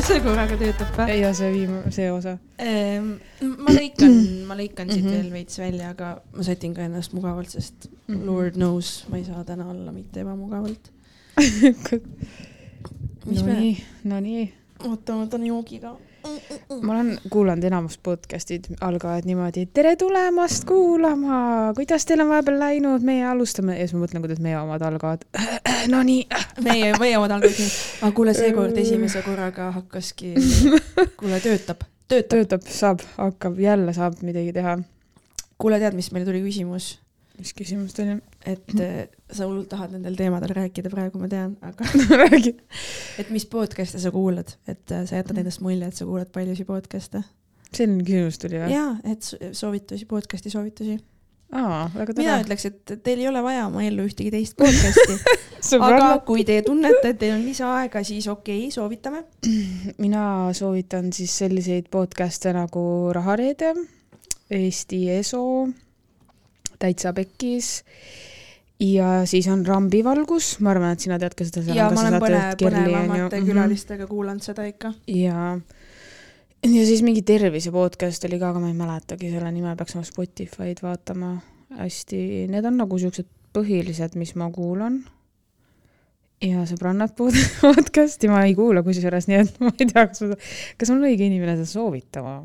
esimese korraga töötab või? ja see viim-, see osa. Ehm, ma lõikan, ma lõikan siit Mhm. veel veits välja, aga ma sätin ka ennast mugavalt, sest lord knows, ma ei saa täna olla mitte ebamugavalt. mis me, Nonii, nonii. oota, ma võtan joogi ka. Ma olen kuulanud enamus podcast'id algavad niimoodi, tere tulemast kuulama, kuidas teil on vahepeal läinud, meie alustame ja siis ma mõtlen, kuidas meie omad algavad. Nonii, meie, meie omad algasid nii, aga kuule, seekord esimese korraga hakkaski, kuule, töötab, töötab. töötab, saab, hakkab, jälle saab midagi teha. kuule, tead, mis meil tuli küsimus? Mis küsimus teil on? et eh, sa hullult tahad nendel teemadel rääkida praegu, ma tean, aga räägi. et mis podcast'e sa kuulad, et eh, sa jätad endast mulje, et sa kuulad paljusid podcast'e. selline küsimus tuli või? jaa, et soovitusi, podcast'i soovitusi. aa, väga mina tore. ütleks, et teil ei ole vaja oma ellu ühtegi teist podcast'i, aga kui te tunnete, et teil on lisaaega, siis okei okay,, soovitame. mina soovitan siis selliseid podcast'e nagu Rahareede, Eesti Eso, Täitsa Pekkis ja siis on Rambivalgus, ma arvan, et sina tead ka seda. ja ma olen põne, Mhm. põnevamate külalistega kuulanud seda ikka. ja, ja siis mingi tervise podcast oli ka, aga ma ei mäletagi selle nime, peaks oma Spotify'd vaatama hästi, need on nagu siuksed põhilised, mis ma kuulan. ja sõbrannad pod- podcast'i ma ei kuula kusjuures, nii et ma ei tea, kas ma, kas on õige inimene seda soovitama.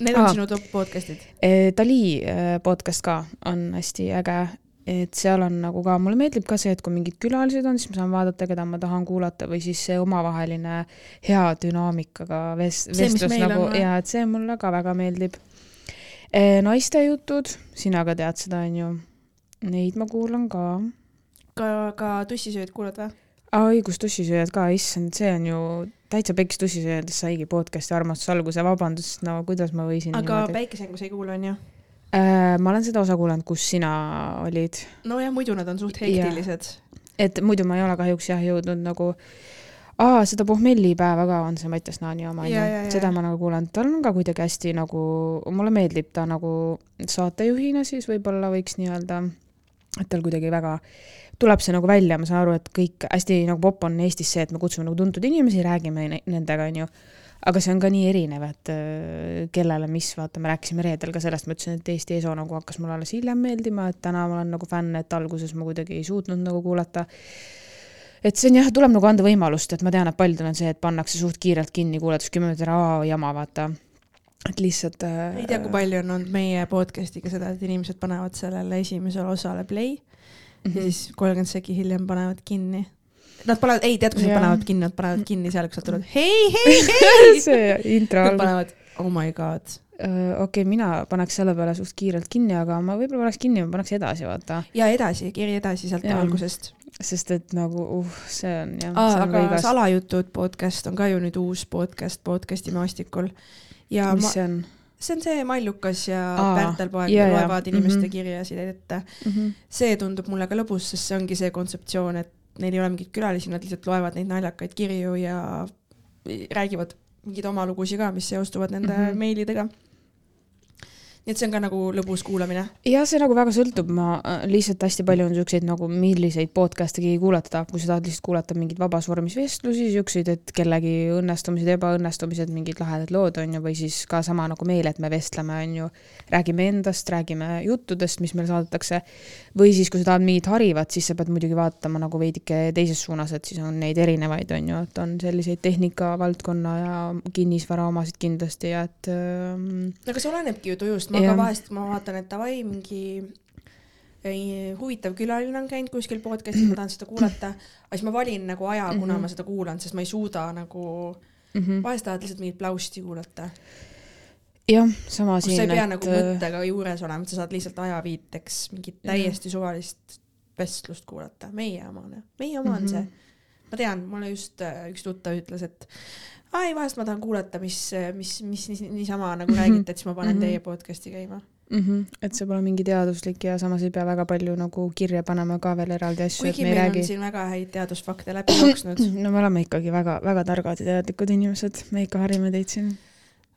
Need on Aa. sinu top podcast'id. Dali eh, podcast ka on hästi äge, et seal on nagu ka, mulle meeldib ka see, et kui mingid külalised on, siis ma saan vaadata, keda ma tahan kuulata või siis see omavaheline hea dünaamikaga ves-, See, mis vestlus nagu on, ja et see mulle ka väga meeldib. naiste jutud, sina ka tead seda, onju. Neid ma kuulan ka. ka, ka tussisööd kuulad või? aa, õigus, tussisööjad ka, issand, see on ju täitsa peks tussisööjadest saigi podcast'i armastuse alguse, vabandust, no kuidas ma võisin aga niimoodi. päikesehängus ei kuula, onju? Äh, ma olen seda osa kuulanud, kus sina olid nojah, muidu nad on suht hektilised. et muidu ma ei ole kahjuks jah jõudnud nagu, aa, seda pohmellipäeva ka on see Mattias Naani oma, onju, seda ma nagu kuulan, tal on ka kuidagi hästi nagu, mulle meeldib ta nagu saatejuhina siis võib-olla võiks nii-öelda, et tal kuidagi väga tuleb see nagu välja, ma saan aru, et kõik hästi nagu popp on Eestis see, et me kutsume nagu tuntud inimesi, räägime ne- nendega, onju. aga see on ka nii erinev, et äh, kellele mis, vaata, me rääkisime reedel ka sellest, ma ütlesin, et Eesti Eso nagu hakkas mulle alles hiljem meeldima, et täna ma olen nagu fänn, et alguses ma kuidagi ei suutnud nagu kuulata et see on jah, tuleb nagu anda võimalust, et ma tean, et paljudel on see, et pannakse suht kiirelt kinni, kuulates kümme minutit ära, jama, vaata. et lihtsalt äh, ei tea, kui palju on olnud meie podcast'iga seda, et inimesed panevad sellele esimesele osale play Mhm. ja siis kolmkümmend sekki hiljem panevad kinni. Nad panevad, ei tead, kus nad panevad kinni, nad panevad kinni seal, kus nad tulevad hei, hei, hei. see intro Nad panevad oh my god. okei okay,, mina paneks selle peale suht kiirelt kinni, aga ma võib-olla paneks kinni, ma paneks edasi, vaata. ja edasi, kiri edasi sealt Jaa. algusest. sest et nagu uh, see on jah, aga võigas. Salajutud podcast on ka ju nüüd uus podcast podcast'i maastikul. ja mis ma, see on see on see Mallukas ja Pärtel-poeg jaa. loevad inimeste Mhm. kirjasid ette. mm? -hmm. see tundub mulle ka lõbus, sest see ongi see kontseptsioon, et neil ei ole mingeid külalisi, nad lihtsalt loevad neid naljakaid kirju ja räägivad mingeid oma lugusid ka, mis seostuvad nende mm. -hmm. meilidega. Nii et see on ka nagu lõbus kuulamine. jah, see nagu väga sõltub, ma äh, lihtsalt hästi palju on siukseid nagu, milliseid podcast'e keegi kuulata tahab, kui sa tahad lihtsalt kuulata mingeid vabas vormis vestlusi, siukseid, et kellegi õnnestumised, ebaõnnestumised, mingid lahedad lood on ju, või siis ka sama nagu meil, et me vestleme, on ju, räägime endast, räägime juttudest, mis meile saadetakse. või siis, kui sa tahad mingit harivat, siis sa pead muidugi vaatama nagu veidike teises suunas, et siis on neid erinevaid, on ju, et on selliseid tehnikavaldkonna ja kinnisvara omasid kindlasti ja et ähm, aga see olenebki ju tujust, Jah. ka vahest, ma vaatan, et davai, mingi ei, huvitav külaline on käinud kuskil podcast'is, ma tahan seda kuulata, aga siis ma valin nagu aja, kuna Mhm. ma seda kuulan, sest ma ei suuda nagu, mm -hmm. vahest tahad lihtsalt mingit plausti kuulata, jah, sama kus sa ei siin, pea et nagu mõttega juures olema, et sa saad lihtsalt ajaviiteks mingit Jah. täiesti suvalist vestlust kuulata, meie omane, meie oma on Mhm. see. ma tean, mulle just äh, üks tuttav ütles, et ai, vahest ma tahan kuulata, mis, mis, mis niis- niisama nagu Mhm. räägite, et siis ma panen Mhm. teie podcast'i käima. mm. -hmm. et see pole mingi teaduslik ja samas ei pea väga palju nagu kirja panema ka veel eraldi asju, kuigi me ei meil räägi on. siin väga häid teadusfakte läbi jooksnud no me oleme ikkagi väga-väga targad ja teadlikud inimesed, me ikka harime teid siin.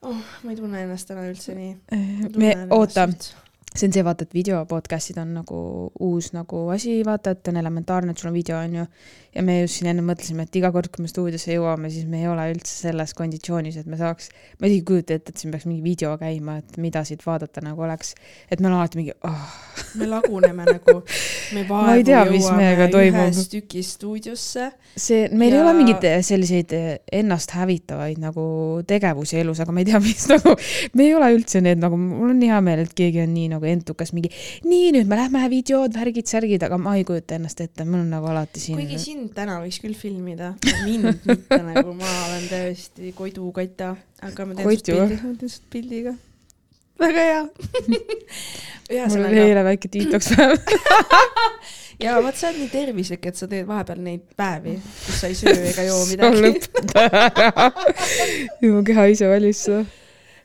oh,. ma ei tunne ennast täna üldse nii. me, oota, see on see, vaata, et video podcast'id on nagu uus nagu asi, vaata, et on elementaarne, et sul on video, on ju. ja me just siin enne mõtlesime, et iga kord, kui me stuudiosse jõuame, siis me ei ole üldse selles konditsioonis, et me saaks, ma isegi ei kujuta ette, et siin peaks mingi video käima, et mida siit vaadata nagu oleks. et meil on alati mingi oh. me laguneme nagu, me Ma ei tea, vaevu mis meiega toimub. ühest tükist stuudiosse see, meil ja... ei ole mingeid selliseid ennast hävitavaid nagu tegevusi elus, aga ma ei tea, mis nagu, me ei ole üldse need nagu, mul on hea meel, et keegi on nii nagu entukas, mingi nii, nüüd me lähme videod, värgid, särgid, aga ma ei kujuta ennast ette, mul on nagu alati siin. kuigi sind täna võiks küll filmida, mind mitte nagu, ma olen täiesti kodukata, aga ma teen sust pildi, ma teen sust pildi ka. väga hea mul oli eile väike detox päev ja vot sa oled nii tervislik, et sa teed vahepeal neid päevi, kus sa ei söö ega joo midagi. lõpeta ära. mu keha ise valis seda.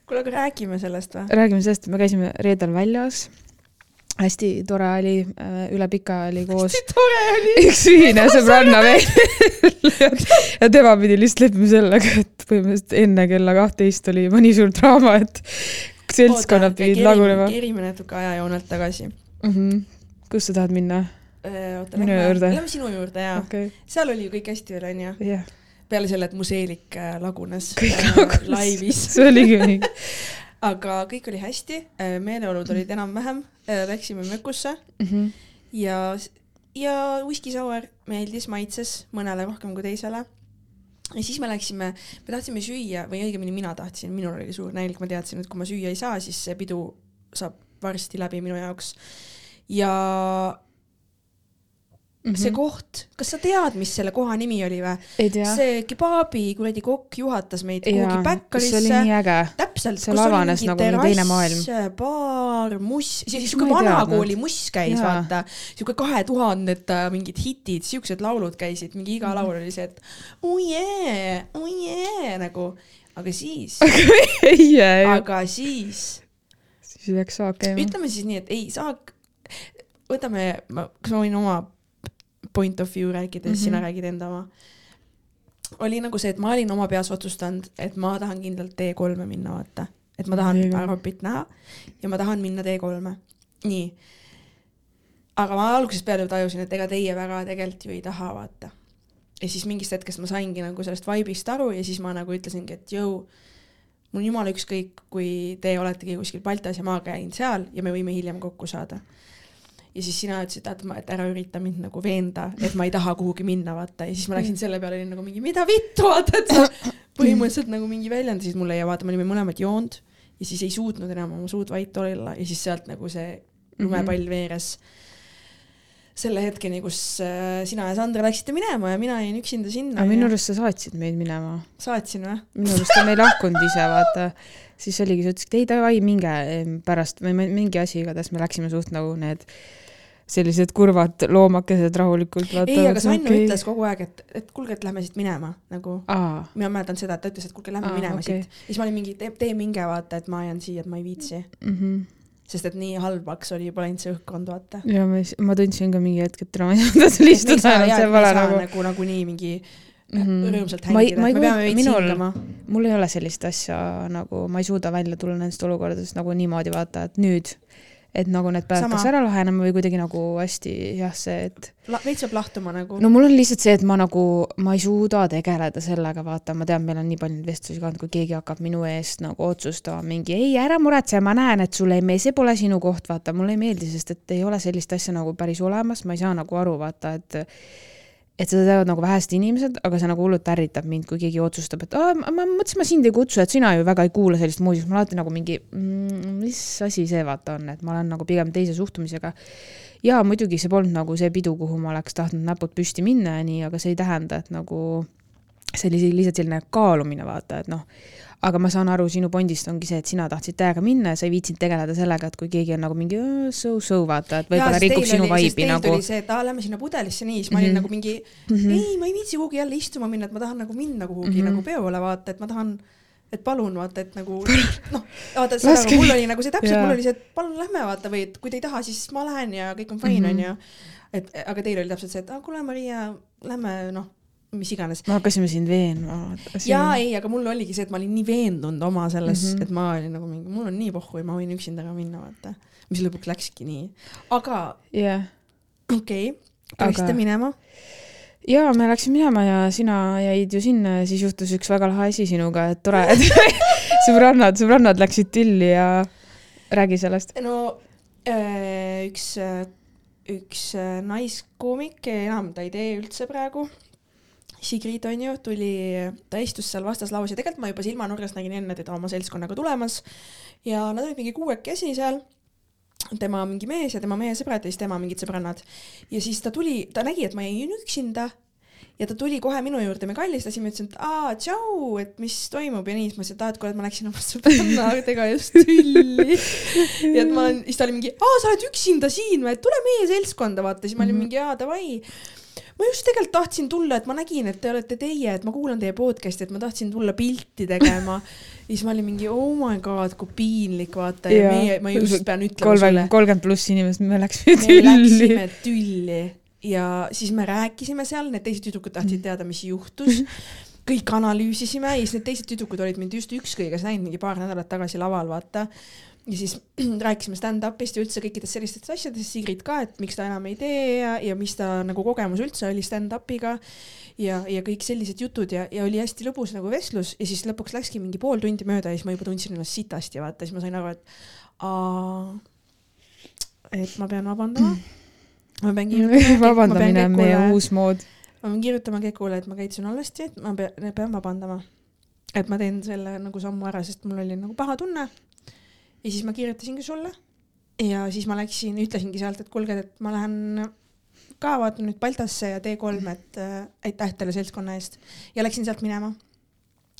kuule, aga räägime sellest või? räägime sellest, et me käisime reedel väljas. hästi tore oli, üle pika oli koos hästi tore oli. üks ühine sõbranna veel. ja tema pidi lihtsalt leppima sellega, et põhimõtteliselt enne kella kahtteist oli mõni suur draama, et seltskonnad pidid lagunema. kerime natuke ajajoonelt tagasi. Mm -hmm. kus sa tahad minna? oota, Minu lähme, lähme sinu juurde ja okay. seal oli ju kõik hästi veel onju. jah, peale selle, et mu seelik äh, lagunes Kõik äh, lagunes. laivis. see oligi nii. aga kõik oli hästi, meeleolud olid enam-vähem, läksime mökusse Mhm. ja, ja whisky sour meeldis, maitses mõnele rohkem kui teisele. ja siis me läksime, me tahtsime süüa või õigemini mina tahtsin, minul oli suur nälg, ma teadsin, et kui ma süüa ei saa, siis see pidu saab varsti läbi minu jaoks. ja see koht, kas sa tead, mis selle koha nimi oli või? Mhm. see kebaabi kuradi kokk juhatas meid jaa kuhugi, see oli nii äge. täpselt, seal avanes nagu mingi teine maailm. baar, muss, siuke vanakooli muss käis, vaata, siuke kahe tuhandeta mingid hitid, siuksed laulud käisid, mingi Mhm. iga laul oli see, et oh yeah, oh yeah nagu, aga siis, ju. aga siis siis läks saak käima. ütleme siis nii, et ei saa, võtame, kas ma võin oma point of view rääkida, siis Mhm. sina räägid enda oma. oli nagu see, et ma olin oma peas otsustanud, et ma tahan kindlalt T3-e minna, vaata. et ma tahan Õige. Aropit näha ja ma tahan minna T3-e. nii. aga ma algusest peale ju tajusin, et ega teie väga tegelikult ju ei taha, vaata. ja siis mingist hetkest ma saingi nagu sellest vibe'ist aru ja siis ma nagu ütlesingi, et jõu, mul on jumala ükskõik, kui te oletegi kuskil Baltas ja ma käin seal ja me võime hiljem kokku saada. Ja siis sina ütlesid, et ma, et ära ürita mind nagu veenda, et ma ei taha kuhugi minna, vaata, ja siis ma läksin selle peale olin nagu mingi, mida vittu, vaata, et sa põhimõtteliselt nagu mingi väljendasid mulle ja vaata, me olime mõlemad joonud ja siis ei suutnud enam oma suud vait olla ja siis sealt nagu see lumepall veeres selle hetkeni, kus äh, sina ja Sandra läksite minema ja mina jäin üksinda sinna aga minu ja arust sa saatsid meid minema. saatsin või? minu arust ta ei lahkunud ise, vaata. siis oligi, sa ütlesid, ei davai, minge em, pärast või mi- mingi asi, igatahes me läksime suht nagu need sellised kurvad loomakesed rahulikult. ei, aga Sannu okay. ütles kogu aeg, et, et kuulge, et lähme siit minema nagu. mina mäletan seda, et ta ütles, et kuulge, lähme Aa, minema okei. siit. siis ma olin mingi, tee, tee minge, vaata, et ma jään siia, et ma ei viitsi. mhm. sest et nii halvaks oli juba läinud see õhkkond, vaata. ja ma, ma tundsin ka mingi hetk, et ma ei saa seal istuda enam, see pole nagu. nagu nagunii mingi Mhm. rõõmsalt Ma ei- hängida, et me peame veits hingama. mul ei ole sellist asja nagu, ma ei suuda välja tulla nendest olukordadest nagu niimoodi vaata, et nüüd, et nagu need peavad Sama. kas ära lahenema või kuidagi nagu hästi jah, see, et veits peab lahtuma nagu. no mul on lihtsalt see, et ma nagu, ma ei suuda tegeleda sellega, vaata, ma tean, meil on nii palju neid vestlusi ka olnud, kui keegi hakkab minu eest nagu otsustama mingi ei, ära muretse, ma näen, et sulle ei meeldi, see pole sinu koht, vaata, mulle ei meeldi, sest et ei ole sellist asja nagu päris olemas, ma ei saa nagu aru, vaata, et et seda teevad nagu vähesed inimesed, aga see nagu hullult ärritab mind, kui keegi otsustab, et aa, ma mõtlesin, ma sind ei kutsu, et sina ju väga ei kuula sellist muusikat, ma olen alati nagu mingi mm,, mis asi see vaata on, et ma olen nagu pigem teise suhtumisega. Jaa, muidugi see polnud nagu see pidu, kuhu ma oleks tahtnud näpud püsti minna ja nii, aga see ei tähenda, et nagu see oli lihtsalt selline kaalumine, vaata, et noh, aga ma saan aru, sinu pondist ongi see, et sina tahtsid täiega minna ja sa ei viitsinud tegeleda sellega, et kui keegi on nagu mingi "Äh, so-so, vaata, et võib-olla rikub sinu vibe'i nagu tuli. see, et aa, lähme sinna pudelisse nii, siis ma olin Mhm. nagu mingi Mhm. ei, ma ei viitsi kuhugi jälle istuma minna, et ma tahan nagu minna kuhugi Mhm. nagu peole, vaata, et ma tahan, et palun vaata, et nagu noh, vaata, Laske mul mind. oli nagu see täpselt, mul oli see, et palun lähme vaata või et kui te ei taha, siis ma lähen ja kõik on fine Mhm. onju. et aga teil oli täpselt see, et kuule, Maria, lähme noh, mis iganes. me hakkasime sind veenma. jaa, ei, aga mul oligi see, et ma olin nii veendunud oma selles mm. -hmm. et ma olin nagu mingi, mul on nii pohhu ja ma võin üksinda ka minna, vaata. mis lõpuks läkski nii. aga jah. okei okay,, läksite Aga- minema? ja me läksime minema ja sina jäid ju sinna ja siis juhtus üks väga lahe asi sinuga, et tore, et sõbrannad, sõbrannad läksid tülli ja räägi sellest. no äh, üks, üks äh, naiskoomik, enam ta ei tee üldse praegu. Sigrid on ju, tuli, ta istus seal vastaslaus ja tegelikult ma juba silmanurgast nägin enne teda oma seltskonnaga tulemas. Ja nad olid mingi kuuekesi seal. Tema mingi mees ja tema mehe sõbrad ja siis tema mingid sõbrannad. ja siis ta tuli, ta nägi, et ma jäin üksinda. Ja ta tuli kohe minu juurde, me kallistasime, ütlesin, et aa, tšau, et mis toimub? Ja nii, siis ma ütlesin, et aa, et kuule, et ma läksin oma sõbrannadega just tülli. ja et ma olen, siis ta oli mingi, aa, sa oled üksinda siin või, et tule meie seltskonda, vaata, siis ma olin mingi, aa, davai. Ma just tegelikult tahtsin tulla, et ma nägin, et te olete teie, et ma kuulan teie podcast'i, et ma tahtsin tulla pilti tegema. ja siis ma olin mingi oh my god, kui piinlik, vaata ja, ja meie, ma just pean ütlema kolmkümmend, sulle kolmkümmend pluss inimest, me läksime me tülli. läksime tülli ja siis me rääkisime seal, need teised tüdrukud Mhm. tahtsid teada, mis juhtus. kõik analüüsisime ja siis need teised tüdrukud olid mind just ükskõiges näinud mingi paar nädalat tagasi laval, vaata. Ja siis rääkisime stand-up'ist ja üldse kõikidest sellistest asjadest, Sigrid ka, et miks ta enam ei tee ja, ja mis ta nagu kogemus üldse oli stand-up'iga. ja, ja kõik sellised jutud ja, ja oli hästi lõbus nagu vestlus ja siis lõpuks läkski mingi pool tundi mööda ja siis ma juba tundsin ennast sitasti, vaata, siis ma sain aru, et aa, et ma pean vabandama. ma pean kirjutama. vabandamine on meie uus mood. ma pean kirjutama Kekule, et ma käitusin halvasti, et ma pean, pean vabandama. et ma teen selle nagu sammu ära, sest mul oli nagu paha tunne. Ja siis ma kirjutasingi sulle. ja siis ma läksin, ütlesingi sealt, et kuulge, et ma lähen ka vaatan nüüd Baltasse ja T3, et äh, aitäh teile seltskonna eest ja läksin sealt minema.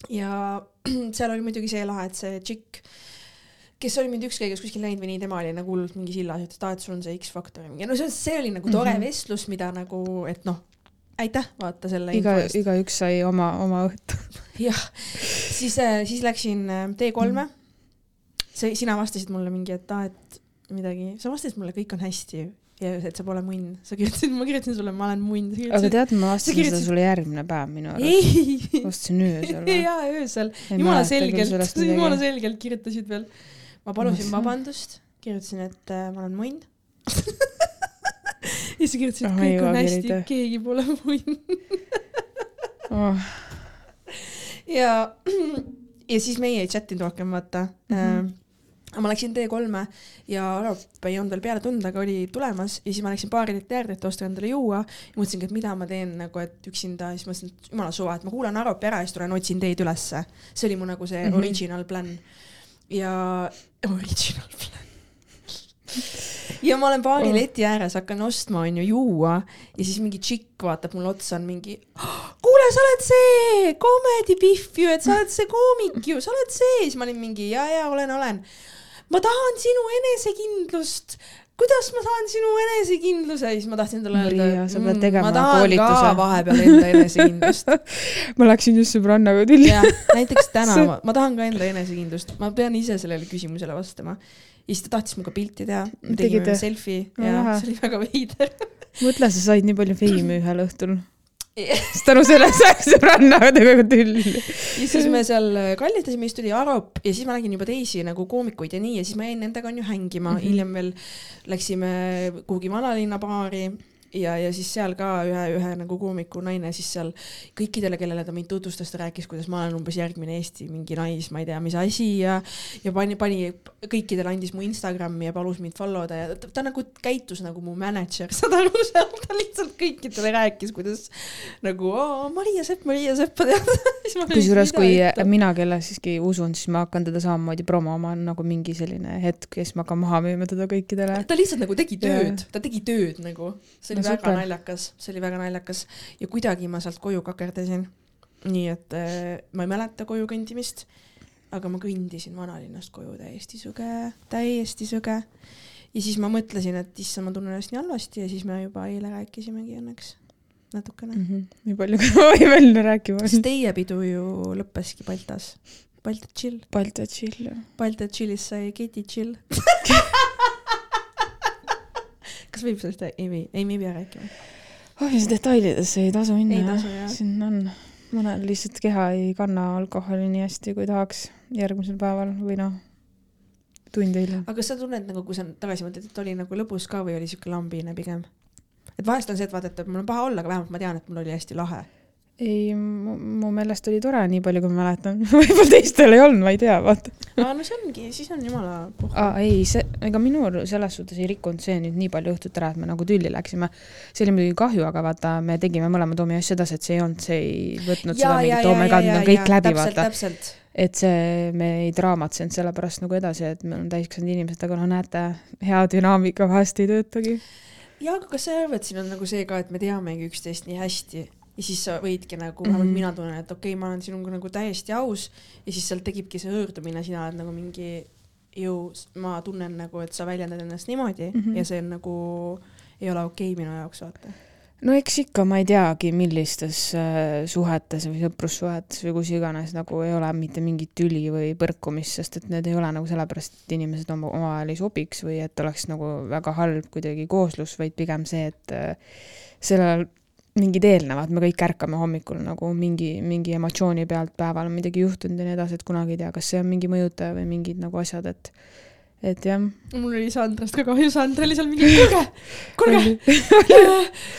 ja seal oli muidugi see lahe, et see tšikk, kes oli mind ükskõiges kuskil näinud või nii, tema oli nagu hullult mingi sillas, ütles, et aa, et sul on see X-faktor ja mingi, no see, see oli nagu tore mm. -hmm. vestlus, mida nagu, et noh, aitäh, vaata selle iga igaüks sai oma, oma õhtu. jah, siis, siis läksin äh, T3-e. see, sina vastasid mulle mingi, et aa, et midagi, sa vastasid mulle, kõik on hästi ja et sa pole munn. sa kirjutasid, ma kirjutasin sulle, ma olen munn. aga tead, ma vastasin seda kirjutasid- sulle järgmine päev minu arust. vastasin öösel või? jaa, öösel. Jumala selgelt jumala selgelt kirjutasid veel. ma palusin vabandust, kirjutasin, et äh, ma olen munn. ja siis kirjutasid, Oh, ei kõik on hästi keegi pole munn. Oh, ja, ja siis meie ei chat inud rohkem, vaata mm. -hmm. Ma läksin T3-e ja Arop ei olnud veel peale tulnud, aga oli tulemas ja siis ma läksin baari teater, et osta endale juua. mõtlesingi, et mida ma teen nagu, et üksinda, siis mõtlesin, et jumala suva, et ma kuulan Aropi ära ja siis tulen otsin teid ülesse. see oli mu nagu see mm. -hmm. original plan. ja, original plan. ja ma olen baari Oh. leti ääres, hakkan ostma, onju, juua ja siis mingi tšikk vaatab mulle otsa, on mingi kuule, sa oled see Comedy Pihv ju, et sa oled see koomik ju, sa oled see, siis ma olin mingi ja, ja olen, olen. Ma tahan sinu enesekindlust. kuidas ma saan sinu enesekindluse, siis ma tahtsin talle öelda sa pead tegema ma tahan koolituse." ka vahepeal enda enesekindlust. ma läksin just sõbrannaga tülli. näiteks täna ma, ma tahan ka enda enesekindlust, ma pean ise sellele küsimusele vastama. ja siis ta tahtis minuga pilti teha, me tegime selfie ja lahe. see oli väga veider. mõtle, sa said nii palju feimi ühel õhtul. Siis tänu sellele said sõbrannaga temaga tülli. ja siis me seal kallistasime, siis tuli Arop ja siis ma nägin juba teisi nagu koomikuid ja nii ja siis ma jäin nendega onju hängima mm, Mhm. -hmm. hiljem veel läksime kuhugi vanalinna baari ja, ja siis seal ka ühe, ühe nagu koomiku naine siis seal kõikidele, kellele ta mind tutvustas, ta rääkis, kuidas ma olen umbes järgmine Eesti mingi nais, ma ei tea, mis asi ja ja pani, pani kõikidele andis mu Instagrami ja palus mind follow da ja ta, ta nagu käitus nagu mu mänedžer, saad aru, seal ta lihtsalt kõikidele rääkis, kuidas nagu Maria Sepp, Maria Sepp, tead. kusjuures, kui mina, kelle siiski usun, siis ma hakkan teda samamoodi promoma, nagu mingi selline hetk, kes ma hakkan maha müüma teda kõikidele. ta lihtsalt nagu tegi tööd, ta tegi tööd nagu, see oli väga super. naljakas, see oli väga naljakas ja kuidagi ma sealt koju kakerdasin. nii et äh, ma ei mäleta koju kõndimist, aga ma kõndisin vanalinnast koju täiesti sõge, täiesti sõge. ja siis ma mõtlesin, et issand, ma tunnen ennast nii halvasti ja siis me juba eile rääkisimegi õnneks natukene. nii palju, kui ma võin välja rääkima. sest teie pidu ju lõppeski Baltas, Balta chill, Balti chill. Balta chill'is sai Keti chill. kas võib sellest, ei või, ei me ei pea rääkima. oi, see detailidesse ei tasu minna Ei tasu, jah. siin on, mõnel lihtsalt keha ei kanna alkoholi nii hästi, kui tahaks järgmisel päeval või noh, tund hiljem. aga kas sa tunned nagu, kui sa tagasi mõtled, et oli nagu lõbus ka või oli siuke lambine pigem? et vahest on see, et vaata, et mul on paha olla, aga vähemalt ma tean, et mul oli hästi lahe. ei, mu meelest oli tore, nii palju kui ma mäletan. võib-olla teistel ei olnud, ma ei tea, vaata. aa, no see ongi, siis on jumala puhk. aa, ei, see, ega minul selles suhtes ei rikkunud see nüüd nii palju õhtut ära, et me nagu tülli läksime. see oli muidugi kahju, aga vaata, me tegime mõlemad omi asju edasi, et see ei olnud, see ei võtnud seda mingit, god, nüüd on kõik läbi, vaata. et see, me ei draamatsenud sellepärast nagu edasi, et me oleme täiskasvanud inimesed, aga no näete, hea dünaamika vahest ei töötagi. ja aga kas sa ei arva, et siin on nagu see ka, et me teamegi üksteist nii hästi ja siis sa võidki nagu, vähemalt Mhm. mina tunnen, et okei okay,, ma olen sinuga nagu täiesti aus ja siis sealt tekibki see hõõrdumine, sina oled nagu mingi ju, ma tunnen nagu, et sa väljendad ennast niimoodi mm. -hmm. ja see on nagu, ei ole okei okay minu jaoks, vaata. no eks ikka, ma ei teagi, millistes äh, suhetes või sõprussuhetes või kus iganes nagu ei ole mitte mingit tüli või põrkumist, sest et need ei ole nagu sellepärast, et inimesed oma, omavahel ei sobiks või et oleks nagu väga halb kuidagi kooslus, vaid pigem see, et äh, sellel mingid eelnevad, me kõik ärkame hommikul nagu mingi, mingi emotsiooni pealt, päeval on midagi juhtunud ja nii edasi, et kunagi ei tea, kas see on mingi mõjutaja või mingid nagu asjad, et et jah. mul oli Sandrast ka kahju, Sandra oli seal mingi, kuulge, kuulge,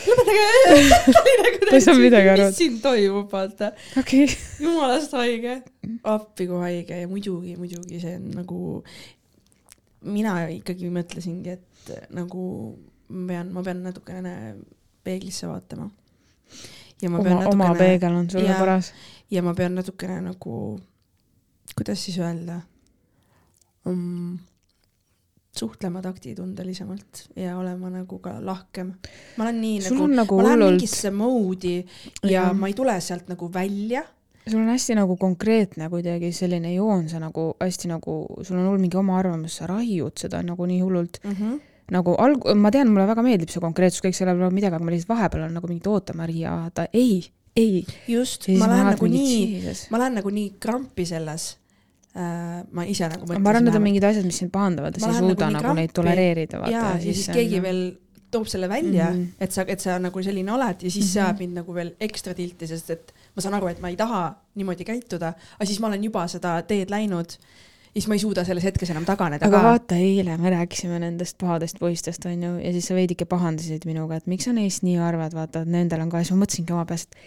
lõpetage. Ta ei saanud midagi aru. mis siin toimub, vaata. okei. jumalast haige, appi kui haige ja muidugi, muidugi see on nagu, mina ikkagi mõtlesingi, et nagu ma pean, ma pean natukene peeglisse vaatama. Ja ma pean oma, oma natukene peegel on sulle Jaa. paras. ja ma pean natukene nagu, kuidas siis öelda um,, suhtlema taktitundelisemalt ja olema nagu ka lahkem. ma olen nii sul nagu, nagu ma lähen hullult, mingisse moodi ja Jaa. ma ei tule sealt nagu välja sul on hästi nagu konkreetne kuidagi selline joon, sa nagu hästi nagu, sul on hull mingi oma arvamus, sa raiud seda nagu nii hullult mm. -hmm. Nagu alg-, ma tean, mulle väga meeldib see konkreetsus, kõik selle peale midagi, aga ma lihtsalt vahepeal olen nagu mingi, oota, Maria, vaata, ei, ei. just, ma lähen nagu nii, ma lähen nagu nii krampi selles äh,. ma ise nagu mõtlesin. ma arvan, need on mingid asjad, mis sind pahandavad ja sa ei suuda nagu nagu, neid tolereerida, ja, ja siis keegi veel toob selle välja mm. -hmm. et sa, et sa nagu selline oled ja siis mm -hmm. see ajab mind nagu veel ekstra tilti, sest et ma saan aru, et ma ei taha niimoodi käituda, aga siis ma olen juba seda teed läinud ja siis ma ei suuda selles hetkes enam taganeda aga ka. vaata, eile me rääkisime nendest pahadest poistest, onju, ja siis sa veidike pahandasid minuga, et miks sa neist nii arvad, vaata, et nendel on ka, siis ma mõtlesingi oma peas, et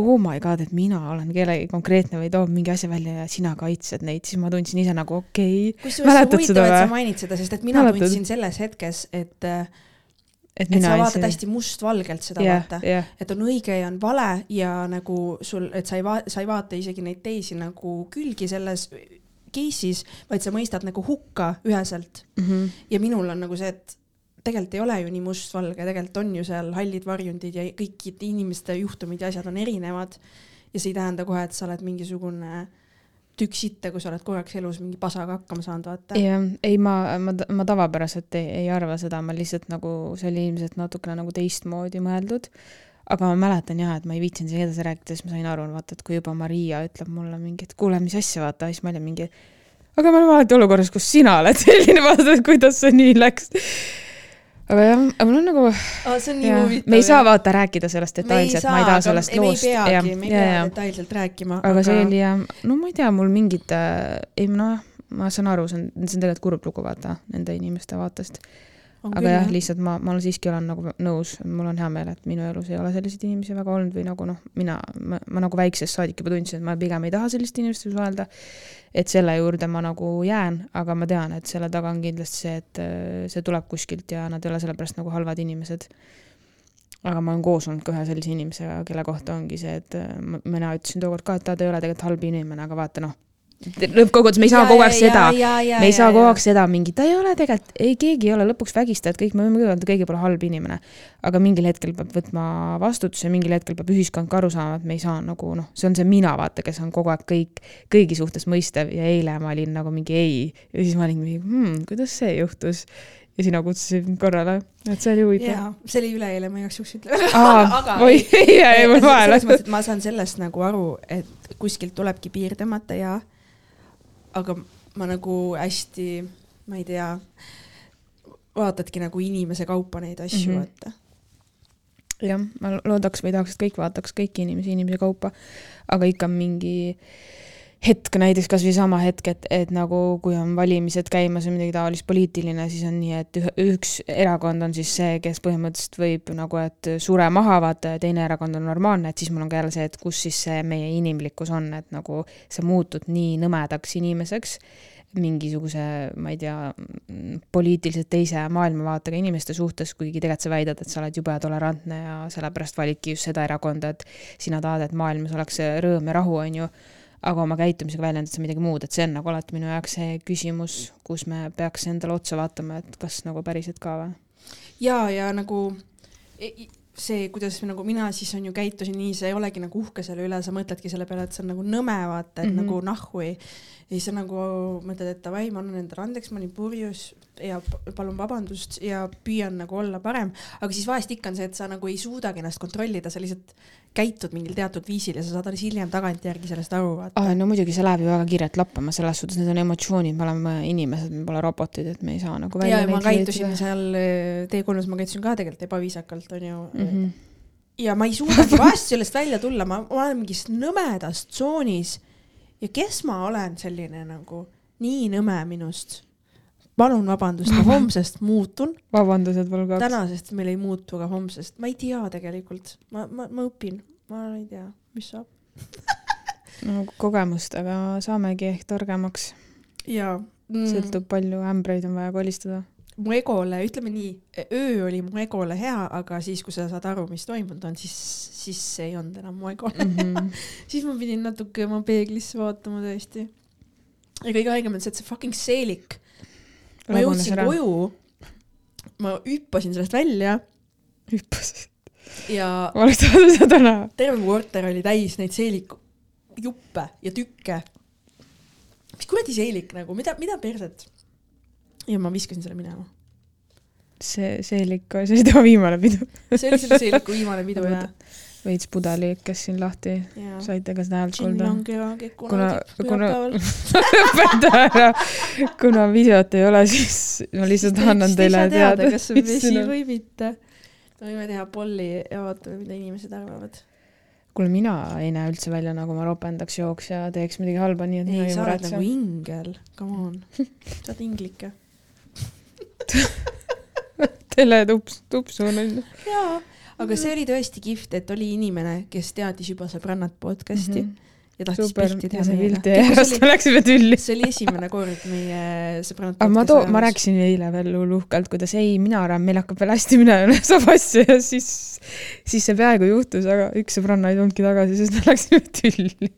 oh my god, et mina olen kellegi konkreetne või toob mingi asja välja ja sina kaitsed neid, siis ma tundsin ise nagu okei. Okay,, kusjuures see huvitav, seda et sa mainid seda, sest et mina Mäletad? tundsin selles hetkes, et, et et sa vaatad hästi mustvalgelt seda jah, vaata, jah, et on õige ja on vale ja nagu sul, et sa ei va-, sa ei vaata isegi neid teisi nagu külgi selles case'is, vaid sa mõistad nagu hukka üheselt Mhm. ja minul on nagu see, et tegelikult ei ole ju nii mustvalge, tegelikult on ju seal hallid varjundid ja kõikide inimeste juhtumid ja asjad on erinevad. ja see ei tähenda kohe, et sa oled mingisugune tükk sitta, kui sa oled korraks elus mingi pasaga hakkama saanud, vaata. jah, ei ma, ma, ma tavapäraselt ei, ei arva seda, ma lihtsalt nagu, see oli ilmselt natukene nagu teistmoodi mõeldud. Aga ma mäletan jah, et ma ei viitsinud siin edasi rääkida, siis ma sain aru, vaata, et kui juba Maria ütleb mulle mingi, et kuule, mis asja, vaata, siis ma olin mingi, aga me oleme alati olukorras, kus sina oled selline, vaata, et kuidas see nii läks. aga jah, aga mul on nagu, see on nii huvitav. me ei saa vaata rääkida sellest detailselt, ma ei taha sellest loost. me ei peagi, me ei pea detailselt rääkima. aga see oli jah, no ma ei tea, mul mingid äh,, ei noh, ma saan aru, see on, see on tegelikult kurb lugu, vaata, nende inimeste vaatest. Aga jah, lihtsalt ma, ma siiski olen nagu nõus, mul on hea meel, et minu elus ei ole selliseid inimesi väga olnud või nagu noh, mina, ma, nagu väiksest saadik juba tundsin, et ma pigem ei taha selliste inimestega suhelda. et selle juurde ma nagu jään, aga ma tean, et selle taga on kindlasti see, et äh, see tuleb kuskilt ja nad ei ole sellepärast nagu halvad inimesed aga ma olen koos olnud ka ühe sellise inimesega, kelle kohta ongi see, et äh, mina ütlesin tookord ka, et ta ei ole tegelikult halb inimene, aga vaata noh, lõppkokkuvõttes me ei saa kogu aeg seda, me ei saa kogu aeg seda mingi, ta ei ole tegelikult, ei keegi ei ole lõpuks vägistajad, kõik me võime küll öelda, keegi pole halb inimene. aga mingil hetkel peab võtma vastutuse, mingil hetkel peab ühiskond ka aru saama, et me ei saa nagu noh, see on see mina, vaata, kes on kogu aeg kõik, kõigi suhtes mõistev ja eile ma olin nagu mingi ei. ja siis ma olin mingi hmm,, kuidas see juhtus. ja sina kutsusid mind korrale, et see oli huvitav. see oli üleeile, ma igaks juhuks ütlen. aa, oi, jäi mul vahele selles. mõttes, et ma saan sellest nagu aru, et kuskilt tulebki piir tõmmata ja, aga ma nagu hästi, ma ei tea, vaatadki nagu inimese kaupa neid asju mm, -hmm. vaata. jah, ma loodaks või tahaks, et kõik vaataks kõiki inimesi inimese kaupa, aga ikka mingi hetk näiteks kasvõi sama hetk, et, et nagu kui on valimised käimas või midagi taolist poliitiline, siis on nii, et ühe, üks erakond on siis see, kes põhimõtteliselt võib nagu, et sure maha vaata ja teine erakond on normaalne, et siis mul on ka jälle see, et kus siis see meie inimlikkus on, et nagu sa muutud nii nõmedaks inimeseks mingisuguse, ma ei tea, poliitiliselt teise maailmavaatega inimeste suhtes, kuigi tegelikult sa väidad, et sa oled jube tolerantne ja sellepärast validki just seda erakonda, et sina tahad, et maailmas oleks rõõm ja rahu, on ju aga oma käitumisega väljendad sa midagi muud, et see on nagu alati minu jaoks see küsimus, kus me peaks endale otsa vaatama, et kas nagu päriselt ka või? ja, ja nagu e- see, kuidas nagu mina siis on ju käitusin nii, sa ei olegi nagu uhke selle üle, sa mõtledki selle peale, et see on nagu nõme, vaata, et mm. -hmm. nagu nahhu ei. Ja siis sa nagu mõtled, et davai, ma annan endale andeks, ma olin purjus ja palun vabandust ja püüan nagu olla parem, aga siis vahest ikka on see, et sa nagu ei suudagi ennast kontrollida, sa lihtsalt käitud mingil teatud viisil ja sa saad alles hiljem tagantjärgi sellest aru, vaata ah,. no muidugi see läheb ju väga kiirelt lappama, selles suhtes need on emotsioonid, me oleme inimesed, me pole robotid, et me ei saa nagu välja ja ma käitusin lülitada. seal eh, T3-s, ma käitusin ka tegelikult ebaviisakalt, onju mm. Mhm. ja ma ei suudagi vahest sellest välja tulla, ma ma olen mingis nõmedas tsoonis ja kes ma olen selline nagu nii nõme minust. palun vabandust, ma homsest muutun, vabandused veel kaks. tänasest meil ei muutu ka homsest, ma ei tea tegelikult, ma, ma, ma õpin, ma ei tea, mis saab. no kogemustega saamegi ehk targemaks, ja mm, sõltub palju ämbreid on vaja kolistada. Mu egole, ütleme nii, öö oli mu egole hea, aga siis, kui sa saad aru, mis toimunud on, siis, siis see ei olnud enam mu egole mm. Mhm. -hmm. siis ma pidin natuke oma peeglisse vaatama tõesti. ja kõige haigem on see, et see fucking seelik, ma jõudsin koju, ma hüppasin sellest välja hüppasid. ja oleks tahtnud seda näha. terve mu korter oli täis neid seeliku juppe ja tükke. mis kuradi seelik nagu, mida, mida perset? Ja ma viskasin selle minema. see, seelik, see oli tema viimane pidu. see oli selle seeliku viimane pidu ja, veits pudeli lükkes siin lahti, saite ka seda häält kuulda? kuna Kuna-, lõpeta ära, kuna videot ei ole, siis ma lihtsalt annan teile teada. kas on vesi või mitte. me võime teha polli ja vaatame, mida inimesed arvavad. kuule, mina ei näe üldse välja, nagu ma ropendaks, jooks ja teeks midagi halba, nii et ei, sa oled nagu. ingel, come on. sa oled inglike. teletups, tupsu on onju. jaa, aga see oli tõesti kihvt, et oli inimene, kes teadis juba sõbrannat podcast'i mm -hmm. ja tahtis super, pilti teha meile siis me läksime tülli. see oli esimene kord meie sõbrannat aga ma too, ma. rääkisin eile veel uhkelt, kuidas ei, mina arvan, meil hakkab veel hästi minema, saab asju ja siis, siis see peaaegu juhtus, aga üks sõbranna ei tulnudki tagasi, sest me läksime tülli.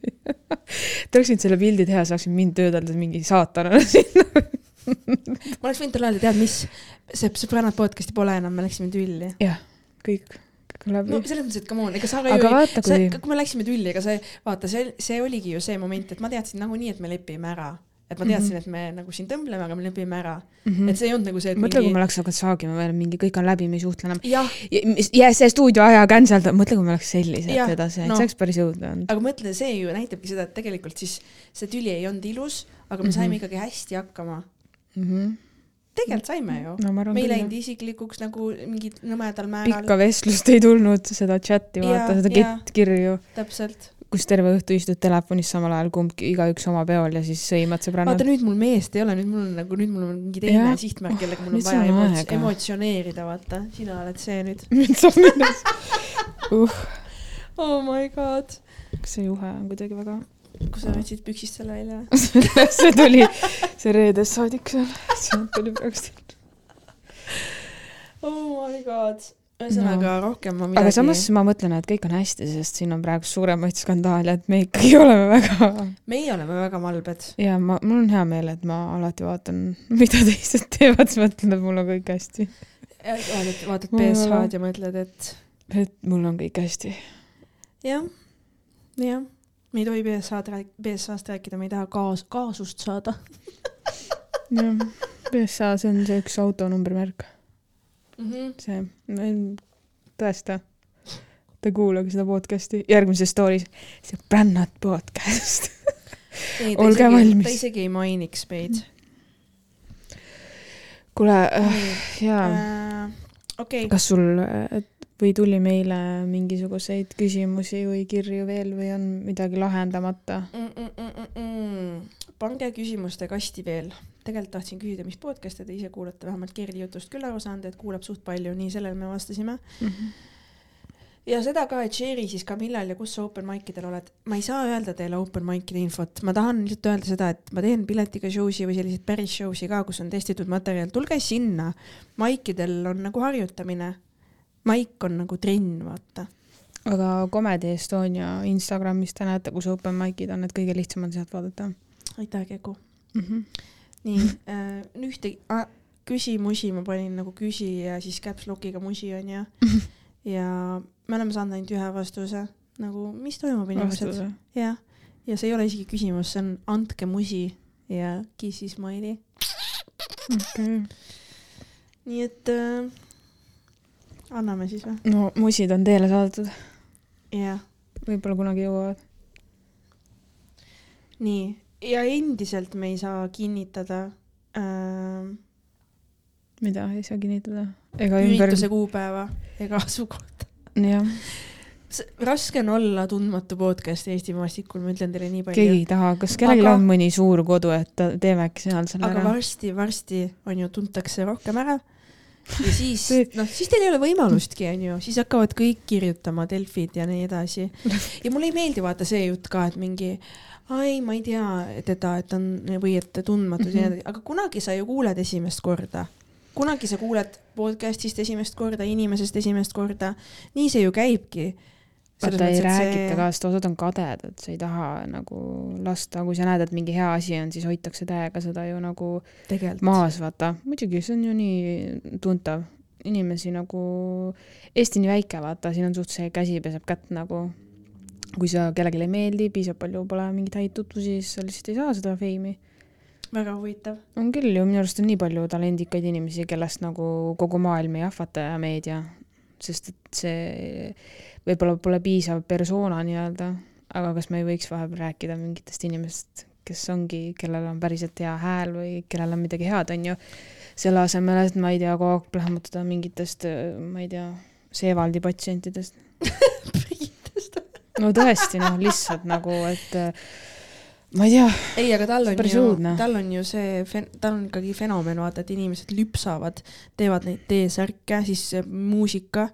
Te oleksite selle pildi teha, sa oleksid mind töödelda mingi saatanana sinna. ma oleks võinud talle öelda, tead mis, see sõbrannat podcast'i pole enam, me läksime tülli. jah, kõik, läbi no. selles mõttes, et come on, ega sa ka aga ju vaata, kui,, kui me läksime tülli, ega see, vaata, see, see oligi ju see moment, et ma teadsin nagunii, et me lepime ära. et ma teadsin mm, -hmm. et me nagu siin tõmbleme, aga me lepime ära mm. -hmm. et see ei olnud nagu see, et mõtle, kui me oleks hakanud saagima veel mingi, kõik on läbi, me ei suhtle enam. jah, ja see stuudioaja cancel, mõtle, kui me oleks sellised edasi no., no. see oleks päris õudne olnud. aga mõtle, see ju näitabki seda, et tegelikult siis see tüli ei olnud ilus, aga me Mhm. saime ikkagi hästi hakkama. Tegelikult saime ju. no me ei läinud isiklikuks nagu mingil nõmedal määral. pikka vestlust ei tulnud, seda chati vaata, seda kettkirju, täpselt. kus terve õhtu istud telefonis samal ajal kumbki, igaüks oma peol ja siis sõimad sõbrannad vaata. nüüd mul meest ei ole, nüüd mul on nagu, nüüd mul on mingi teine Jah. sihtmärk, kellega mul on Nüüd vaja emots emotsioneerida, vaata, sina oled see nüüd. nüüd saab minnes uh,. oh my god. kas see juhe on kuidagi väga, kus sa võtsid püksist selle välja? see tuli, see reedest saadik seal, sealt tuli praegu. oh my god. ühesõnaga no. rohkem ma midagi. aga samas ma mõtlen, et kõik on hästi, sest siin on praegu suuremaid skandaale, et me ikkagi oleme väga meie oleme väga malbed. ja ma, mul on hea meel, et ma alati vaatan, mida teised teevad, siis mõtlen, et mul on kõik hästi. vaatad, vaatad BSH-d ja mõtled, et et mul on kõik hästi. jah, jah, me ei tohi BSH-d rääk-, BSH-st rääkida, me ei taha kaas-, kaasust saada jah, PSA, see on see üks auto numbrimärk, mm. -hmm. see, tõesta. Te kuulage seda podcast'i, järgmises story's, see Brännat podcast. Olge isegi, valmis. ta isegi ei mainiks meid. kuule äh,, jaa, okei, kas sul äh, või tuli meile mingisuguseid küsimusi või kirju veel või on midagi lahendamata mm? -mm -mm -mm. pange küsimuste kasti veel. tegelikult tahtsin küsida, mis podcast'e te ise kuulate, vähemalt Kerli jutust küll aru saanud, et kuulab suht palju, nii sellele me vastasime mm. -hmm. ja seda ka, et share'i siis ka millal ja kus sa open mic idel oled. ma ei saa öelda teile open mic'ide infot, ma tahan lihtsalt öelda seda, et ma teen piletiga show si või selliseid päris show si ka, kus on testitud materjal, tulge sinna. Mic idel on nagu harjutamine maik on nagu trenn, vaata. aga Comedy Estonia Instagramis te näete, kus open mic'id on, et kõige lihtsam on sealt vaadata. aitäh, Keku mm. -hmm. nii äh,, ühte ah, küsimusi ma panin nagu küsi ja siis caps lock'iga musi onju ja me oleme saanud ainult ühe vastuse nagu, mis toimub inimesed. jah, ja see ei ole isegi küsimus, see on andke musi ja kissi smiley okay.. nii et äh, anname siis või? no musid on teele saadetud. jah. võib-olla kunagi jõuavad. nii, ja endiselt me ei saa kinnitada äh, mida ei saa kinnitada? ega ürituse ümber... kuupäeva ega asukohta. jah. raske on olla tundmatu podcast Eesti maastikul, ma ütlen teile nii palju. keegi ei taha, kas kellelgi aga... on mõni suur kodu, et teeme äkki seal selle aga ära? varsti, varsti on ju, tuntakse rohkem ära ja siis, noh, siis teil ei ole võimalustki, onju, siis hakkavad kõik kirjutama Delfid ja nii edasi. ja mulle ei meeldi vaata see jutt ka, et mingi, ai, ma ei tea teda, et on või et tundmatud mm -hmm. ja nii mhm. edasi, aga kunagi sa ju kuuled esimest korda. kunagi sa kuuled podcast'ist esimest korda, inimesest esimest korda. nii see ju käibki vaata ei räägita see... ka, sest osad on kadedad, sa ei taha nagu lasta, kui sa näed, et mingi hea asi on, siis hoitakse täiega seda ju nagu Tegelt. maas, vaata. muidugi, see on ju nii tuntav. inimesi nagu, Eesti nii väike, vaata, siin on suht see käsi peseb kätt nagu. kui sa kellelegi ei meeldi, piisab palju pole mingeid häid tutvusi, siis sa lihtsalt ei saa seda feimi väga huvitav. on küll ju, minu arust on nii palju talendikaid inimesi, kellest nagu kogu maailm ei ahvata ja meedia, sest et see võib-olla pole piisav persona nii-öelda, aga kas me ei võiks vahepeal rääkida mingitest inimestest, kes ongi, kellel on päriselt hea hääl või kellel on midagi head, on ju, selle asemel, et ma ei tea, kogu aeg plahmutada mingitest, ma ei tea, Seevaldi patsientidest. No tõesti, noh, lihtsalt nagu, et ma ei tea. ei, aga tal on ju, tal on ju see, tal on ikkagi fenomen, vaata, et inimesed lüpsavad, teevad neid T-särke, siis muusika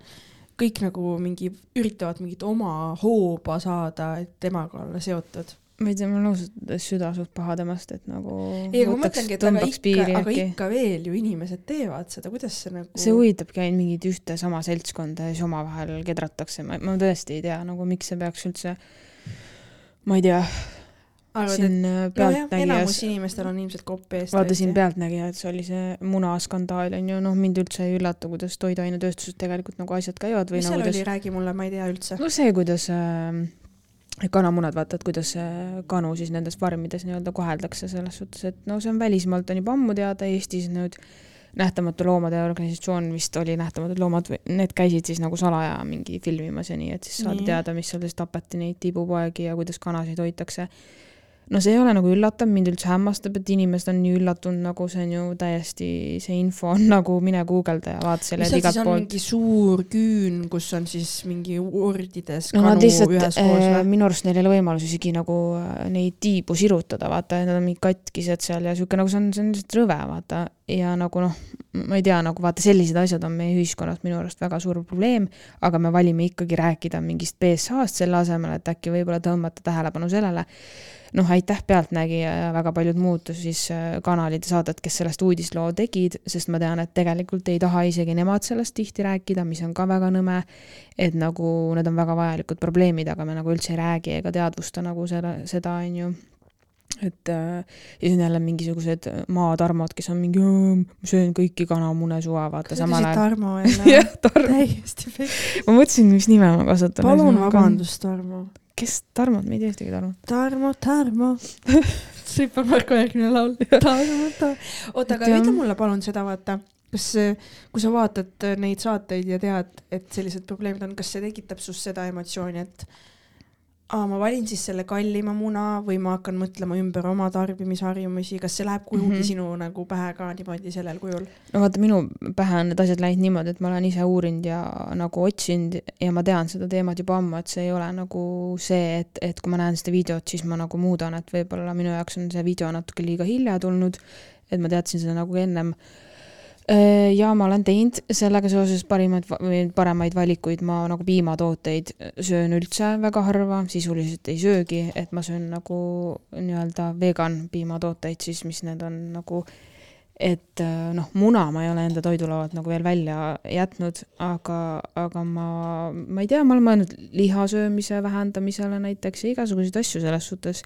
kõik nagu mingi, üritavad mingit oma hooba saada, et temaga olla seotud. ma ei tea, mul on ausalt süda suht paha temast, et nagu ei, aga ma mõtlengi, et aga ikka, aga ikka veel ju inimesed teevad seda, kuidas see nagu see huvitabki ainult mingit ühte sama seltskonda ja siis omavahel kedratakse, ma, ma tõesti ei tea nagu miks see peaks üldse ma ei tea et äh, Pealtnägijas enamus inimestel on ilmselt kopp ees. vaatasin Pealtnägijat, see oli see munaskandaal on ju, noh, mind üldse ei üllata, kuidas toiduainetööstuses tegelikult nagu asjad käivad või mis nagu seal kuidas... oli, räägi mulle, ma ei tea üldse. no see, kuidas äh, kanamunad, vaata, et kuidas kanu siis nendes farmides nii-öelda koheldakse selles suhtes, et no see on välismaalt on juba ammu teada, Eestis nüüd Nähtamatu Loomade Organisatsioon vist oli Nähtamatud Loomad, need käisid siis nagu salaja mingi filmimas ja nii, et siis saadi teada, mis seal siis tapeti neid tibupoegi ja kuidas kanasid hoitakse no see ei ole nagu üllatav, mind üldse hämmastab, et inimesed on nii üllatunud, nagu see on ju täiesti, see info on nagu mine guugelda ja vaata selle igalt poolt. mingi suur küün, kus on siis mingi ordides no, kanu lihtsalt, üheskoos või? minu arust neil ei ole võimalus isegi nagu äh, neid tiibu sirutada, vaata, nad on mingid katkised seal ja sihuke nagu see on, see on lihtsalt rõve, vaata. ja nagu noh, ma ei tea, nagu vaata, sellised asjad on meie ühiskonnas minu arust väga suur probleem, aga me valime ikkagi rääkida mingist BSA-st selle asemel, et äkki võib-olla tõmmata tähelepanu sellele noh, aitäh Pealtnägija ja väga paljud muud siis äh, kanalid ja saated, kes sellest uudisloo tegid, sest ma tean, et tegelikult ei taha isegi nemad sellest tihti rääkida, mis on ka väga nõme, et nagu need on väga vajalikud probleemid, aga me nagu üldse ei räägi ega teadvusta nagu selle, seda, on ju et äh, ja siis on jälle mingisugused maatarmod, kes on mingi, ma söön kõiki kanamune suva, vaata samal ajal. Tarmo jälle jah, Tarmo. täiesti pekki. ma mõtlesin, mis nime ma kasutan. palun vabandust, Tarmo kes Tarmot, me ei tea ühtegi Tarmot. Tarmo, Tarmo Super Marko järgmine laul. Tarmo, Tarmo. oota, aga ütle mulle palun seda, vaata, kas, kui sa vaatad neid saateid ja tead, et sellised probleemid on, kas see tekitab sinust seda emotsiooni, et aa, ma valin siis selle kallima muna või ma hakkan mõtlema ümber oma tarbimisharjumusi, kas see läheb kuhugi mm -hmm. sinu nagu pähe ka niimoodi sellel kujul? no vaata, minu pähe on need asjad läinud niimoodi, et ma olen ise uurinud ja nagu otsinud ja ma tean seda teemat juba ammu, et see ei ole nagu see, et, et kui ma näen seda videot, siis ma nagu muudan, et võib-olla minu jaoks on see video natuke liiga hilja tulnud, et ma teadsin seda nagu ennem ja ma olen teinud sellega seoses parimaid paremaid valikuid, ma nagu piimatooteid söön üldse väga harva, sisuliselt ei söögi, et ma söön nagu nii-öelda vegan piimatooteid siis, mis need on nagu et äh, noh, muna ma ei ole enda toidulaualt nagu veel välja jätnud, aga, aga ma, ma ei tea, ma olen mõelnud liha söömise vähendamisele näiteks ja igasuguseid asju selles suhtes.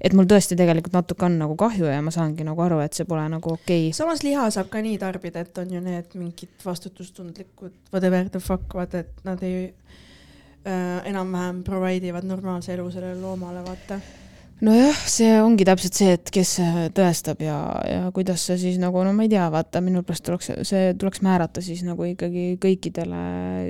et mul tõesti tegelikult natuke on nagu kahju ja ma saangi nagu aru, et see pole nagu okei okay.. samas liha saab ka nii tarbida, et on ju need mingid vastutustundlikud whatever the fuck, vaata, et nad ei äh, enam-vähem provide ivad normaalse elu sellele loomale, vaata nojah, see ongi täpselt see, et kes tõestab ja, ja kuidas see siis nagu, no ma ei tea, vaata, minu pärast tuleks, see tuleks määrata siis nagu ikkagi kõikidele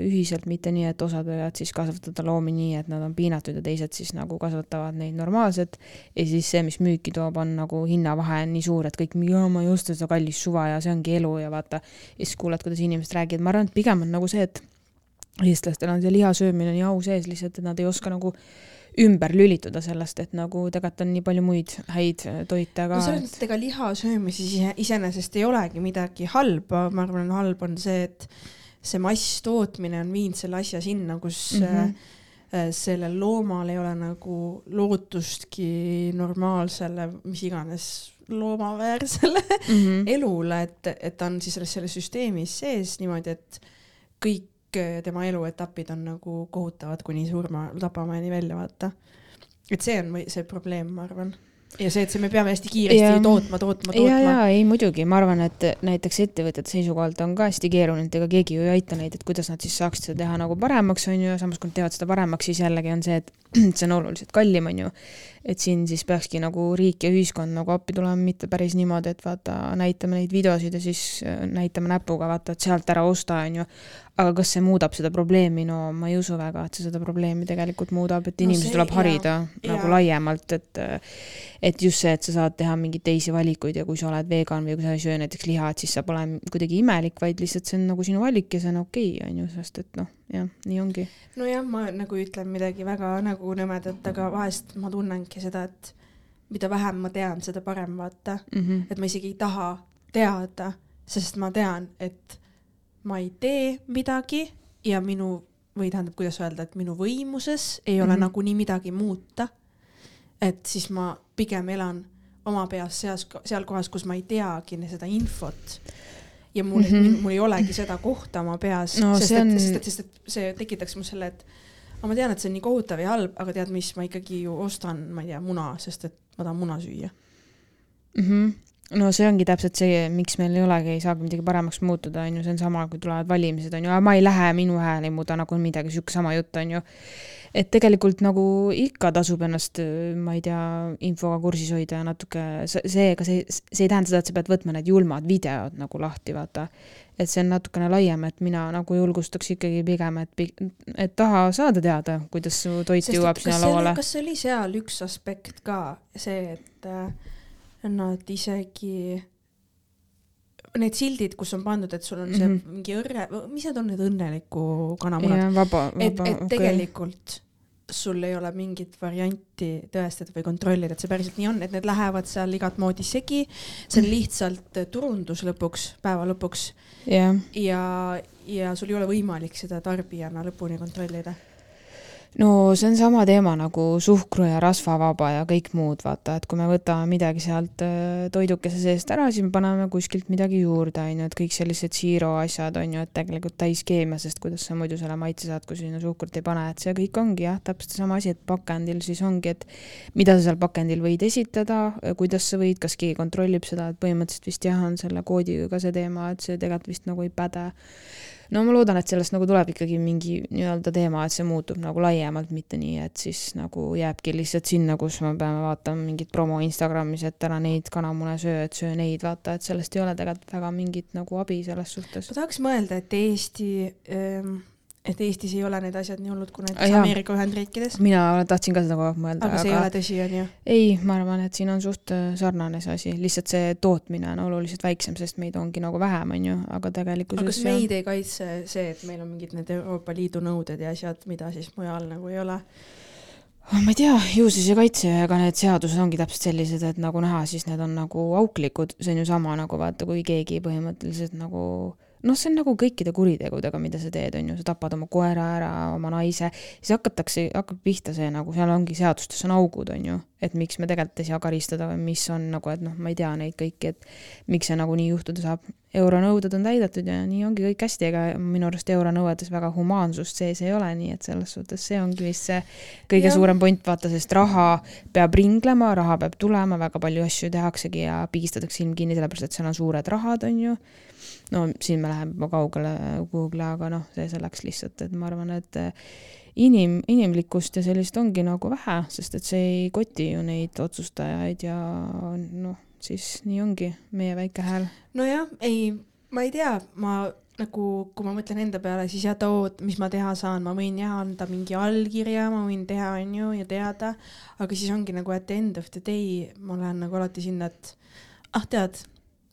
ühiselt, mitte nii, et osad võivad siis kasvatada loomi nii, et nad on piinatud ja teised siis nagu kasvatavad neid normaalselt. ja siis see, mis müüki toob, on nagu hinnavahe on nii suur, et kõik, ma ei osta seda kallist suva ja see ongi elu ja vaata. ja siis kuuled, kuidas inimesed räägivad, ma arvan, et pigem on nagu see, et eestlastel on see liha söömine nii au sees lihtsalt, et nad ei oska nagu ümber lülituda sellest, et nagu tegelikult on nii palju muid häid toite ka. no selles mõttes, et ega liha söömises iseenesest ei olegi midagi halba, ma arvan, halb on see, et see masstootmine on viinud selle asja sinna, kus mm -hmm. sellel loomal ei ole nagu lootustki normaalsele, mis iganes loomaväärsele mm -hmm. elule, et, et ta on siis selles, selles süsteemis sees niimoodi, et kõik kõik tema eluetapid on nagu kohutavad kuni surma, tapamaani välja, vaata. et see on see probleem, ma arvan ja see, et see, me peame hästi kiiresti ja, tootma, tootma, tootma. ja, ja ei muidugi, ma arvan, et näiteks ettevõtete seisukohalt on ka hästi keeruline, et ega keegi ju ei aita neid, et kuidas nad siis saaksid seda teha nagu paremaks, on ju, ja samas kui nad teevad seda paremaks, siis jällegi on see, et see on oluliselt kallim, on ju. Et siin siis peakski nagu riik ja ühiskond nagu appi tulema, mitte päris niimoodi, et vaata, näitame neid videosid ja siis äh, näitame näpuga, vaata, et sealt ära osta, on ju. aga kas see muudab seda probleemi, no ma ei usu väga, et see seda probleemi tegelikult muudab, et inimesi no tuleb harida ja, nagu ja. laiemalt, et et just see, et sa saad teha mingeid teisi valikuid ja kui sa oled vegan või kui sa ei söö näiteks liha, et siis sa pole kuidagi imelik, vaid lihtsalt see on nagu sinu valik ja see on okei okay,, on ju, sest et noh, jah, nii ongi. nojah, ma nagu ütlen midagi väga nagu nõmedat, aga vahest ma tunnengi seda, et mida vähem ma tean, seda parem, vaata mm. -hmm. et ma isegi ei taha teada, sest ma tean, et ma ei tee midagi ja minu või tähendab, kuidas öelda, et minu võimuses ei ole mm -hmm. nagunii midagi muuta et siis ma pigem elan oma peas seas, seal kohas, kus ma ei teagi seda infot. ja mul mm, -hmm. mul ei olegi seda kohta oma peas no,, sest, on... sest, et, sest et see tekitaks mul selle, et aga ma tean, et see on nii kohutav ja halb, aga tead mis, ma ikkagi ju ostan, ma ei tea, muna, sest et ma tahan muna süüa mm. -hmm no see ongi täpselt see, miks meil ei olegi, ei saagi midagi paremaks muutuda, on ju, see on sama, kui tulevad valimised, on ju, ma ei lähe, minu hääl ei muuda nagu midagi, sihuke sama jutt, on ju et tegelikult nagu ikka tasub ennast, ma ei tea, infoga kursis hoida ja natuke see, ega see, see ei tähenda seda, et sa pead võtma need julmad videod nagu lahti, vaata. Et see on natukene laiem, et mina nagu julgustaks ikkagi pigem, et, et taha saada teada, kuidas su toit Sest jõuab sinna lauale. kas see oli seal üks aspekt ka, see, et äh, nad isegi need sildid, kus on pandud, et sul on see mm -hmm. mingi õrre, mis need on need õnneliku kanamunad? vaba, vaba, et, et okay. tegelikult sul ei ole mingit varianti tõestada või kontrollida, et see päriselt nii on, et need lähevad seal igat moodi segi. see on lihtsalt turundus lõpuks, päeva lõpuks. Yeah.. ja, ja sul ei ole võimalik seda tarbijana lõpuni kontrollida no see on sama teema nagu suhkru ja rasvavaba ja kõik muud, vaata, et kui me võtame midagi sealt äh, toidukese seest ära, siis me paneme kuskilt midagi juurde, on ju, et kõik sellised siiro asjad on ju, et tegelikult täis keemia, sest kuidas sa muidu selle maitse saad, kui sinna suhkrut ei pane, et see kõik ongi jah, täpselt sama asi, et pakendil siis ongi, et mida sa seal pakendil võid esitada, kuidas sa võid, kas keegi kontrollib seda, et põhimõtteliselt vist jah, on selle koodiga ka see teema, et see tegelikult vist nagu ei päde no ma loodan, et sellest nagu tuleb ikkagi mingi nii-öelda teema, et see muutub nagu laiemalt, mitte nii, et siis nagu jääbki lihtsalt sinna, kus me peame vaatama mingit promo Instagramis, et ära neid kanamune söö, et söö neid, vaata, et sellest ei ole tegelikult väga mingit nagu abi selles suhtes. ma tahaks mõelda, et Eesti ähm, et Eestis ei ole need asjad nii hullud kui Ah, näiteks. Ameerika Ühendriikides. mina tahtsin ka seda kogu aeg mõelda, aga see ei aga ole tõsi, onju. ei, ma arvan, et siin on suht äh, sarnane see asi, lihtsalt see tootmine on oluliselt väiksem, sest meid ongi nagu vähem, on ju, aga tegelikkuses aga kas meid ei kaitse see, et meil on mingid need Euroopa Liidu nõuded ja asjad, mida siis mujal nagu ei ole? oh, ma ei tea, ju siis ei kaitse, ega need seadused ongi täpselt sellised, et nagu näha, siis need on nagu auklikud, see on ju sama nagu vaata, kui keegi põhimõtteliselt nagu noh, see on nagu kõikide kuritegudega, mida sa teed, on ju, sa tapad oma koera ära, oma naise, siis hakatakse, hakkab pihta see nagu seal ongi seadustes on augud, on ju, et miks me tegelikult ei saa karistada või mis on nagu, et noh, ma ei tea neid kõiki, et miks see nagu nii juhtuda saab. euronõuded on täidetud ja nii ongi kõik hästi, ega minu arust euronõuetes väga humaansust sees ei ole, nii et selles suhtes see ongi vist see kõige ja. suurem point, vaata, sest raha peab ringlema, raha peab tulema, väga palju asju tehaksegi ja pigistatakse silm kinni, sellepärast et seal on suured rahad, on ju. No siin me läheme juba kaugele kuhugile, aga noh, see selleks lihtsalt, et ma arvan, et eh, inim, inimlikkust ja sellist ongi nagu vähe, sest et see ei koti ju neid otsustajaid ja noh, siis nii ongi meie väike hääl. nojah, ei, ma ei tea, ma nagu, kui ma mõtlen enda peale, siis jah, too, mis ma teha saan, ma võin jah anda mingi allkirja, ma võin teha, onju, ja teada, aga siis ongi nagu at the end of the day, ma lähen nagu alati sinna, et ah, tead,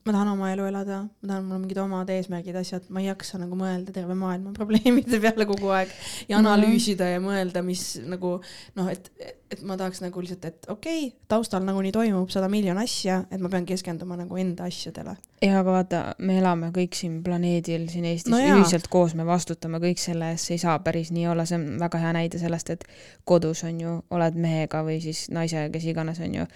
ma tahan oma elu elada, ma tahan, mul on mingid omad eesmärgid, asjad, ma ei jaksa nagu mõelda terve maailma probleemide peale kogu aeg ja Mhm. analüüsida ja mõelda, mis nagu noh, et, et ma tahaks nagu lihtsalt, et okei okay,, taustal nagunii toimub sada miljon asja, et ma pean keskenduma nagu enda asjadele. ja aga vaata, me elame kõik siin planeedil siin Eestis No jaa. ühiselt koos, me vastutame kõik selle eest, see ei saa päris nii olla, see on väga hea näide sellest, et kodus on ju, oled mehega või siis naisega, kes iganes on ju,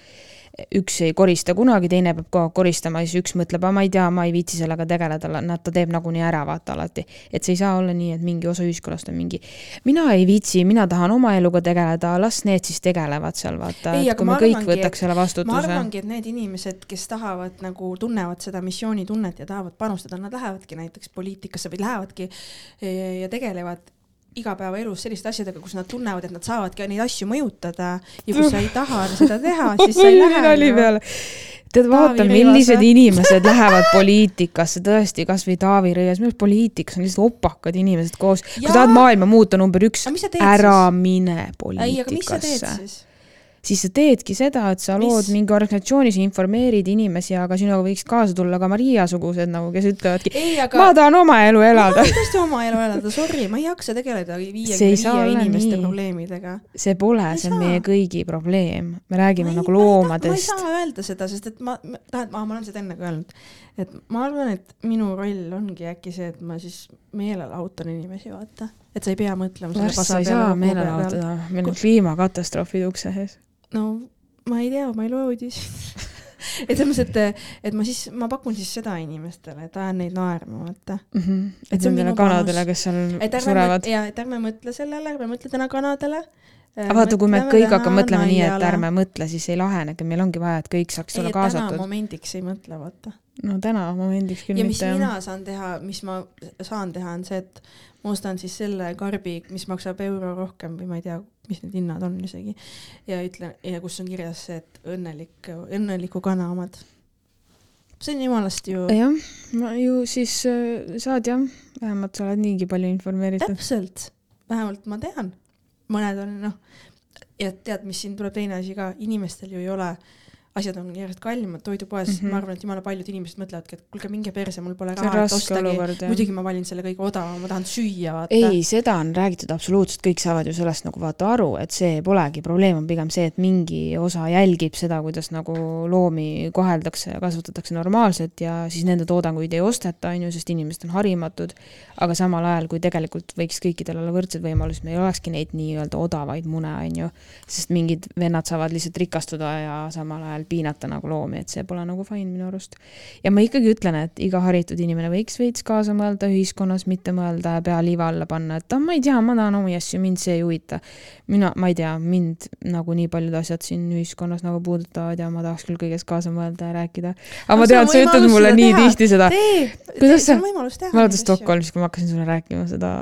üks ei korista kunagi, teine peab kogu aeg koristama ja siis üks mõtleb, ma ei tea, ma ei viitsi sellega tegeleda, nad, ta teeb nagunii ära, vaata alati. et see ei saa olla nii, et mingi osa ühiskonnast on mingi, mina ei viitsi, mina tahan oma eluga tegeleda, las need siis tegelevad seal, vaata, et kui ma me kõik arvangi, võtaks selle ma vastutuse. arvangi, et need inimesed, kes tahavad nagu tunnevad seda missioonitunnet ja tahavad panustada, nad lähevadki näiteks poliitikasse või lähevadki eh, ja tegelevad igapäevaelus selliste asjadega, kus nad tunnevad, et nad saavadki neid asju mõjutada ja kui sa ei taha seda teha, siis sa ei lähe nali peale. tead, vaata, millised inimesed lähevad poliitikasse, tõesti, kasvõi Taavi Rõivas, minu arust poliitikas on lihtsalt opakad inimesed koos. kui tahad maailma muuta number üks ära siis? mine poliitikasse. siis? sa teedki seda, et sa Mis? lood mingi organisatsiooni, sa informeerid inimesi, aga sinuga võiks kaasa tulla ka Maria-sugused nagu, kes ütlevadki, ei, aga ma tahan oma elu ma elada. tahan tõesti oma elu elada, sorry, ma ei jaksa tegeleda viiekümne viie inimeste nii. probleemidega. see pole, see on saa. meie kõigi probleem. me räägime Ma ei- nagu ma loomadest. ma ei saa öelda seda, sest et ma, tähendab, ma olen seda enne ka öelnud, et ma arvan, et minu roll ongi äkki see, et ma siis meelelahutan inimesi, vaata. et sa ei pea mõtlema varsti sa ei saa meelelahutada, meil on kliimakatastroofid ukse ees. No ma ei tea, ma ei loe uudiseid. et selles mõttes, et, et ma siis, ma pakun siis seda inimestele, et ajan neid naerma, vaata. et Et see on nendele kanadele, kes seal et ärme surevad ja et ärme mõtle sellele, ärme mõtle täna kanadele. aga vaata, kui me kõik hakkame mõtlema nii, et ärme mõtle, siis ei lahenegi, meil ongi vaja, et kõik saaks olla et kaasatud. momendiks ei mõtle, vaata. no täna momendiks küll ja mis mitte mina saan teha, mis ma saan teha, on see, et ma ostan siis selle karbi, mis maksab euro rohkem või ma ei tea, mis need hinnad on isegi. ja ütlen ja kus on kirjas see, et õnnelik, õnneliku kana omad. see on jumalast ju jah, ma ju siis äh, saad jah, vähemalt sa oled niigi palju informeeritud. täpselt, vähemalt ma tean, mõned on noh, ja tead, mis siin tuleb teine asi ka, inimestel ju ei ole asjad on järjest kallimad toidupoes mm, Mhm. -hmm. ma arvan, et jumala paljud inimesed mõtlevadki, et kuulge, minge perse, mul pole raha, et ostagi. muidugi ma valin selle kõige odavama, ma tahan süüa, vaata. ei, seda on räägitud absoluutselt, kõik saavad ju sellest nagu vaata aru, et see polegi probleem, on pigem see, et mingi osa jälgib seda, kuidas nagu loomi koheldakse ja kasvatatakse normaalselt ja siis nende toodanguid ei osteta, on ju, sest inimesed on harimatud. aga samal ajal, kui tegelikult võiks kõikidel olla võrdsed võimalused, meil ei olekski neid nii-öelda odavaid mune, on ju. sest mingid vennad saavad lihtsalt rikastuda ja samal ajal piinata nagu loomi, et see pole nagu fine minu arust. ja ma ikkagi ütlen, et iga haritud inimene võiks veits kaasa mõelda ühiskonnas, mitte mõelda ja pea liiva alla panna, et ah, ma ei tea, ma tahan omi asju, mind see ei huvita. mina, ma ei tea, mind nagu nii paljud asjad siin ühiskonnas nagu puudutavad ja ma tahaks küll kõigest kaasa mõelda ja rääkida. aga ma tean, sa ütled mulle nii teha. tihti seda. Kuidas sa- ma mäletan Stockholmis, kui ma hakkasin sulle rääkima seda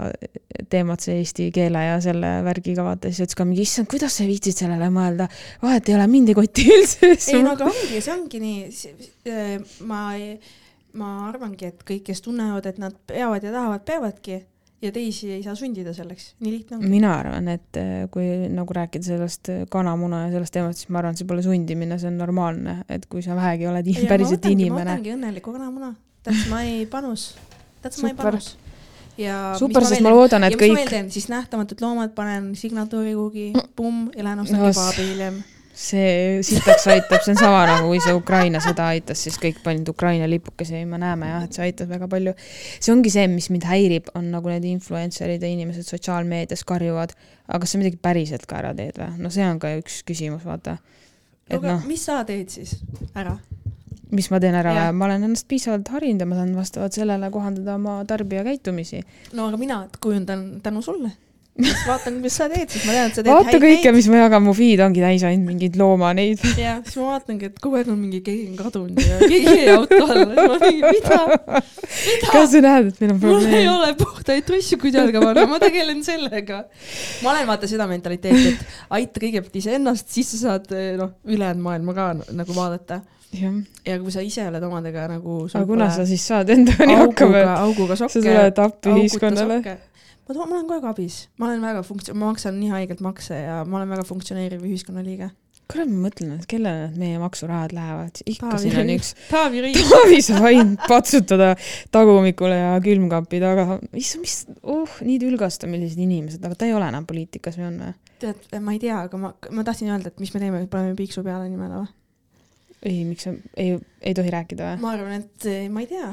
teemat, see eesti keele ja selle värgiga vaata, siis ütles ka mingi, issand, kuidas sa viitsid sellele mõelda. vahet ei ole, mind ei koti üldse. ei no aga ongi, see ongi nii, ma, ma arvangi, et kõik, kes tunnevad, et nad peavad ja tahavad, peavadki. Ja teisi ei saa sundida selleks, nii lihtne ongi. mina arvan, et eh, kui nagu rääkida sellest eh, kanamuna ja sellest teemast, siis ma arvan, see pole sundimine, see on normaalne, et kui sa vähegi oled in- päriselt ma inimene. võtangi õnneliku kanamuna, that's my panus, that's my panus. ja super, sest ma loodan, et ja ma kõik siis nähtamatud loomad panen signatuuri kuhugi, pumm ja lähen ostan Os- kebaabi hiljem. See sitaks aitab, see on sama nagu kui see Ukraina sõda aitas, siis kõik panid Ukraina lipukesi ja me näeme jah, et see aitas väga palju. see ongi see, mis mind häirib, on nagu need influencer'id ja inimesed sotsiaalmeedias karjuvad, aga kas sa midagi päriselt ka ära teed või? no see on ka üks küsimus, vaata. et aga noh, mis sa teed siis ära? mis ma teen ära või? ma olen ennast piisavalt harinud ja ma saan vastavalt sellele kohandada oma tarbijakäitumisi. no aga mina kujundan tänu sulle. Siis vaatan, mis sa teed, siis ma tean, et sa teed vaata kõike, mis ma jagan, mu feed ongi täis ainult mingeid looma neid. ja siis ma vaatangi, et kogu aeg on mingi, keegi on kadunud ja keegi jäi auto alla, siis ma mingi, mida, mida kas? sa näed, et meil on mul ei probleem? ole puhtaid trussikuid jalga panna, ma tegelen sellega. ma olen vaata seda mentaliteeti, et aita kõigepealt iseennast, siis sa saad noh, ülejäänud maailma ka nagu vaadata. jah, ja kui sa ise oled omadega nagu aga kuna sa siis saad endani hakkama auguga, auguga sa sokke. tuled appi ühiskonnale. Ma toon, ma olen kogu aeg abis, ma olen väga funktsi-, ma maksan nii haigelt makse ja ma olen väga funktsioneeriv ühiskonnaliige. kuule, ma mõtlen, et kellele need meie maksurahad lähevad, ikka Taavi siin on üks Taavi Rõivas. Taavi saab ainult patsutada tagumikule ja külmkapi taga. issand, mis, oh, nii tülgastamilised inimesed, aga ta ei ole enam poliitikas või on või? tead, ma ei tea, aga ma, ma tahtsin öelda, et mis me teeme, paneme piiksu peale nimele või? ei, miks sa, ei, ei tohi rääkida või? ma arvan, et eh, ma ei tea.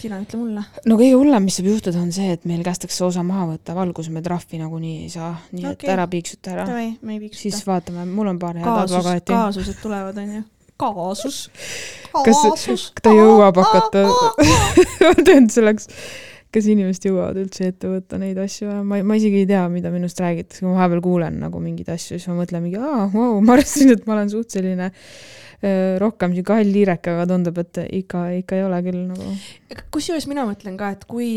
Sina ütle mulle. no kõige hullem, mis saab juhtuda, on see, et meil kästakse osa maha võtta, valguse me trahvi nagunii ei saa, nii et Okei. ära piiksuta ära. Siis. vaatame, mul on paar head advokaati. kaasused tulevad, onju. kaasus. Kas- kaasus. ta jõuab hakata- ma tean, see oleks, kas inimesed jõuavad üldse ette võtta neid asju, ma, ma isegi ei tea, mida minust räägitakse, kui ma vahepeal kuulen nagu mingeid asju, siis ma mõtlen mingi, aa, vau, ma arvasin, et ma olen suht selline öö, rohkem sihuke hall liirek, aga tundub, et ikka, ikka ei ole küll nagu. kusjuures mina mõtlen ka, et kui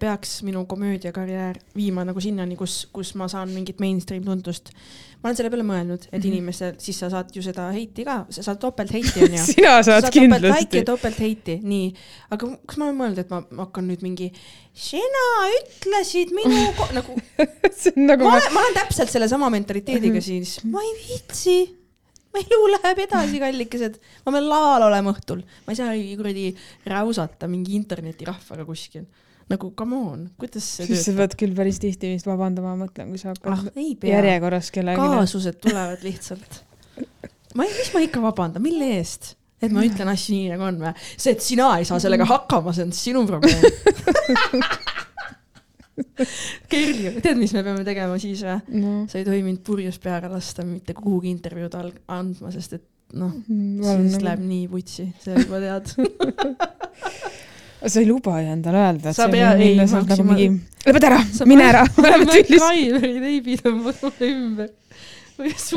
peaks minu komöödiakarjäär viima nagu sinnani, kus, kus ma saan mingit mainstream tuntust, ma olen selle peale mõelnud, et Mhm. inimestel, siis sa saad ju seda heiti ka, sa saad topeltheiti onju. sina saad like kindlasti topeltheiti, nii. aga kas ma olen mõelnud, et ma ma hakkan nüüd mingi, sina ütlesid minu nagu, nagu ma ma... olen, ma olen täpselt sellesama mentaliteediga siis, ma ei viitsi. Mu elu läheb edasi, kallikesed, ma pean laval olema õhtul, ma ei saa kuradi räusata mingi internetirahvaga kuskil. nagu come on, kuidas see siis sa pead küll päris tihti vist vabandama, ma mõtlen, kui sa ah hakkad, pea, järjekorras kellelegi. kaasused tulevad lihtsalt. ma ei, mis ma ikka vabandan, mille eest? et ma ütlen asju nii nagu on või? see, et sina ei saa sellega hakkama, see on sinu probleem. Kerli, tead, mis me peame tegema siis või? no sa ei tohi mind purjus peaga lasta mitte kuhugi intervjuud andma, sest et noh, palun siis nagu läheb nii vutsi, sa juba tead. sa ei luba ju endale öelda, et Sa see pea- on ei, ma sealt nagu hakkasin- mingi, lõpeta ära mine ära, me oleme tüllis. Driverid ei pidanud mulle ümber.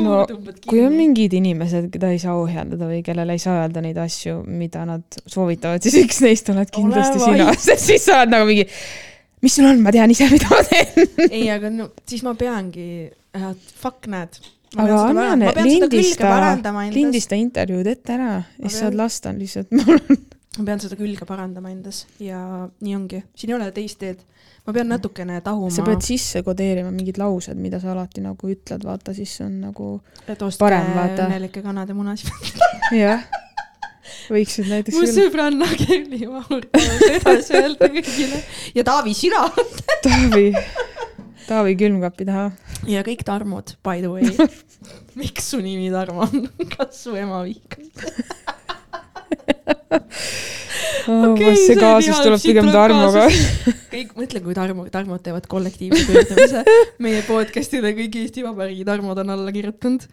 No, kui on mingid inimesed, keda ei saa ohjeldada või kellele ei saa öelda neid asju, mida nad soovitavad, siis üks neist oled kindlasti Ole sina, sest siis sa oled nagu mingi, mis sul on, ma tean ise, mida ma teen. ei, aga no siis ma peangi, fuck näed. aga anna lindista, lindista. intervjuud ette ära ja siis saad lasta lihtsalt, ma pean seda külge parandama endas ja nii ongi, siin ei ole teist teed. ma pean natukene tahuma. sa pead sisse kodeerima mingid laused, mida sa alati nagu ütled, vaata siis on nagu et ostke õnnelike kanade munasid. jah, võiksid näiteks mu sõbranna Kerli Vahur tahab edasi öelda kõigile ja Taavi, sina Taavi, Taavi külmkapi taha. ja kõik Tarmod, by the way. miks su nimi Tarmo on? kas su ema vihkas? Okei, kas see kaasus tuleb pigem Tarmoga? kõik, mõtle, kui Tarmo, Tarmod teevad kollektiivse pöördumise meie podcast'ile, kõik Eesti Vabariigi Tarmod on alla kirjutanud.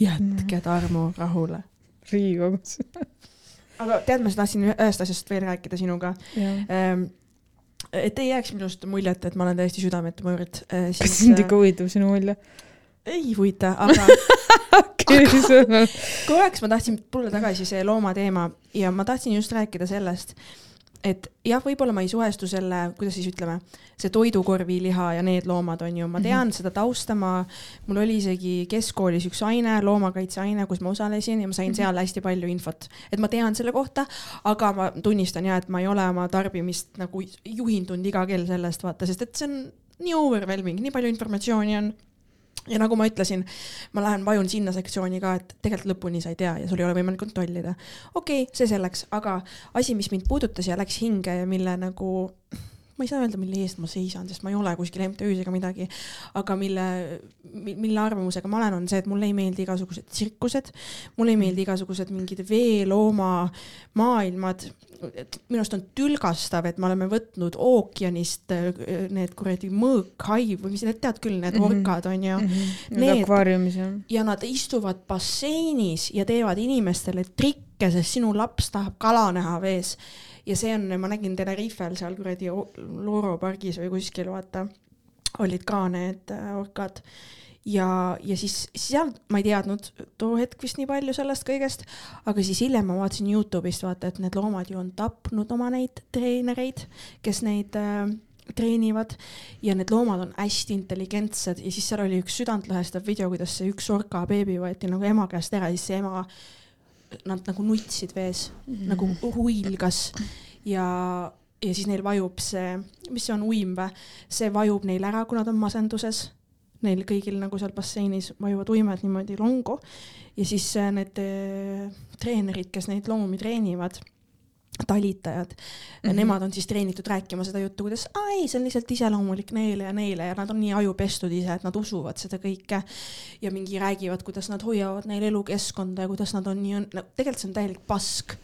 jätke Tarmo rahule. Riigikogus. aga tead, ma tahtsin ühest asjast veel rääkida sinuga. jah. et ei jääks minust muljet, et ma olen täiesti südametu mõõrt, kas siis sind ikka huvitab sinu mulje? ei huvita, aga korraks ma tahtsin tulla tagasi see loomateema ja ma tahtsin just rääkida sellest, et jah, võib-olla ma ei suhestu selle, kuidas siis ütleme, see toidukorviliha ja need loomad on ju, ma tean mm -hmm. seda tausta, ma, mul oli isegi keskkoolis üks aine, loomakaitseaine, kus ma osalesin ja ma sain mm -hmm. seal hästi palju infot, et ma tean selle kohta, aga ma tunnistan ja, et ma ei ole oma tarbimist nagu juhindunud iga kell sellest vaata, sest et see on nii overwhelming, nii palju informatsiooni on ja nagu ma ütlesin, ma lähen vajun sinna sektsiooni ka, et tegelikult lõpuni sa ei tea ja sul ei ole võimalik kontrollida. okei okay,, see selleks, aga asi, mis mind puudutas ja läks hinge ja mille nagu ma ei saa öelda, mille eest ma seisan, sest ma ei ole kuskil MTÜ-s ega midagi, aga mille, mille arvamusega ma olen, on see, et mulle ei meeldi igasugused tsirkused, mulle ei meeldi igasugused mingid veelooma maailmad. minu arust on tülgastav, et me oleme võtnud ookeanist äh, need kuradi mõõkhaiv või mis need tead küll, need mm -hmm. orkad on ju mm. -hmm. Need akvaariumis jah. ja nad istuvad basseinis ja teevad inimestele trikke, sest sinu laps tahab kala näha vees ja see on, ma nägin Tenerifel seal kuradi Loro pargis või kuskil, vaata, olid ka need äh, orkad. Ja, ja siis seal ma ei teadnud too hetk vist nii palju sellest kõigest, aga siis hiljem ma vaatasin Youtube'ist vaata, et need loomad ju on tapnud oma neid treenereid, kes neid äh, treenivad. Ja need loomad on hästi intelligentsed ja siis seal oli üks südantlõhestav video, kuidas see üks orka beebi võeti nagu ema käest ära, siis see ema nad nagu nutsid vees mm, -hmm. nagu huilgas ja, ja siis neil vajub see, mis see on, uim või, see vajub neil ära, kui nad on masenduses. Neil kõigil nagu seal basseinis vajuvad uimed niimoodi longu ja siis äh, need äh, treenerid, kes neid loomi treenivad talitajad mm, -hmm. nemad on siis treenitud rääkima seda juttu, kuidas ei, see on lihtsalt iseloomulik neile ja neile ja nad on nii ajupestud ise, et nad usuvad seda kõike. ja mingi räägivad, kuidas nad hoiavad neil elukeskkonda ja kuidas nad on nii, no tegelikult see on täielik pask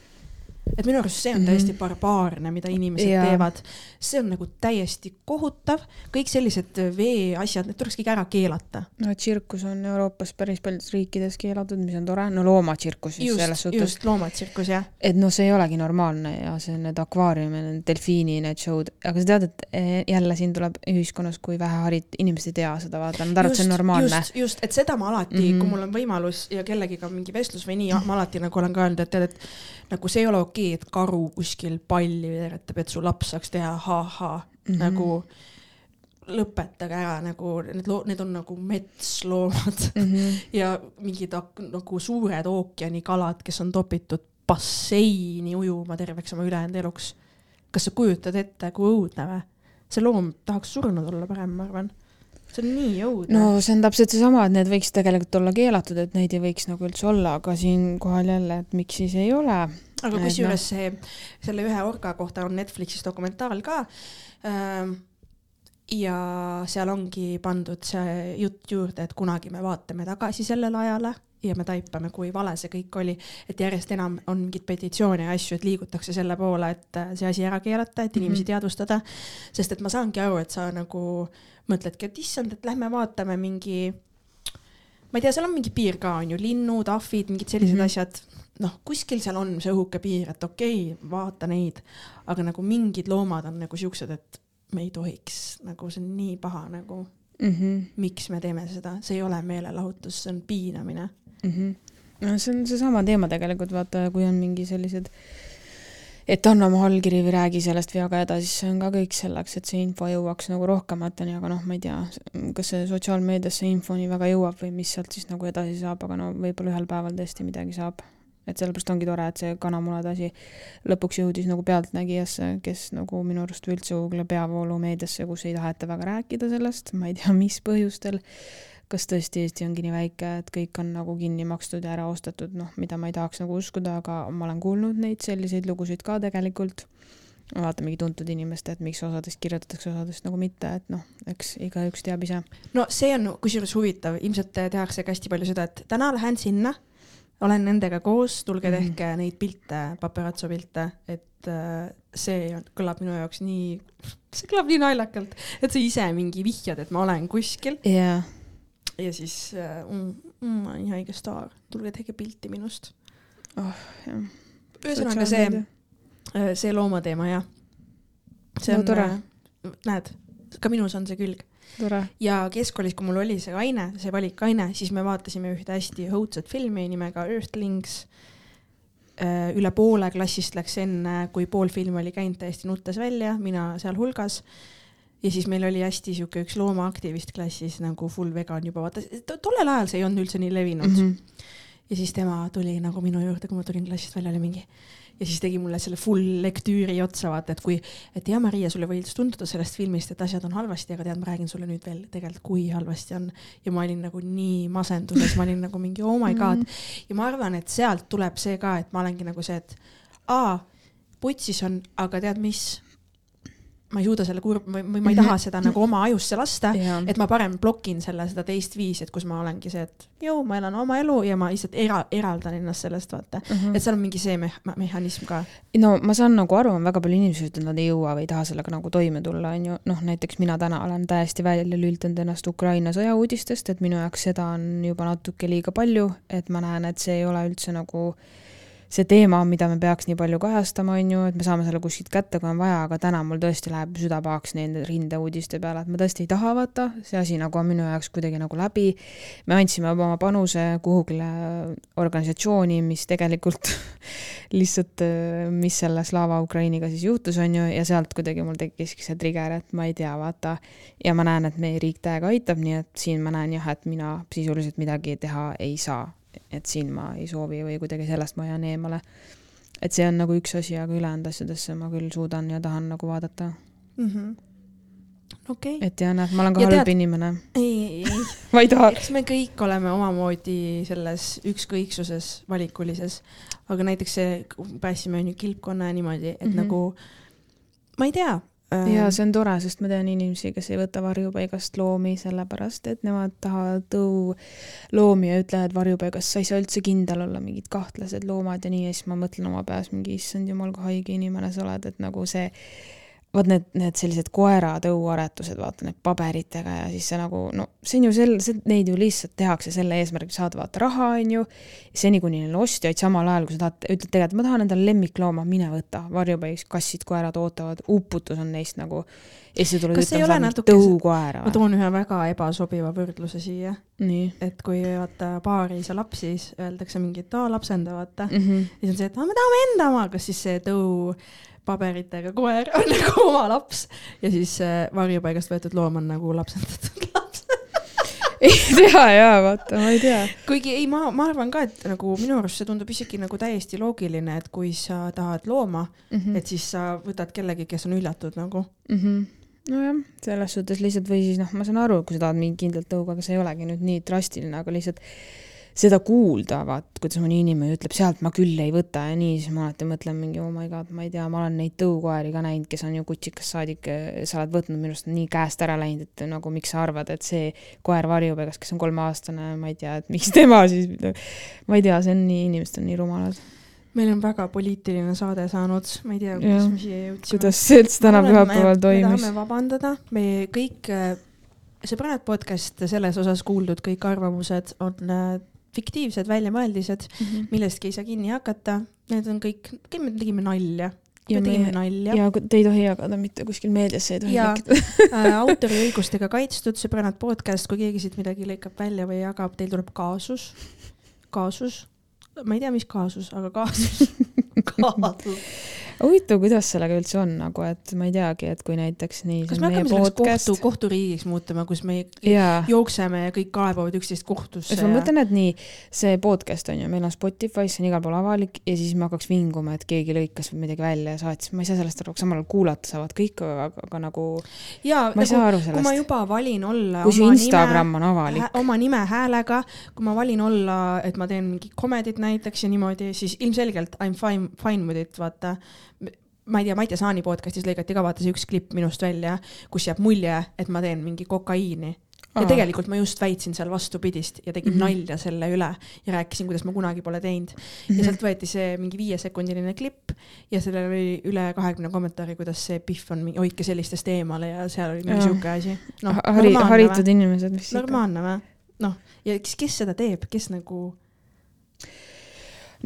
et minu arust see on täiesti mhm. barbaarne, mida inimesed ja. teevad. see on nagu täiesti kohutav, kõik sellised veeasjad, need tuleks kõik ära keelata. no tsirkus on Euroopas päris paljudes riikides keelatud, mis on tore, no loomatsirkus siis just, selles suhtes. just, loomatsirkus jah. et noh, see ei olegi normaalne ja see on need akvaariumi, need delfiini need show'd, aga sa tead, et eh, jälle siin tuleb ühiskonnas, kui vähe harit-, inimesed ei tea seda, vaata, nad arvavad, see on normaalne. just, just, et seda ma alati mm, -hmm. kui mul on võimalus ja kellegiga mingi vestlus või nii, ma alati nagu olen ka öelnud, et tead, et nagu see ei ole okei okay,, et karu kuskil palli veeretab, et su laps saaks teha ha-ha mm, -hmm. nagu lõpetage ära, nagu need loo-, need on nagu metsloomad mm -hmm. ja mingid nagu suured ookeanikalad, kes on topitud basseini ujuma terveks oma ülejäänud eluks. kas sa kujutad ette, kui õudne või? see loom tahaks surnud olla parem, ma arvan see on nii õudne. no see on täpselt seesama, et need võiks tegelikult olla keelatud, et neid ei võiks nagu üldse olla, aga siinkohal jälle, et miks siis ei ole. aga kusjuures no. see, selle ühe orga kohta on Netflixis dokumentaal ka ähm, ja seal ongi pandud see jutt juurde, et kunagi me vaatame tagasi sellele ajale ja me taipame, kui vale see kõik oli, et järjest enam on mingeid petitsioone ja asju, et liigutakse selle poole, et see asi ära keelata, et inimesi mm -hmm. teadvustada. sest et ma saangi aru, et sa nagu mõtledki, et issand, et lähme vaatame mingi, ma ei tea, seal on mingi piir ka on ju, linnud, ahvid, mingid sellised mm -hmm. asjad. noh, kuskil seal on see õhuke piir, et okei okay,, vaata neid, aga nagu mingid loomad on nagu siuksed, et me ei tohiks, nagu see on nii paha nagu mm. -hmm. miks me teeme seda, see ei ole meelelahutus, see on piinamine mm. -hmm. no see on seesama teema tegelikult, vaata, kui on mingi sellised, et anna oma allkiri või räägi sellest veaga edasi, see on ka kõik selleks, et see info jõuaks nagu rohkemateni, aga noh, ma ei tea, kas see sotsiaalmeedias see info nii väga jõuab või mis sealt siis nagu edasi saab, aga no võib-olla ühel päeval tõesti midagi saab. Et sellepärast ongi tore, et see kanamunade asi lõpuks jõudis nagu pealtnägijasse, kes nagu minu arust üldse Google'i peavoolumeediasse, kus ei taheta väga rääkida sellest, ma ei tea, mis põhjustel kas tõesti Eesti ongi nii väike, et kõik on nagu kinni makstud ja ära ostetud, noh, mida ma ei tahaks nagu uskuda, aga ma olen kuulnud neid selliseid lugusid ka tegelikult. vaatamegi tuntud inimest, et miks osadest kirjutatakse, osadest nagu mitte, et noh, eks igaüks teab ise. no see on kusjuures huvitav, ilmselt tehakse ka hästi palju seda, et täna lähen sinna, olen nendega koos, tulge mm. tehke neid pilte, paparazzo pilte, et äh, see kõlab minu jaoks nii, see kõlab nii naljakalt, et sa ise mingi vihjad, et ma olen kuskil yeah ja siis äh, mm, mm, ma olen nii haige staar, tulge tehke pilti minust oh,. ühesõnaga see, äh, see loomateema jah. see no, on tore. Äh, näed, ka minus on see külg. Tore. ja keskkoolis, kui mul oli see aine, see valikaine, siis me vaatasime ühte hästi õudset filmi nimega Earthlings äh, üle poole klassist läks enne, kui pool filmi oli käinud täiesti nuttes välja, mina sealhulgas. Ja siis meil oli hästi sihuke üks loomaaktivist klassis nagu full vegan juba, vaata tollel ajal see ei olnud üldse nii levinud mm. -hmm. ja siis tema tuli nagu minu juurde, kui ma tulin klassist välja, oli mingi ja siis tegi mulle selle full lektüüri otsa, vaata, et kui, et ja Maria, sulle võis tunduda sellest filmist, et asjad on halvasti, aga tead, ma räägin sulle nüüd veel tegelikult, kui halvasti on. ja ma olin nagu nii masenduses, ma olin nagu mingi oh my god mm. -hmm. ja ma arvan, et sealt tuleb see ka, et ma olengi nagu see, et aa, putsis on, aga tead mis ma ei suuda selle kurb või, või ma ei taha seda nagu oma ajusse lasta, et ma parem blokin selle, seda teist viisi, et kus ma olengi see, et jõu, ma elan oma elu ja ma lihtsalt era-, eraldan ennast sellest, vaata mm. -hmm. et seal on mingi see me mehhanism ka. no ma saan nagu aru, on väga palju inimesi, et nad ei jõua või ei taha sellega nagu toime tulla, on ju, noh näiteks mina täna olen täiesti välja lülitanud ennast Ukraina sõjauudistest, et minu jaoks seda on juba natuke liiga palju, et ma näen, et see ei ole üldse nagu see teema, mida me peaks nii palju kajastama, on ju, et me saame selle kuskilt kätte, kui on vaja, aga täna mul tõesti läheb süda pahaks nende rindeuudiste peale, et ma tõesti ei taha vaata, see asi nagu on minu jaoks kuidagi nagu läbi. me andsime oma panuse kuhugile organisatsiooni, mis tegelikult lihtsalt, mis selle Slava Ukrainiga siis juhtus, on ju, ja sealt kuidagi mul tekkiski see trigger, et ma ei tea, vaata. ja ma näen, et meie riik täiega aitab, nii et siin ma näen jah, et mina sisuliselt midagi teha ei saa et siin ma ei soovi või kuidagi sellest ma jään eemale. et see on nagu üks asi, aga ülejäänud asjadesse ma küll suudan ja tahan nagu vaadata mm. -hmm okay.. et ja näed, ma olen ka ja halb tead... inimene. ei, ei ma ei taha. eks me kõik oleme omamoodi selles ükskõiksuses valikulises, aga näiteks see, päästsime onju kilpkonna ja niimoodi, et mm -hmm. nagu ma ei tea, ja see on tore, sest ma tean inimesi, kes ei võta varjupaigast loomi sellepärast, et nemad tahavad tõuloomi ja ütlevad varjupaigas, sa ei saa üldse kindel olla, mingid kahtlased loomad ja nii. Ja siis ma mõtlen oma peas mingi, issand jumal, kui haige inimene sa oled, et nagu see vot need, need sellised koera tõuaretused, vaata need paberitega ja siis see nagu no see on ju sel-, neid ju lihtsalt tehakse selle eesmärgiga saada vaata raha, on ju. seni, kuni neil ostjaid, samal ajal kui sa tahad, ütled tegelikult, ma tahan endale lemmiklooma, mine võta, varjupaigis kassid, koerad ootavad, uputus on neist nagu. ja siis sa tuled ütlema, oled tõukoera. ma toon ühe väga ebasobiva võrdluse siia. et kui vaata paari ei saa lapsi, siis öeldakse mingi, et aa lapsenda vaata mm. -hmm. siis on see, et aa me tahame enda oma, kas siis see tõu paberitega koer on nagu oma laps ja siis äh, varjupaigast võetud loom on nagu lapsendatud laps ei tea jaa, vaata, ma ei tea. kuigi ei, ma, ma arvan ka, et nagu minu arust see tundub isegi nagu täiesti loogiline, et kui sa tahad looma mm, -hmm. et siis sa võtad kellegi, kes on hüljatud nagu mm. -hmm nojah, selles suhtes lihtsalt või siis noh, ma saan aru, kui sa tahad mingit kindlat tõuga, aga see ei olegi nüüd nii drastiline, aga lihtsalt seda kuulda, vaat, kuidas mõni inimene ütleb, sealt ma küll ei võta ja nii, siis ma alati mõtlen mingi oh my god, ma ei tea, ma olen neid tõukoeri ka näinud, kes on ju kutsikast saadik, sa oled võtnud minu arust nii käest ära läinud, et nagu miks sa arvad, et see koer varjupaigas, kes on kolmeaastane, ma ei tea, et miks tema siis, ma ei tea, see on nii, inimesed on nii rumalad meil on väga poliitiline saade saanud, ma ei tea, kuidas me siia jõudsime. kuidas see üldse täna pühapäeval toimus? me tahame vabandada, me kõik, sõbrad podcast selles osas kuuldud kõik arvamused on fiktiivsed väljamõeldised mm, -hmm. millestki ei saa kinni hakata, need on kõik, me tegime nalja. ja me tegime nalja. ja te ei tohi jagada mitte kuskil meediasse ei tohi lekkida äh, autoriõigustega kaitstud sõbrannad podcast, kui keegi siit midagi lõikab välja või jagab, teil tuleb kaasus, kaasus, ma ei tea, mis kaasus, aga kaasus. Kaasus huvitav, kuidas sellega üldse on nagu, et ma ei teagi, et kui näiteks nii. kas me hakkame selleks podcast... kohtu, kohturiigiks muutuma, kus me ja. jookseme ja kõik kaebavad üksteist kohtusse? ma mõtlen, et nii, see podcast on ju, meil on Spotify's, see on igal pool avalik ja siis me hakkaks vinguma, et keegi lõikas midagi välja ja saatis, ma ei saa sellest aru, samal ajal kuulata saavad kõik, aga, nagu. jaa, nagu, kui ma juba valin olla. kui su Instagram nime, on avalik. oma nime häälega, kui ma valin olla, et ma teen mingi comedit näiteks ja niimoodi, siis ilmselgelt I m fine, fine with it, vaata ma ei tea, Maite Saani podcast'is lõigati ka vaata see üks klipp minust välja, kus jääb mulje, et ma teen mingi kokaiini. ja tegelikult ma just väitsin seal vastupidist ja tegin mm -hmm. nalja selle üle ja rääkisin, kuidas ma kunagi pole teinud mm. -hmm. ja sealt võeti see mingi viiesekundiline klipp ja sellel oli üle kahekümne kommentaari, kuidas see Pihv on, hoidke sellistest eemale ja seal oli mingi sihuke asi no,. Hari, haritud inimesed, mis normaalne või? noh, ja kes, kes seda teeb, kes nagu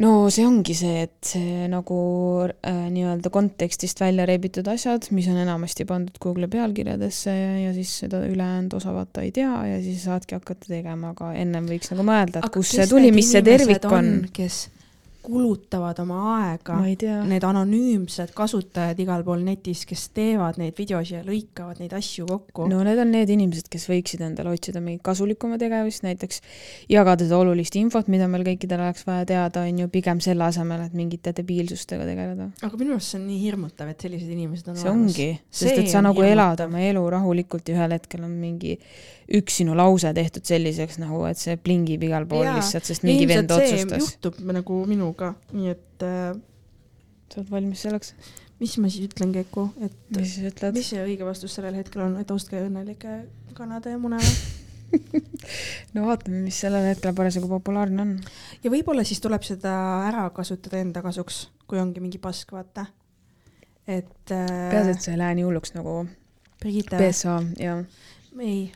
no see ongi see, et see nagu äh, nii-öelda kontekstist välja rebitud asjad, mis on enamasti pandud Google'i pealkirjadesse ja, ja siis seda ülejäänud osa vaata ei tea ja siis saadki hakata tegema, aga ennem võiks nagu mõelda, et kust see tuli, mis see tervik on, on. kes kulutavad oma aega need anonüümsed kasutajad igal pool netis, kes teevad neid videosid ja lõikavad neid asju kokku no.. need on need inimesed, kes võiksid endale otsida mingit kasulikuma tegevust, näiteks jagada seda olulist infot, mida meil kõikidel oleks vaja teada, on ju, pigem selle asemel, et mingite debiilsustega tegeleda. aga minu arust see on nii hirmutav, et sellised inimesed on see ongi, sest See et sa nagu hirmutav. elad oma elu rahulikult ja ühel hetkel on mingi üks sinu lause tehtud selliseks nagu, et see plingib igal pool Jaa. lihtsalt, sest mingi vend see otsustas. juhtub nagu minuga, nii et äh, sa oled valmis selleks? mis ma siis ütlen, Keku, et mis mis see õige vastus sellel hetkel on, et ostke õnnelikke kanade mune või? no vaatame, mis sellel hetkel parasjagu populaarne on. ja võib-olla siis tuleb seda ära kasutada enda kasuks, kui ongi mingi pask, vaata. et äh, peaasi, et sa ei lähe nii hulluks nagu Brigitte, PSA ja ei,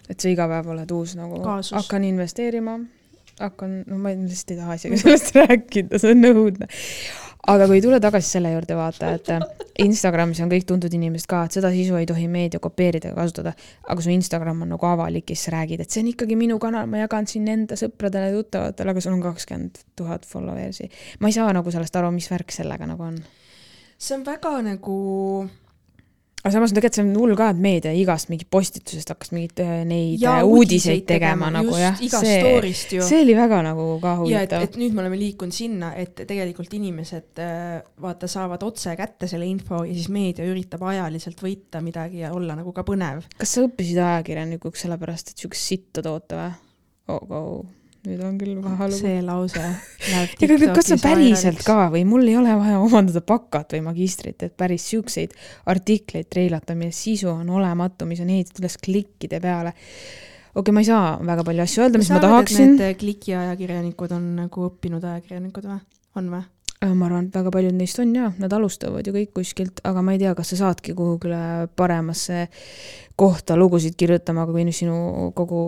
et sa iga päev oled uus nagu, hakkan investeerima, hakkan, no ma lihtsalt ei taha isegi sellest rääkida, see on õudne. aga kui tulla tagasi selle juurde, vaata, et äh, Instagramis on kõik tuntud inimesed ka, et seda sisu ei tohi meedia kopeerida ega kasutada, aga su Instagram on nagu avalik ja siis räägid, et see on ikkagi minu kanal, ma jagan siin enda sõpradele ja tuttavatele, aga sul on kakskümmend tuhat followers'i. ma ei saa nagu sellest aru, mis värk sellega nagu on. see on väga nagu aga samas tegelikult see on hull ka, et meedia igast mingit postitusest hakkas mingeid äh, neid ja äh, uudiseid tegema nagu just, jah, see, see oli väga nagu ka ja et, huvitav. et nüüd me oleme liikunud sinna, et tegelikult inimesed äh, vaata saavad otse kätte selle info ja siis meedia üritab ajaliselt võita midagi ja olla nagu ka põnev. kas sa õppisid ajakirjanikuks sellepärast, et siukest sitta toota või oh,? Oh, nüüd on küll paha lugu. see lause läheb ega kas sa TikTokis päriselt ka või mul ei ole vaja omandada bakat või magistrit, et päris siukseid artikleid treilata, mille sisu on olematu, mis on ehitatud üles klikkide peale. okei okay,, ma ei saa väga palju asju öelda, mis ma tahaksin. Need klikiajakirjanikud on nagu õppinud ajakirjanikud või? on või? Äh, ma arvan, et väga paljud neist on jaa, nad alustavad ju kõik kuskilt, aga ma ei tea, kas sa saadki kuhugile paremasse kohta lugusid kirjutama, aga kui sinu kogu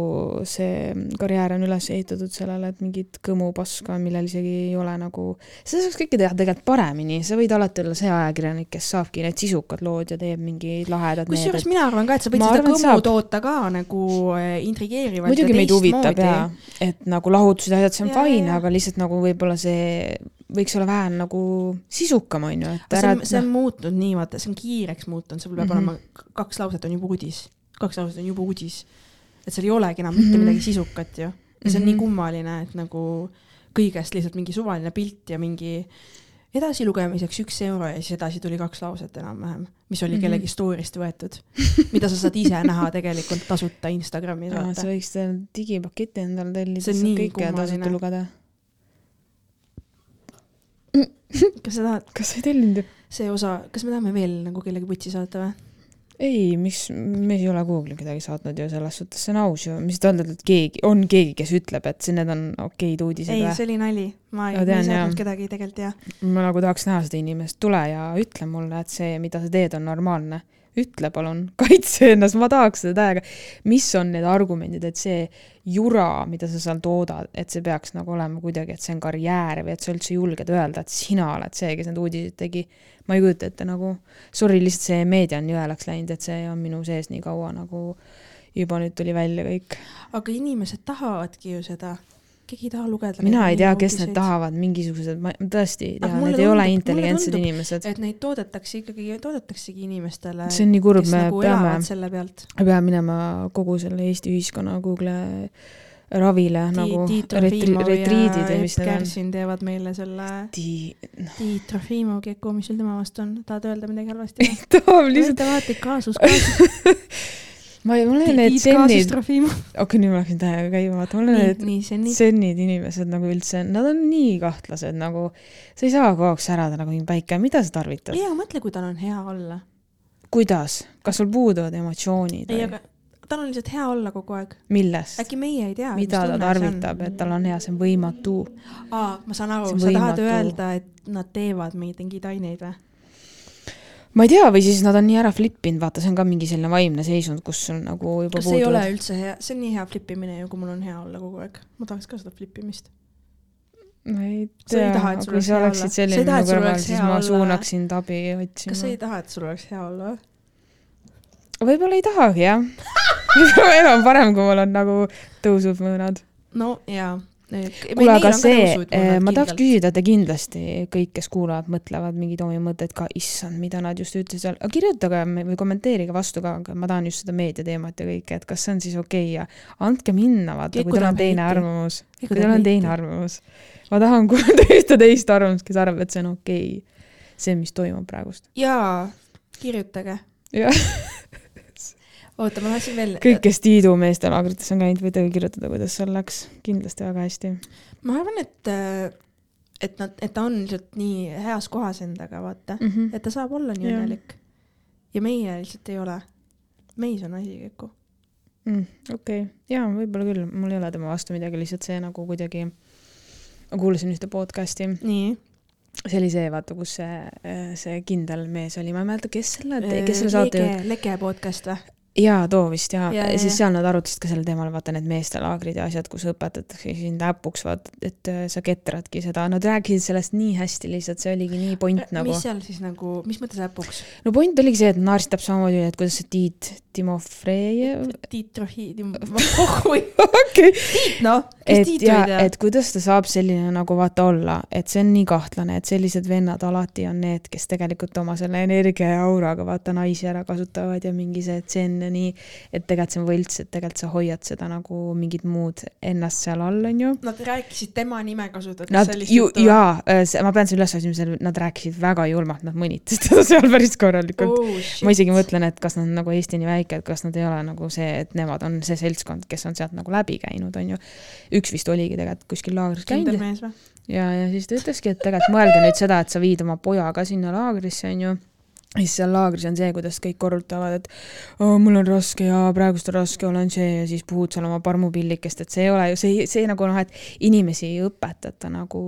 see karjäär on üles ehitatud sellele, et mingit kõmu paska, millel isegi ei ole nagu, seda saaks kõike teha tegelikult paremini, sa võid alati olla see ajakirjanik, kes saabki need sisukad lood ja teeb mingi lahedad kusjuures mina arvan ka, et sa võid Ma seda arvan, kõmu saab. toota ka nagu äh, intrigeerivalt muidugi ja meid huvitab teistmoodi. ja et nagu lahutused ja asjad, see on Jaa, fine, jaa. aga lihtsalt nagu võib-olla see võiks olla vähem nagu sisukam, on ju, et see ära on, see on muutnud nii, vaata, see on kiireks muutunud, sul peab mm. -hmm. olema kaks lauset on juba uudis, kaks lauset on juba uudis. et seal ei olegi enam mitte Mhm. midagi sisukat ju. ja see on nii Mhm. kummaline, et nagu kõigest lihtsalt mingi suvaline pilt ja mingi edasilugemiseks üks euro ja siis edasi tuli kaks lauset enam-vähem, mis oli Mhm. kellegi story'st võetud, mida sa saad ise näha tegelikult tasuta Instagramis, sa võiks digipaketi endale tellida, saad kõike tasuta lugeda. kas sa tahad kas sa ei tellinud ju? see osa, kas me tahame veel nagu kellegi putsi saata või? ei, miks, me ei ole kuhugi kedagi saatnud ju selles suhtes, see on aus ju, mis te öelda, et keegi, on keegi, kes ütleb, et see, need on okeid uudised ei, või? see oli nali, ma ei, ei saatnud kedagi tegelikult jah. ma nagu tahaks näha seda inimest, tule ja ütle mulle, et see, mida sa teed, on normaalne. Ütle palun, kaitse ennast, ma tahaks seda täiega. mis on need argumendid, et see jura, mida sa seal toodad, et see peaks nagu olema kuidagi, et see on karjäär või et sa üldse julged öelda, et sina oled see, kes need uudised tegi. ma ei kujuta ette nagu, sorry, lihtsalt see meedia on jõelaks läinud, et see on minu sees nii kaua nagu juba nüüd tuli välja kõik. aga inimesed tahavadki ju seda. Keegi ei taha lugeda. mina ei tea, kes need. tahavad, mingisugused, ma tõesti ei tea, need ei ole tundub- intelligentsed tundub, inimesed. et neid toodetakse ikkagi, toodetaksegi inimestele. see on nii kurb, me nagu peame me peame minema kogu selle Eesti ühiskonna Google ravile nagu Tiit retri- retriidid või mis need on. Kärsin teevad meile selle. Ti-, Tiit Trofimov, Keku, mis sul tema vastu on? tahad öelda midagi halvasti tahab lihtsalt, vaata, kaasus, kaasus. ma ei, mul on need sennid, okei, nüüd ma läksin täiega käima, vaata, mul on need sennid inimesed nagu üldse, nad on nii kahtlased nagu, sa ei saa kogu aeg särada nagu mingi päike, mida sa tarvitad? ei, aga mõtle, kui tal on hea olla. kuidas, kas sul puuduvad emotsioonid ei, aga tal on lihtsalt hea olla kogu aeg. millest? äkki meie ei tea, mida ta tarvitab, et tal on hea, see on võimatu. aa, ma saan aru, sa tahad öelda, et nad teevad mingeid aineid või? Ma ei tea, või siis nad on nii ära flippinud, vaata, see on ka mingi selline vaimne seisund, kus sul nagu juba see ei ole üldse hea, see on nii hea flipimine ju, kui mul on hea olla kogu aeg. ma tahaks ka seda flipimist. ma ei tea, kui sa oleksid selline minu sul kõrval, siis ma olla? suunaksin sind abi kas sa ei otsima. taha, et sul oleks hea olla või? võib-olla ei tahagi, jah. võib-olla elu on parem, kui mul on nagu tõusvad mõõnad. no jaa, kuule, aga see, ma tahaks küsida, te kindlasti kõik, kes kuulavad, mõtlevad mingeid omi mõtteid ka, issand, mida nad just ütlesid seal, kirjutage me- või kommenteerige vastu ka, aga ma tahan just seda meediateemat ja kõike, et kas see on siis okei okay ja andke minna, vaata, kui teil on teine arvamus, kui teil on teine arvamus. ma tahan kuulda ühte teist arvamust, kes arvab, et see on okei okay., see, mis toimub praegust. jaa, kirjutage. jah, oota, ma tahtsin veel. kõik, kes Tiidu meestelaagrites on käinud, võite kirjutada, kuidas seal läks, kindlasti väga hästi. ma arvan, et, et nad, et ta on lihtsalt nii heas kohas endaga, vaata, Mhm. et ta saab olla nii õnnelik. ja meie lihtsalt ei ole. meis on asi kõik. mm,. okei okay., jaa, võib-olla küll, mul ei ole tema vastu midagi, lihtsalt see nagu kuidagi, ma kuulasin ühte podcast'i, nii. see oli see, vaata, kus see, see kindel mees oli, ma ei mäleta, kes selle, kes selle saatejuht, Lege, Lege podcast või? jaa, too vist jaa Jaa, ja,, jaa, siis seal nad arutasid ka sellel teemal, vaata need meestelaagrid ja asjad, kus õpetatakse sind äpuks, vaata, et äh, sa ketradki seda, nad rääkisid sellest nii hästi lihtsalt, see oligi nii point nagu mis. seal siis nagu, mis mõttes äpuks? no point oligi see, et Naars täpselt samamoodi, et kuidas see Tiit Timofrejev, Tiit Rohi, okei, okei, noh, kes et ja ei, tea? et kuidas ta saab selline nagu vaata olla, et see on nii kahtlane, et sellised vennad alati on need, kes tegelikult oma selle energia ja auraga vaata naisi ära kasutavad ja mingi see zen ja nii, et tegelikult see on võlts, et tegelikult sa hoiad seda nagu mingit muud ennast seal all, onju. Nad rääkisid tema nime kasutades Nad sellist ju, juttu. jaa, ma pean selle üles otsima, nad rääkisid väga julmalt, nad mõnitasid teda seal päris korralikult oh,. ma isegi mõtlen, et kas nad on nagu Eesti nii väike, et kas nad ei ole nagu see, et nemad on see seltskond, kes on sealt nagu läbi käinud, onju. üks vist oligi tegelikult kuskil laagris kindel käinud mees või? ja, ja siis ta ütleski, et tegelikult mõelge nüüd seda, et sa viid oma poja ka sinna laagrisse, onju. Ja siis seal laagris on see, kuidas kõik korrutavad, et oh, mul on raske ja praegust on raske, olen see ja siis puhud seal oma parmupillikest, et see ei ole ju see, see nagu noh, et inimesi ei õpetata nagu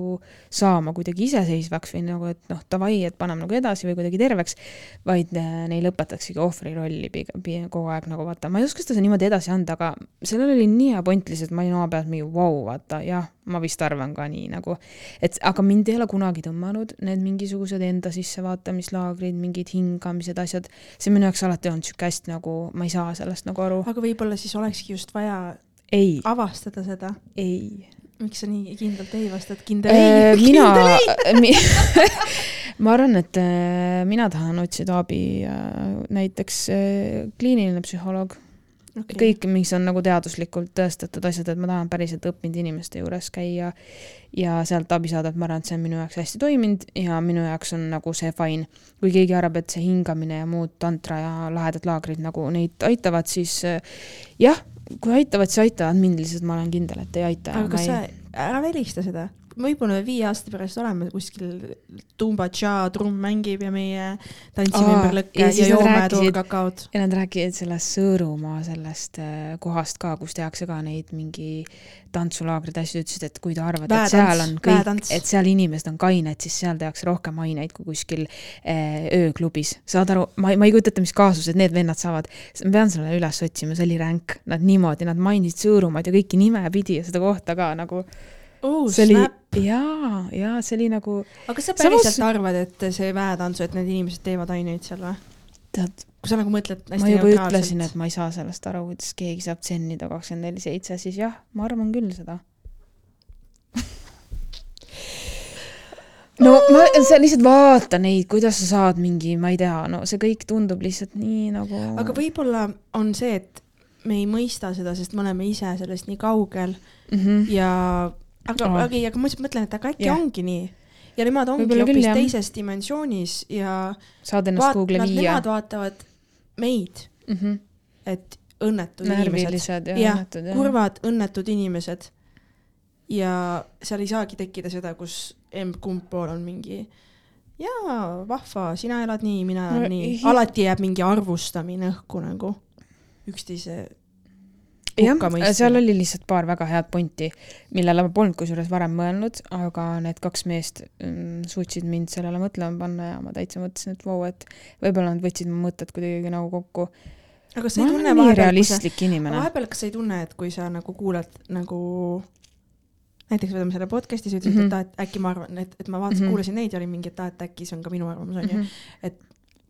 saama kuidagi iseseisvaks või nagu, et noh, davai, et paneme nagu edasi või kuidagi terveks, vaid äh, neile õpetaksegi ohvri rolli pigem pi- kogu aeg nagu vaata, ma ei oska seda niimoodi edasi anda, aga sellel oli nii hea point lihtsalt, ma olin oma peas mingi vau wow,, vaata jah, ma vist arvan ka nii nagu, et aga mind ei ole kunagi tõmmanud need mingisugused enda sissevaatamislaagrid, mingid hingamised, asjad, see minu jaoks alati olnud sihuke hästi nagu, ma ei saa sellest nagu aru. aga võib-olla siis olekski just vaja ei, avastada seda. ei. miks sa nii kindlalt ei vastad? kindel ei, Äh, mina kindel ei. ma arvan, et äh, mina tahan otsida abi äh, näiteks kliiniline psühholoog okay.. kõik, mis on nagu teaduslikult tõestatud asjad, et ma tahan päriselt õppinud inimeste juures käia ja sealt abi saada, et ma arvan, et see on minu jaoks hästi toiminud ja minu jaoks on nagu see fine. kui keegi arvab, et see hingamine ja muud tantra ja lahedad laagrid nagu neid aitavad, siis äh, jah, kui aitavad, siis aitavad, mind lihtsalt ma olen kindel, et ei aita. aga kas sa, ära välista seda. Võib-olla me viie aasta pärast oleme kuskil tumba-tša trumm mängib ja meie tantsime Aa, ümber lõkke ja ja, joome rääkisid- toorkakaod. ja nad räägivad sellest Sõõrumaa sellest äh, kohast ka, kus tehakse ka neid mingi tantsulaagrid, asju, ütlesid, et kui te arvate, et seal on kõik et seal inimesed on kained, siis seal tehakse rohkem aineid kui kuskil äh, ööklubis. saad aru, ma ei, ma ei kujuta ette, mis kaasused need vennad saavad. ma pean selle üles otsima, see oli ränk. Nad niimoodi, nad mainisid Sõõrumaad ja kõiki nimepidi ja seda kohta ka nagu. Oh see oli jaa, jaa, see oli nagu, aga kas sa Samas- päriselt arvad, et see väetantsu, et need inimesed teevad aineid seal või? tead, kui sa nagu mõtled hästi ma juba ütlesin, et ma ei saa sellest aru, kuidas keegi saab tsennida kakskümmend neli seitse, siis jah, ma arvan küll seda. no ma, sa lihtsalt vaata neid, kuidas sa saad mingi, ma ei tea, no see kõik tundub lihtsalt nii nagu. aga võib-olla on see, et me ei mõista seda, sest me oleme ise sellest nii kaugel mm. -hmm. ja aga oh., aga, aga ma lihtsalt mõtlen, et aga äkki yeah. ongi nii ja nemad ongi hoopis teises dimensioonis ja saad ennast vaat- Google'i viia Nemad. vaatavad meid, Mm -hmm. et õnnetud inimesed, Jah, kurvad õnnetud inimesed. ja seal ei saagi tekkida seda, kus emb-kumb pool on mingi jaa, vahva, sina elad nii, mina elan No, nii, alati jääb mingi arvustamine õhku nagu üksteise hukkamõistmine. seal oli lihtsalt paar väga head pointi, millele ma polnud kusjuures varem mõelnud, aga need kaks meest mm, suutsid mind sellele mõtlema panna ja ma täitsa mõtlesin, et vau, et võib-olla nad võtsid mu mõtted kuidagi nagu kokku. aga kas sa ei tunne vahepeal, kui sa vahepeal, kas sa ei tunne, et kui sa nagu kuulad nagu näiteks võtame selle podcast'i, sa ütlesid mm, Mhm. -hmm. et aa, et äkki ma arvan, et, et ma vaatasin mm, Mhm. -hmm. kuulasin neid ja oli mingi, et aa, et äkki see on ka minu arvamus onju mm, Mhm. -hmm. et,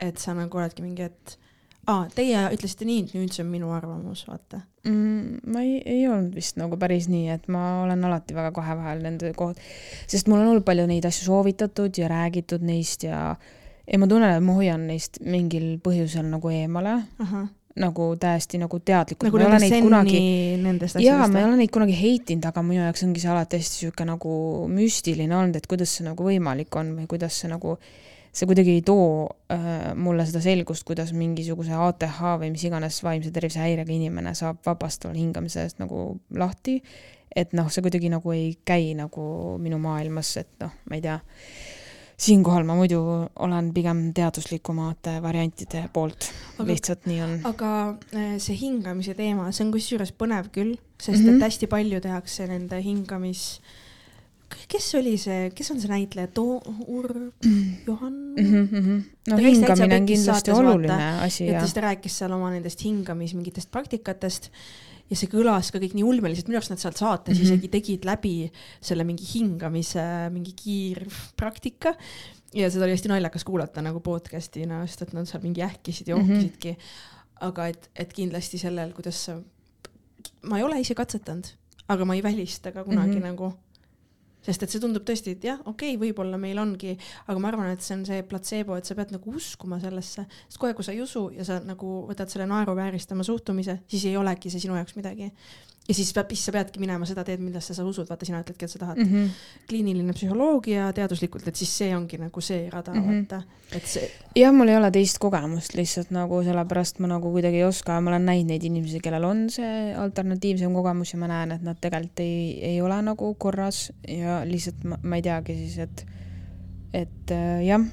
et sa nagu oledki mingi, et aa, teie ütlesite nii, et nüüd see on minu arvamus, vaata. mm,. ma ei, ei olnud vist nagu päris nii, et ma olen alati väga kahe vahel nende koht, sest mul on olnud palju neid asju soovitatud ja räägitud neist ja ja ma tunnen, et ma hoian neist mingil põhjusel nagu eemale, nagu täiesti nagu teadlikult nagu ma ei ole neid kunagi jaa, ma ei ole neid kunagi heitinud, aga minu jaoks ongi see alati hästi niisugune nagu müstiline olnud, et kuidas see nagu võimalik on või kuidas see nagu, see kuidagi ei too äh, mulle seda selgust, kuidas mingisuguse ATH või mis iganes vaimse tervise häirega inimene saab vabastaval hingamise eest nagu lahti. et noh, see kuidagi nagu ei käi nagu minu maailmas, et noh, ma ei tea, siinkohal ma muidu olen pigem teaduslikumate variantide poolt, lihtsalt nii on. aga äh, see hingamise teema, see on kusjuures põnev küll, sest Mhm. et hästi palju tehakse nende hingamis, kes oli see, kes on see näitleja, Toor Johan mm. -hmm, mm -hmm. no hingamine on kindlasti saates, oluline vaata. asi ja ja ta rääkis seal oma nendest hingamis mingitest praktikatest ja see kõlas ka kõik nii ulmeliselt, minu arust nad sealt saates mm. -hmm. isegi tegid läbi selle mingi hingamise mingi kiirpraktika ja seda oli hästi naljakas kuulata nagu podcast'ina, sest et nad seal mingi ähkisid ja Mhm. ohkisidki mm. -hmm. aga et, et kindlasti sellel, kuidas ma ei ole ise katsetanud, aga ma ei välista ka kunagi mm. -hmm. nagu sest et see tundub tõesti, et jah, okei okay,, võib-olla meil ongi, aga ma arvan, et see on see platseebo, et sa pead nagu uskuma sellesse, sest kohe, kui sa ei usu ja sa nagu võtad selle naeruvääristama suhtumise, siis ei olegi see sinu jaoks midagi. Ja siis peab, siis sa peadki minema seda teed, millesse sa usud, vaata, sina ütledki, et sa tahad mm mm. -hmm. kliiniline psühholoogia teaduslikult, et siis see ongi nagu see rada mm. -hmm. vaata, et see, jah, mul ei ole teist kogemust lihtsalt nagu sellepärast ma nagu kuidagi ei oska, ma olen näinud neid inimesi, kellel on see alternatiivsem kogemus ja ma näen, et nad tegelikult ei, ei ole nagu korras ja lihtsalt ma, ma ei teagi siis, et, et äh, jah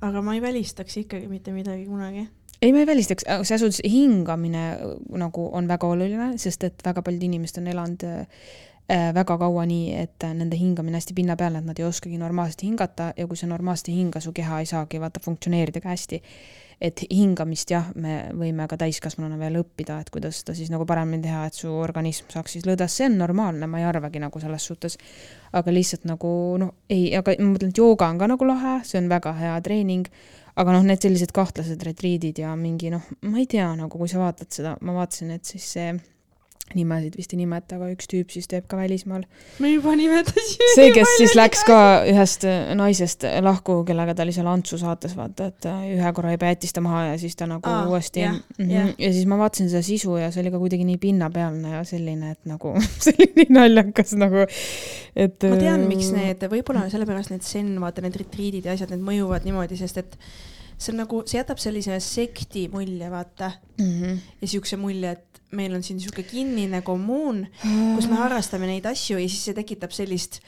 aga ma ei välistaks ikkagi mitte midagi kunagi. ei, ma ei välistaks, selles suhtes hingamine äh, nagu on väga oluline, sest et väga paljud inimesed on elanud äh, äh, väga kaua nii, et nende hingamine hästi pinnapealne, et nad ei oskagi normaalselt hingata ja kui sa normaalselt ei hinga, su keha ei saagi vaata funktsioneerida ka hästi. et hingamist jah, me võime ka täiskasvanuna veel õppida, et kuidas seda siis nagu paremini teha, et su organism saaks siis lõdvas, see on normaalne, ma ei arvagi nagu selles suhtes. aga lihtsalt nagu noh, ei, aga ma mõtlen, et jooga on ka nagu lahe, see on väga hea treening aga noh, need sellised kahtlased retriidid ja mingi noh, ma ei tea nagu, kui sa vaatad seda, ma vaatasin, et siis see nimesid vist ei nimeta, aga üks tüüp siis teeb ka välismaal. me juba nimetasime. see, kes siis läks ka ühest äh, naisest lahku, kellega ta oli seal Antsu saates, vaata, et äh, ühe korra juba jättis ta maha ja siis ta nagu Aa, uuesti jah, mm -hmm. jah. ja siis ma vaatasin seda sisu ja see oli ka kuidagi nii pinnapealne ja selline, et nagu see oli nii naljakas nagu, et ma tean, äh, miks need, võib-olla sellepärast need zen, vaata need retriidid ja asjad, need mõjuvad niimoodi, sest et see on nagu, see jätab sellise sekti mulje, vaata, mm -hmm. ja siukse mulje, et meil on siin sihuke kinnine kommuun, kus me harrastame neid asju ja siis see tekitab sellist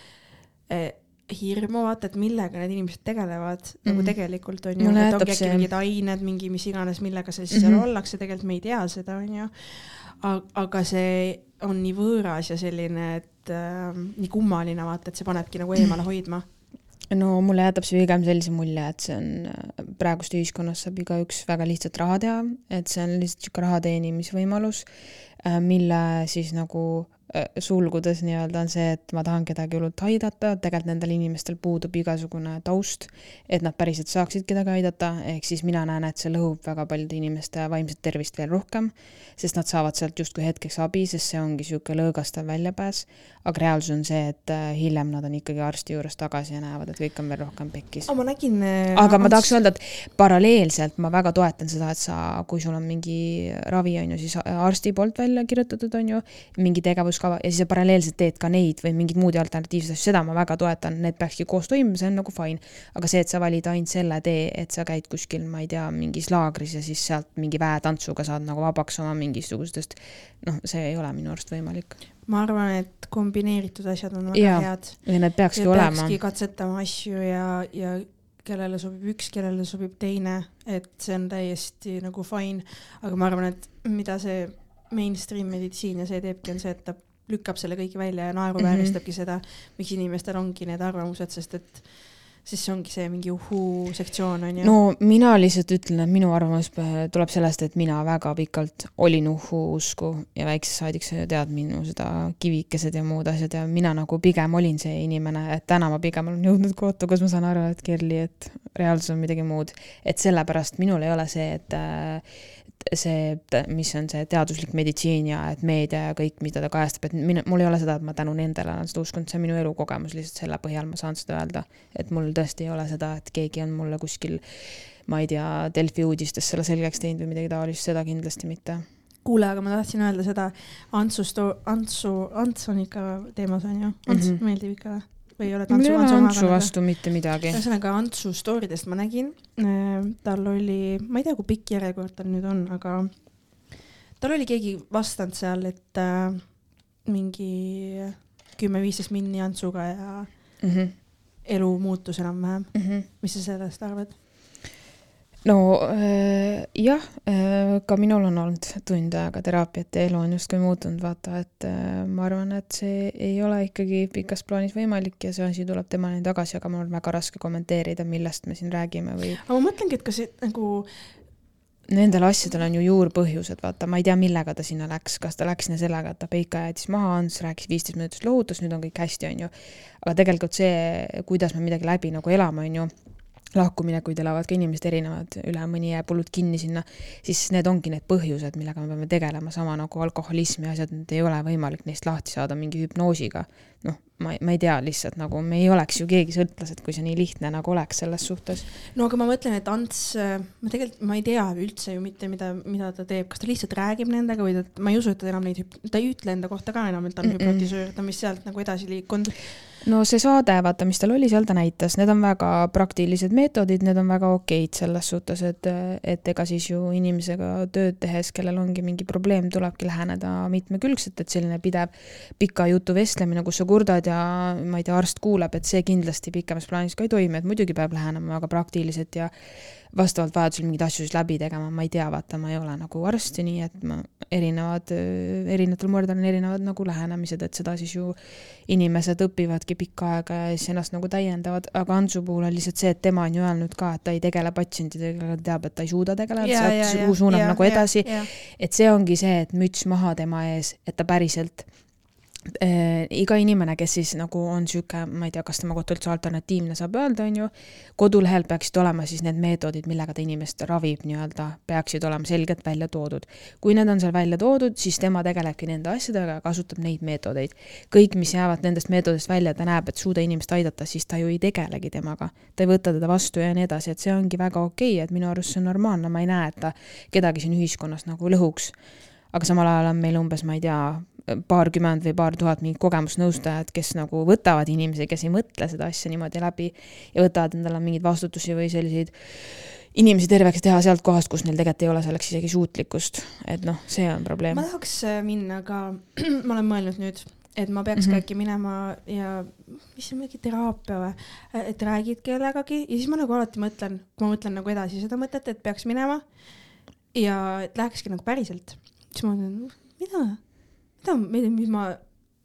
eh, hirmu, vaata, et millega need inimesed tegelevad mm. nagu Mhm. tegelikult on ju, Mulle et ongi äkki see- mingid ained, mingi mis iganes, millega seal siis mm -hmm. seal ollakse, tegelikult me ei tea seda, on ju. aga see on nii võõras ja selline, et äh, nii kummaline vaata, et see panebki nagu eemale hoidma. No mulle jätab see pigem sellise mulje, et see on äh, praegust ühiskonnas saab igaüks väga lihtsalt raha teha, et see on lihtsalt niisugune raha teenimisvõimalus, mille siis nagu äh, sulgudes nii-öelda on see, et ma tahan kedagi hullult aidata, tegelikult nendel inimestel puudub igasugune taust, et nad päriselt saaksid kedagi aidata, ehk siis mina näen, et see lõhub väga paljude inimeste vaimset tervist veel rohkem, sest nad saavad sealt justkui hetkeks abi, sest see ongi niisugune lõõgastav väljapääs, aga reaalsus on see, et äh, hiljem nad on ikkagi arsti juures tagasi ja näevad, et kõik on veel rohkem pekkis. ma nägin. äh, aga ma tahaks öelda, et paralleelselt ma väga toetan seda, et sa, kui sul on mingi ravi, on ju, siis arsti poolt välja kirjutatud, on ju, mingi tegevuskava ja siis sa paralleelselt teed ka neid või mingeid muid alternatiivseid asju, seda ma väga toetan, need peakski koos toimima, see on nagu fine. aga see, et sa valid ainult selle tee, et sa käid kuskil, ma ei tea, mingis laagris ja siis sealt mingi väetantsuga saad nagu vabaks oma mingisugustest, noh, see ei ole minu arust võimalik. ma arvan, et kombineeritud asjad on väga Jaa, head. ja need peakski ja olema peakski. katsetama asju ja, ja kellele sobib üks, kellele sobib teine, et see on täiesti nagu fine, aga ma arvan, et mida see mainstream meditsiin ja see teebki, on see, et ta lükkab selle kõik välja ja naeruvääristabki mm -hmm. seda, miks inimestel ongi need arvamused, sest et siis see ongi see mingi uhuu sektsioon on ju. no mina lihtsalt ütlen, et minu arvamus p- tuleb sellest, et mina väga pikalt olin uhhu usku ja väiksest saadik sa ju tead minu seda kivikesed ja muud asjad ja mina nagu pigem olin see inimene, et täna ma pigem olen jõudnud kohta, kus ma saan aru, et Kerli, et reaalsus on midagi muud. et sellepärast minul ei ole see, et äh, see, mis on see teaduslik meditsiin ja et meedia ja kõik, mida ta kajastab, et minu, mul ei ole seda, et ma tänu nendele olen seda uskunud, see on minu elukogemus, lihtsalt selle põhjal ma saan seda öelda. et mul tõesti ei ole seda, et keegi on mulle kuskil, ma ei tea, Delfi uudistes selle selgeks teinud või midagi taolist, seda kindlasti mitte kuule, aga ma tahtsin öelda seda Antsu Antsu, Ants on ikka teemas onju, Ants mm -hmm. meeldib ikka või? Või ei ole mul ei ole Antsu vastu mitte midagi. ühesõnaga Antsu story dest ma nägin, äh, tal oli, ma ei tea, kui pikk järjekord tal nüüd on, aga tal oli keegi vastanud seal, et äh, mingi kümme-viisteist minni Antsuga ja mm -hmm. elu muutus enam-vähem mm. -hmm. mis sa sellest arvad? No äh, jah äh,, ka minul on olnud tund aega teraapiat ja elu on justkui muutunud, vaata, et äh, ma arvan, et see ei ole ikkagi pikas plaanis võimalik ja see asi tuleb temani tagasi, aga mul on väga raske kommenteerida, millest me siin räägime või. aga ma mõtlengi, et kas see nagu Nendel asjadel on ju juurpõhjused, vaata, ma ei tea, millega ta sinna läks, kas ta läks sinna sellega, et ta Peika jättis maha, Ants rääkis viisteist minutit lohutust, nüüd on kõik hästi, onju. aga tegelikult see, kuidas me midagi läbi nagu elame, onju lahkuminekuid elavad ka inimesed erinevad, üle mõni jääb hullult kinni sinna, siis need ongi need põhjused, millega me peame tegelema, sama nagu alkoholism ja asjad, need ei ole võimalik neist lahti saada mingi hüpnoosiga. noh, ma, ma ei tea lihtsalt nagu, me ei oleks ju keegi sõltlased, kui see nii lihtne nagu oleks selles suhtes. no aga ma mõtlen, et Ants, ma tegelikult, ma ei tea üldse ju mitte, mida, mida ta teeb, kas ta lihtsalt räägib nendega või ta, ma ei usu, et ta enam neid, ta ei ütle enda kohta ka enam, et ta on mm -mm. hüpnotisöör, ta on vist sealt nagu edasi liikunud no see saade, vaata, mis tal oli, seal ta näitas, need on väga praktilised meetodid, need on väga okeid selles suhtes, et, et ega siis ju inimesega tööd tehes, kellel ongi mingi probleem, tulebki läheneda mitmekülgselt, et selline pidev pika jutu vestlemine, kus sa kurdad ja ma ei tea, arst kuuleb, et see kindlasti pikemas plaanis ka ei toimi, et muidugi peab lähenema väga praktiliselt ja vastavalt vajadusel mingeid asju siis läbi tegema, ma ei tea, vaata, ma ei ole nagu arst ja nii, et ma erinevad, erinevatel murdel on erinevad nagu lähenemised, et seda siis ju inimesed õpivadki pikka aega ja siis ennast nagu täiendavad, aga Antsu puhul on lihtsalt see, et tema on ju öelnud ka, et ta ei tegele patsientidega, ta teab, et ta ei suuda tegeleda, ta suunab ja, nagu edasi. et see ongi see, et müts maha tema ees, et ta päriselt äh, iga inimene, kes siis nagu on sihuke, ma ei tea, kas tema kohta üldse alternatiivne saab öelda, on ju, kodulehel peaksid olema siis need meetodid, millega ta inimest ravib nii-öelda, peaksid olema selgelt välja toodud. kui need on seal välja toodud, siis tema tegelebki nende asjadega ja kasutab neid meetodeid. kõik, mis jäävad nendest meetodist välja, ta näeb, et suuda inimest aidata, siis ta ju ei tegelegi temaga. ta ei võta teda vastu ja nii edasi, et see ongi väga okei okay,, et minu arust see on normaalne, ma ei näe, et ta kedagi siin ühiskonnas nagu lõhuks aga samal ajal on meil umbes, ma ei tea, paarkümmend või paar tuhat mingit kogemusnõustajat, kes nagu võtavad inimesi, kes ei mõtle seda asja niimoodi läbi ja võtavad endale mingeid vastutusi või selliseid inimesi terveks teha sealt kohast, kus neil tegelikult ei ole selleks isegi suutlikkust. et noh, see on probleem. ma tahaks äh, minna ka, ma olen mõelnud nüüd, et ma peaks mm -hmm. ka äkki minema ja mis see mingi teraapia või, et räägid kellegagi ja siis ma nagu alati mõtlen, kui ma mõtlen nagu edasi seda mõtet, et peaks minema ja et lähekski nagu päriselt, siis ma mõtlen, mida mida, mis ma,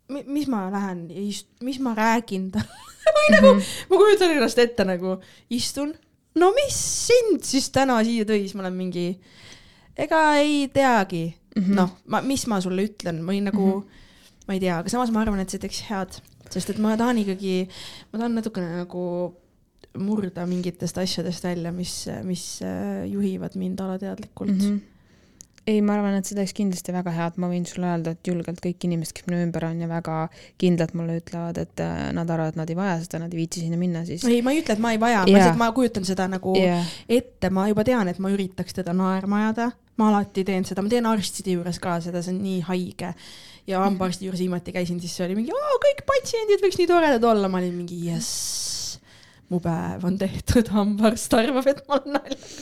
mis ma lähen ja ist-, mis ma räägin talle või nagu mm -hmm. ma kujutan ennast ette nagu istun, no mis sind siis täna siia tõi, siis ma olen mingi, ega ei teagi mm -hmm., noh, ma, mis ma sulle ütlen või nagu mm, -hmm. ma ei tea, aga samas ma arvan, et see teeks head, sest et ma tahan ikkagi, ma tahan natukene nagu murda mingitest asjadest välja, mis, mis äh, juhivad mind alateadlikult mm. -hmm ei, ma arvan, et see teeks kindlasti väga head, ma võin sulle öelda, et julgelt kõik inimesed, kes minu ümber on ja väga kindlalt mulle ütlevad, et äh, nad arvavad, et nad ei vaja seda, nad ei viitsi sinna minna, siis. ei, ma ei ütle, et ma ei vaja. Yeah., ma lihtsalt, ma kujutan seda nagu yeah. ette, ma juba tean, et ma üritaks teda naerma ajada, ma alati teen seda, ma teen arstide juures ka seda, see on nii haige. Ja hambaarsti juures viimati käisin, siis see oli mingi, kõik patsiendid võiks nii toredad olla, ma olin mingi jess mu päev on tehtud, hambaarst arvab, et ma olen naljakas.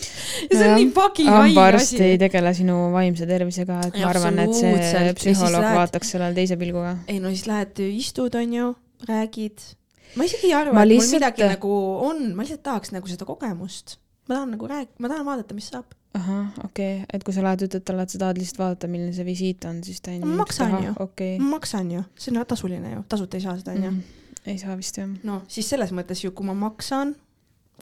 ja see on nii fucking haige asi. hambaarst ei tegele sinu vaimse tervisega, et ma arvan, et see psühholoog lähed... vaataks sellele teise pilguga. ei no siis lähed, istud, onju, räägid. ma isegi ei arva, et lihtsalt... mul midagi nagu on, ma lihtsalt tahaks nagu seda kogemust. ma tahan nagu rääk-, ma tahan vaadata, mis saab. ahah, okei okay., et kui sa lähed, ütled talle, et sa tahad lihtsalt vaadata, milline see visiit on, siis ta on. ma maksan ju ma maksan ju, see on tasuline ju, tasuta ei saa seda, onju mm ei saa vist jah. noh, siis selles mõttes ju, kui ma maksan,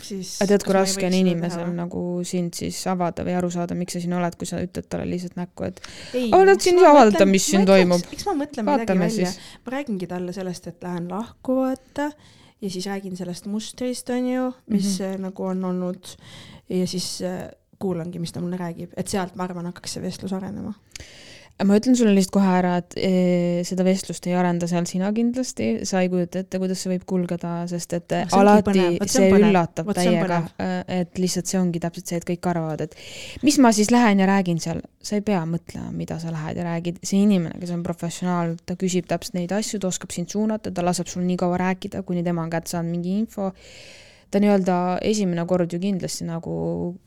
siis. aga tead, kui raske on inimesel nagu sind siis avada või aru saada, miks sa siin oled, kui sa ütled talle lihtsalt näkku, et oled siin avaldada, mis siin toimub. eks ma mõtlen midagi välja, ma räägingi talle sellest, et lähen lahku vaata ja siis räägin sellest mustrist onju, mis mm -hmm. nagu on olnud ja siis kuulangi, mis ta mulle räägib, et sealt ma arvan, hakkaks see vestlus arenema. Ma ütlen sulle lihtsalt kohe ära, et eh, seda vestlust ei arenda seal sina kindlasti, sa ei kujuta ette, kuidas see võib kulgeda, sest et see alati see üllatab täiega, et lihtsalt see ongi täpselt see, et kõik arvavad, et mis ma siis lähen ja räägin seal, sa ei pea mõtlema, mida sa lähed ja räägid, see inimene, kes on professionaal, ta küsib täpselt neid asju, ta oskab sind suunata, ta laseb sul nii kaua rääkida, kuni tema on kätte saanud mingi info ta nii-öelda esimene kord ju kindlasti nagu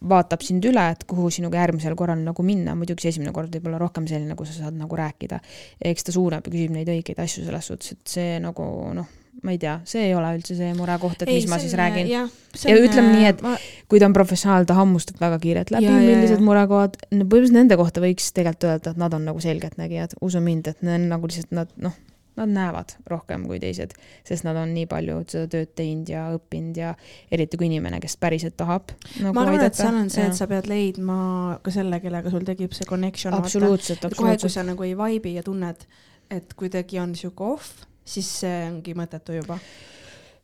vaatab sind üle, et kuhu sinuga järgmisel korral nagu minna, muidugi see esimene kord võib olla rohkem selline, kus sa saad nagu rääkida. eks ta suunab ja küsib neid õigeid asju selles suhtes, et see nagu noh, ma ei tea, see ei ole üldse see murekoht, et mis ma siis räägin. ja, Ja ütleme nii, et- ma, kui ta on professionaal, ta hammustab väga kiirelt läbi, millised murekohad, põhimõtteliselt nende kohta võiks tegelikult öelda, et nad on nagu selgeltnägijad, usu mind, et need on nagu lihtsalt nad noh, nad näevad rohkem kui teised, sest nad on nii palju seda tööd teinud ja õppinud ja eriti kui inimene, kes päriselt tahab nagu ma arvan, et seal on see, et sa pead leidma ka selle, kellega sul tekib see connection. absoluutselt, kohe, kui absoluutselt. sa nagu ei vibe'i ja tunned, et kuidagi on sihuke off, siis see ongi mõttetu juba.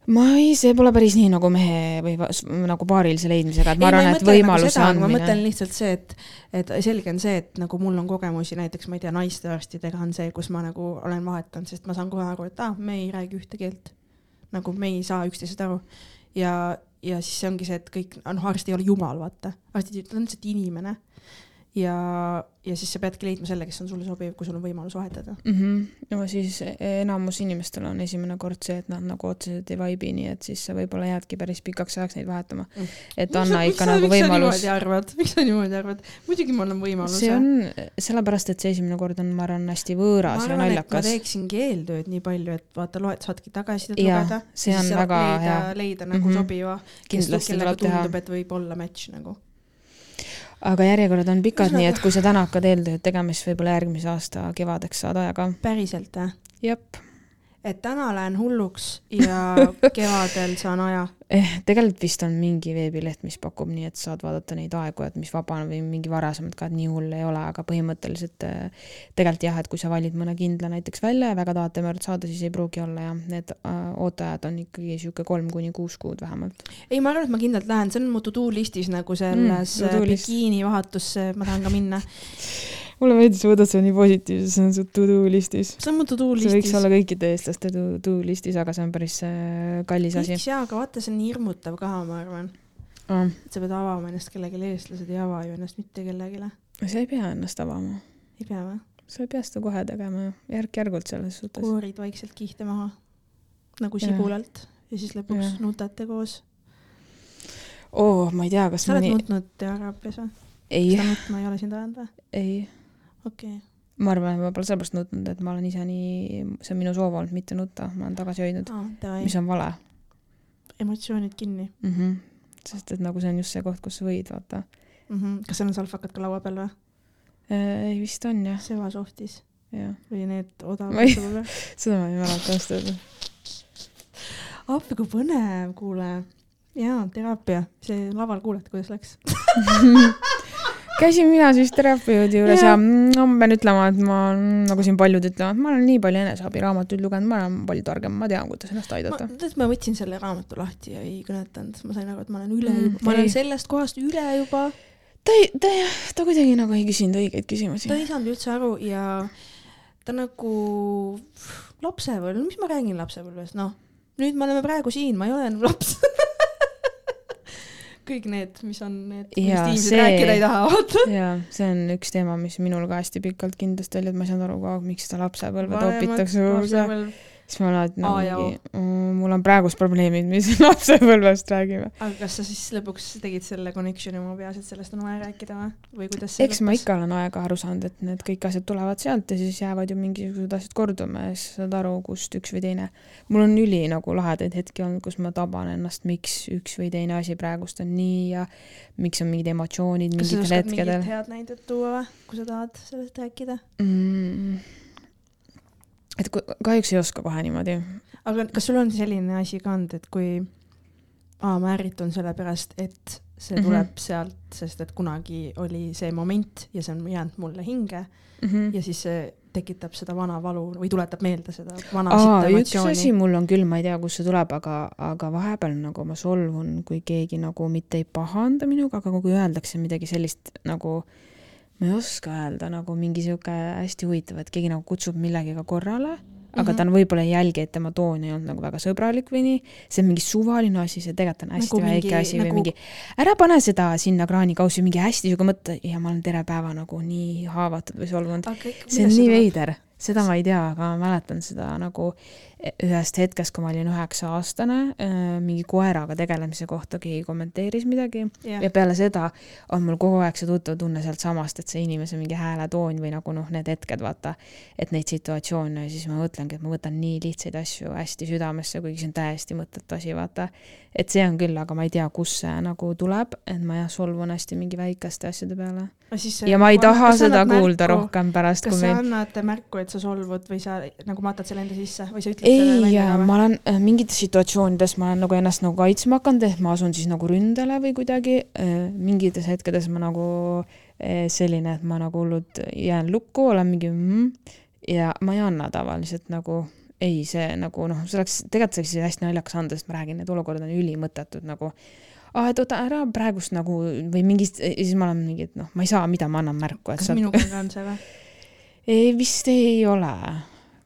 Ma ei, see pole päris nii nagu mehe või nagu paarilise leidmisega, et ma arvan, et võimaluse ma andmine mõtlen. lihtsalt see, et, et selge on see, et nagu mul on kogemusi näiteks, ma ei tea, naistearstidega on see, kus ma nagu olen vahetanud, sest ma saan kohe aru, et aa ah,, me ei räägi ühte keelt. nagu me ei saa üksteisest aru. ja, ja siis see ongi see, et kõik, noh, arst ei ole jumal, vaata. arstid, ta on lihtsalt inimene. ja, ja siis sa peadki leidma selle, kes on sulle sobiv, kui sul on võimalus vahetada. mm. -hmm. no siis enamus inimestel on esimene kord see, et nad nagu otseselt ei vibe'i, nii et siis sa võib-olla jäädki päris pikaks ajaks neid vahetama Mm.. et anna ikka nagu võimalus miks sa. niimoodi arvad, miks sa niimoodi arvad? muidugi mul on võimalus. see on sellepärast, et see esimene kord on, ma arvan, hästi võõras ja ma naljakas. teeksingi eeltööd nii palju, et vaata, loed, saadki tagasisidet lugeda. see on väga leida, hea. leida nagu mm -hmm. sobiva, kes, teha tundub, et võib olla match nagu. Aga järjekorrad on pikad, nii et kui sa täna hakkad eeltööd tegema, siis võib-olla järgmise aasta kevadeks saad aega. päriselt või? jep. et täna lähen hulluks ja kevadel saan aja. Eh, tegelikult vist on mingi veebileht, mis pakub nii, et saad vaadata neid aegu, et mis vaba on või mingi varasemalt ka, et nii hull ei ole, aga põhimõtteliselt eh, tegelikult jah, et kui sa valid mõne kindla näiteks välja ja väga tahad tema juurde saada, siis ei pruugi olla jah, need äh, ooteajad on ikkagi sihuke kolm kuni kuus kuud vähemalt. ei, ma arvan, et ma kindlalt lähen, see on mu to do listis nagu selles Mm, to do mm, list. bikiinivahetusse, ma tahan ka minna. mulle meeldis, sa võtad seda nii positiivselt, see on su to do listis. see on mu to do see võiks listis. olla kõikide eestlaste to do listis, aga see on päris äh, kallis asi miks jaa, aga vaata, see on hirmutav ka, ma arvan. ah,. et sa pead avama ennast kellelegi, eestlased ei ava ju ennast mitte kellelegi. sa ei pea ennast avama, ei pea või? sa ei pea seda kohe tegema ju, järk-järgult selles suhtes. koorid vaikselt kihte maha nagu sibulalt ja siis lõpuks Jah. nutate koos. oo, ma ei tea, kas sa oled nii, nutnud teraapias või? ei seda, nutma ei ole sind ajanud või? ei, okei okay.. ma arvan, et ma pole sellepärast nutnud, et ma olen ise nii, see on minu soov olnud mitte nutta, ma olen tagasi hoidnud, davai mis, on vale emotsioonid kinni mm. -hmm. sest et nagu see on just see koht, kus sa võid, vaata mm. -hmm. kas sul on salvakad ka laua peal või? äh,. ei, vist on jah, sevasoftis jah. või need odavad ei- seda ma ei mäleta ausalt öelda. appi, kui põnev, kuule. jaa, teraapia, see laval kuulete, kuidas läks? käisin mina siis terapeudi juures Jaa. ja no ma pean ütlema, et ma nagu siin paljud ütlevad, ma olen nii palju eneseabiraamatuid lugenud, ma olen palju targem, ma tean, kuidas ennast aidata. tead, ma võtsin selle raamatu lahti ja ei kõnetanud, ma sain aru, et ma olen üle Mm, juba, ma olen ei. sellest kohast üle juba ta ei, ta, ta kuidagi nagu ei küsinud õigeid küsimusi ta. ei saanud üldse aru ja ta nagu lapsepõlv, mis ma räägin lapsepõlvest, noh, nüüd me oleme praegu siin, ma ei ole enam laps. Kõik need, mis on need, millest inimesed see- rääkida ei taha, vaata. jaa, see on üks teema, mis minul ka hästi pikalt kindlasti oli, et ma ei saanud aru ka, miks seda lapsepõlve topitakse kuhugi. Siis ma alati nagu A ja O. mingi, mul on praegust probleemid, mis lapsepõlvest räägime. aga kas sa siis lõpuks tegid selle connection'i oma peas, et sellest on vaja rääkida või, või kuidas see eks ma ikka olen aega aru saanud, et need kõik asjad tulevad sealt ja siis jäävad ju mingisugused asjad korduma ja siis saad aru, kust üks või teine. mul on üli nagu lahedaid hetki olnud, kus ma taban ennast, miks üks või teine asi praegust on nii ja miks on mingid emotsioonid kas sa mingitel oskad mingit hetkedel head näidet tuua või, kui sa tahad sellest rääkida? mm.. Et kahjuks ei oska kohe niimoodi. aga kas sul on selline asi ka olnud, et kui aa, ma ärritun sellepärast, et see Mhm. tuleb mm -hmm. sealt, sest et kunagi oli see moment ja see on jäänud mulle hinge Mm -hmm. ja siis see tekitab seda vana valu või tuletab meelde seda vana aa, üks asi mul on küll, ma ei tea, kust see tuleb, aga, aga vahepeal nagu ma solvun, kui keegi nagu mitte ei pahanda minuga, aga kui öeldakse midagi sellist nagu ma ei oska öelda nagu mingi sihuke hästi huvitav, et keegi nagu kutsub millegagi korrale, aga Mhm. ta on võib-olla ei jälgi, et tema toon ei olnud nagu väga sõbralik või nii, see on mingi suvaline asi, see tegelikult on hästi Nagu väike mingi- asi nagu... või mingi ära pane seda sinna kraanikaussi, mingi hästi sihuke mõte ja ma olen terve päeva nagu nii haavatud või solvunud. see on nii. veider, seda ma ei tea, aga ma mäletan seda nagu ühest hetkest, kui ma olin üheksa aastane, mingi koeraga tegelemise kohta keegi kommenteeris midagi jah ja, peale seda on mul kogu aeg see tuttav tunne sealtsamast, et see inimese mingi hääletoon või nagu noh, need hetked, vaata, et neid situatsioone ja siis ma mõtlengi, et ma võtan nii lihtsaid asju hästi südamesse, kuigi see on täiesti mõttetu asi, vaata. et see on küll, aga ma ei tea, kust see nagu tuleb, et ma jah, solvun hästi mingi väikeste asjade peale. ja ma ei taha seda kuulda. rohkem pärast, kas kui sa meil annad märku, et sa solvud või sa nagu matad selle enda sisse või sa ütled ei ma olen äh, mingites situatsioonides ma olen nagu ennast nagu kaitsma hakanud, et ma asun siis nagu ründele või kuidagi. mingites hetkedes ma nagu äh, selline, et ma nagu hullult jään lukku, olen mingi mm, ja ma ei anna tavaliselt nagu ei, see nagu noh, see oleks, tegelikult see oleks hästi naljakas anda, sest ma räägin, need olukorrad on ülimõttetud nagu aa, et oota ära praegust nagu või mingist, siis ma olen mingi, et noh, ma ei saa, mida ma annan märku, kas sa minuga on see või? ei, vist ei ole.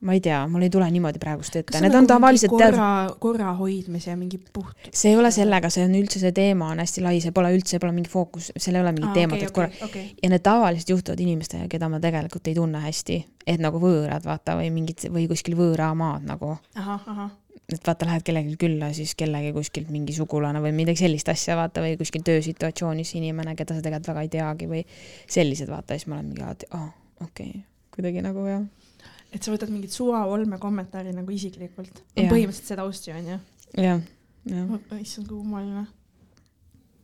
Ma ei tea, mul ei tule niimoodi praegust ette, need on nagu tavaliselt korra, korra hoidmise ja mingi puht. see ei ole sellega, see on üldse, see teema on hästi lai, see pole üldse, pole mingi fookus, seal ei ole mingit teemat, et korra. okei, ja need tavaliselt juhtuvad inimestega, keda ma tegelikult ei tunne hästi, et nagu võõrad, vaata, või mingid või kuskil võõramaad nagu, ahah, ahah, et vaata, lähed kellelegi külla, siis kellegi kuskilt mingi sugulane või midagi sellist asja, vaata, või kuskil töösituatsioonis inimene, keda sa tegelikult väga ei teagi või sellised, vaata, siis ma olen mingi alati, aa, okei okay., kuidagi nagu jah. Et sa võtad mingit suva olme kommentaari nagu isiklikult. Põhimõtteliselt seda austi on ju? jah, jah. issand, kui kummaline.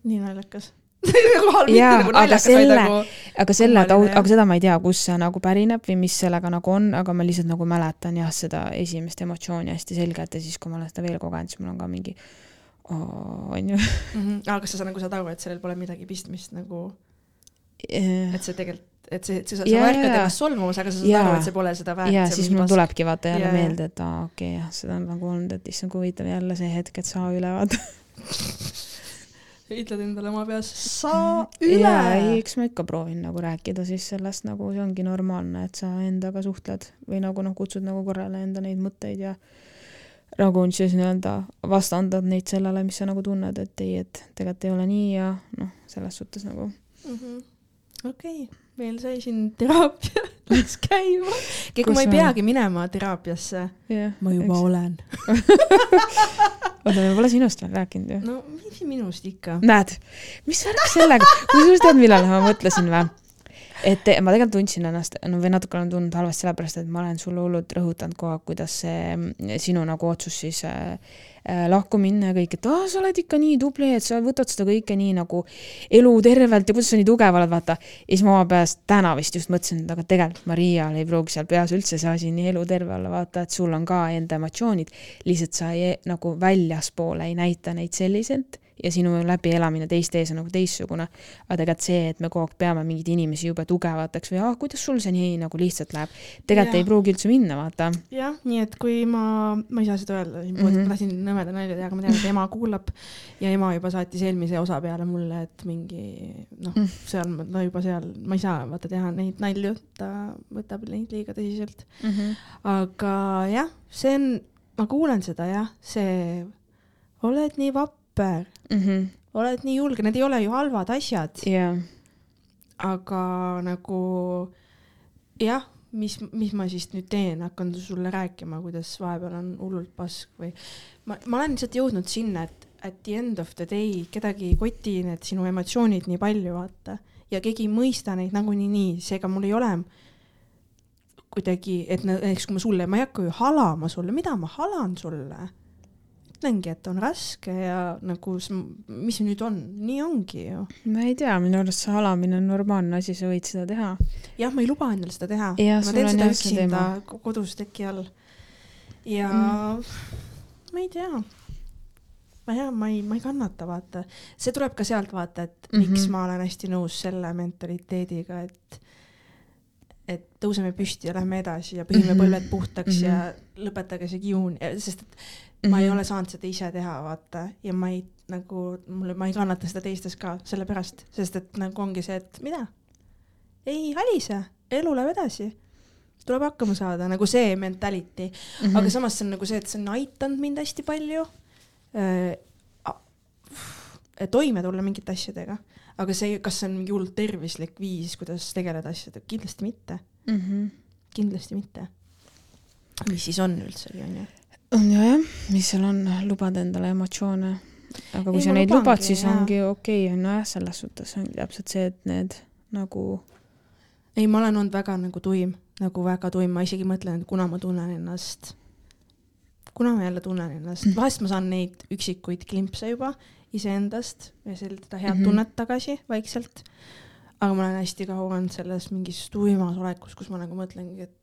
nii naljakas. nagu Jaa, nagu aga selle- nagu aga selle, jah. aga seda ma ei tea, kust see nagu pärineb või mis sellega nagu on, aga ma lihtsalt nagu mäletan jah, seda esimest emotsiooni hästi selgelt ja siis, kui ma olen seda veel kogenud, siis mul on ka mingi onju. -hmm. aga kas sa nagu saad aru, et sellel pole midagi pistmist nagu, et see tegelikult, et see, see, sa, sa jaa. ennast solvumas, aga sa saad aru, et see pole seda väärt. ja siis mul. tulebki vaata jälle jaa. meelde, et aa okei okay, jah, seda on nagu olnud, et issand, kui huvitav jälle see hetk, et saa üle vaata. ütled endale oma peas, saa üle ei, eks ma ikka proovin nagu rääkida siis sellest nagu see ongi normaalne, et sa endaga suhtled või nagu noh, kutsud nagu korrale enda neid mõtteid ja nagu siis nii-öelda vastandad neid sellele, mis sa nagu tunned, et ei, et tegelikult ei ole nii ja noh, selles suhtes nagu Mhm. okei, meil sai siin teraapia läks käima. kui ma ei peagi minema teraapiasse, jah. ma juba eks. olen. oota, me pole sinust veel rääkinud ju. no mis minust ikka. näed, mis värk sellega, kusjuures tead, millal ma mõtlesin või? Et ma tegelikult tundsin ennast, no või natuke olen tundnud halvasti sellepärast, et ma olen sulle hullult rõhutanud kogu aeg, kuidas see mm, sinu nagu otsus siis äh, äh, lahku minna ja kõik, et aa, sa oled ikka nii tubli, et sa võtad seda kõike nii nagu elutervelt ja kuidas sa nii tugev oled, vaata. ja siis ma oma peas täna vist just mõtlesin, et aga tegelikult Marial ei pruugi seal peas üldse see asi nii eluterve olla, vaata, et sul on ka enda emotsioonid, lihtsalt sa ei, nagu väljaspoole ei näita neid selliselt ja sinu läbielamine teiste ees on nagu teistsugune. aga tegelikult see, et me kogu aeg peame mingeid inimesi jube tugevateks või ah, kuidas sul see nii nagu lihtsalt läheb, tegelikult ei pruugi üldse minna, vaata. jah, nii et kui ma, ma ei saa seda öelda Mhm. poolt, ma tahtsin nõmeda nalja teha, aga ma tean, et ema kuulab ja ema juba saatis eelmise osa peale mulle, et mingi noh Mm., seal ma- juba seal, ma ei saa vaata teha neid nalju, ta võtab neid liiga tõsiselt. aga jah, see on, ma kuulen seda jah, see, oled nii vapper, oled nii julge, need ei ole ju halvad asjad, jah, aga nagu jah, mis, mis ma siis nüüd teen, hakkan sulle rääkima, kuidas vahepeal on hullult pask või ma, ma olen lihtsalt jõudnud sinna, et at the end of the day kedagi ei koti need sinu emotsioonid nii palju, vaata, ja keegi ei mõista neid nagunii nii, seega mul ei ole kuidagi, et nä- näiteks kui ma sulle, ma ei hakka ju halama sulle, mida ma halan sulle ütlengi, et on raske ja nagu mis nüüd on, nii ongi ju. ma ei tea, minu arust see halamine on normaalne asi, sa võid seda teha. jah, ma ei luba endale seda teha. Jah, ma teen seda jah üksinda kodus teki all. ja mm. ma ei tea. ma ei tea, ma ei, ma ei kannata, vaata. see tuleb ka sealt vaata, et mm -hmm. miks Mhm. ma olen hästi nõus selle mentaliteediga, et et tõuseme püsti ja lähme edasi ja pühime Mhm. põlved puhtaks Mhm. ja lõpetage see kiun, sest et ma ei Mhm. ole saanud seda ise teha, vaata, ja ma ei nagu mulle, ma ei kannata seda teistes ka sellepärast, sest et nagu ongi see, et mida, ei halise, elu läheb edasi, tuleb hakkama saada, nagu see mentality mm. -hmm. aga samas see on nagu see, et see on aidanud mind hästi palju äh, toime tulla mingite asjadega, aga see, kas see on mingi hullult tervislik viis, kuidas tegeleda asjadega, kindlasti mitte, Mhm. kindlasti mitte. mis siis on üldsegi, onju. On ja jah, mis seal on, lubad endale emotsioone. aga kui Ei, sa neid lubad, siis jaa. ongi okei okay,, nojah, selles suhtes ongi täpselt see, et need nagu ei, ma olen olnud väga nagu tuim, nagu väga tuim, ma isegi mõtlen, et kuna ma tunnen ennast, kuna ma jälle tunnen ennast, vahest ma saan neid üksikuid klimpse juba iseendast ja seda head Mhm. tunnet tagasi vaikselt. aga ma olen hästi kaua olnud selles mingis tuimas olekus, kus ma nagu mõtlengi, et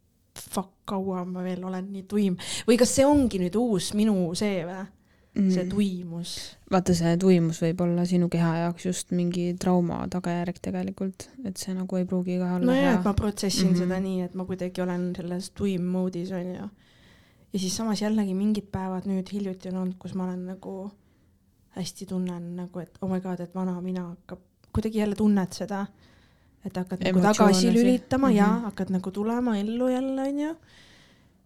fuck, kaua ma veel olen nii tuim või kas see ongi nüüd uus minu see või, see mm, tuimus vaata, see tuimus võib olla sinu keha jaoks just mingi trauma tagajärg tegelikult, et see nagu ei pruugi ka olla nojah, et ma protsessin mm. -hmm. seda nii, et ma kuidagi olen selles tuim moodis onju. ja siis samas jällegi mingid päevad nüüd hiljuti on olnud, kus ma olen nagu hästi tunnen nagu, et oh my god, et vana mina hakkab, kuidagi jälle tunned seda, et hakkad nagu tagasi lülitama mm -hmm. ja Mhm. hakkad nagu tulema ellu jälle onju.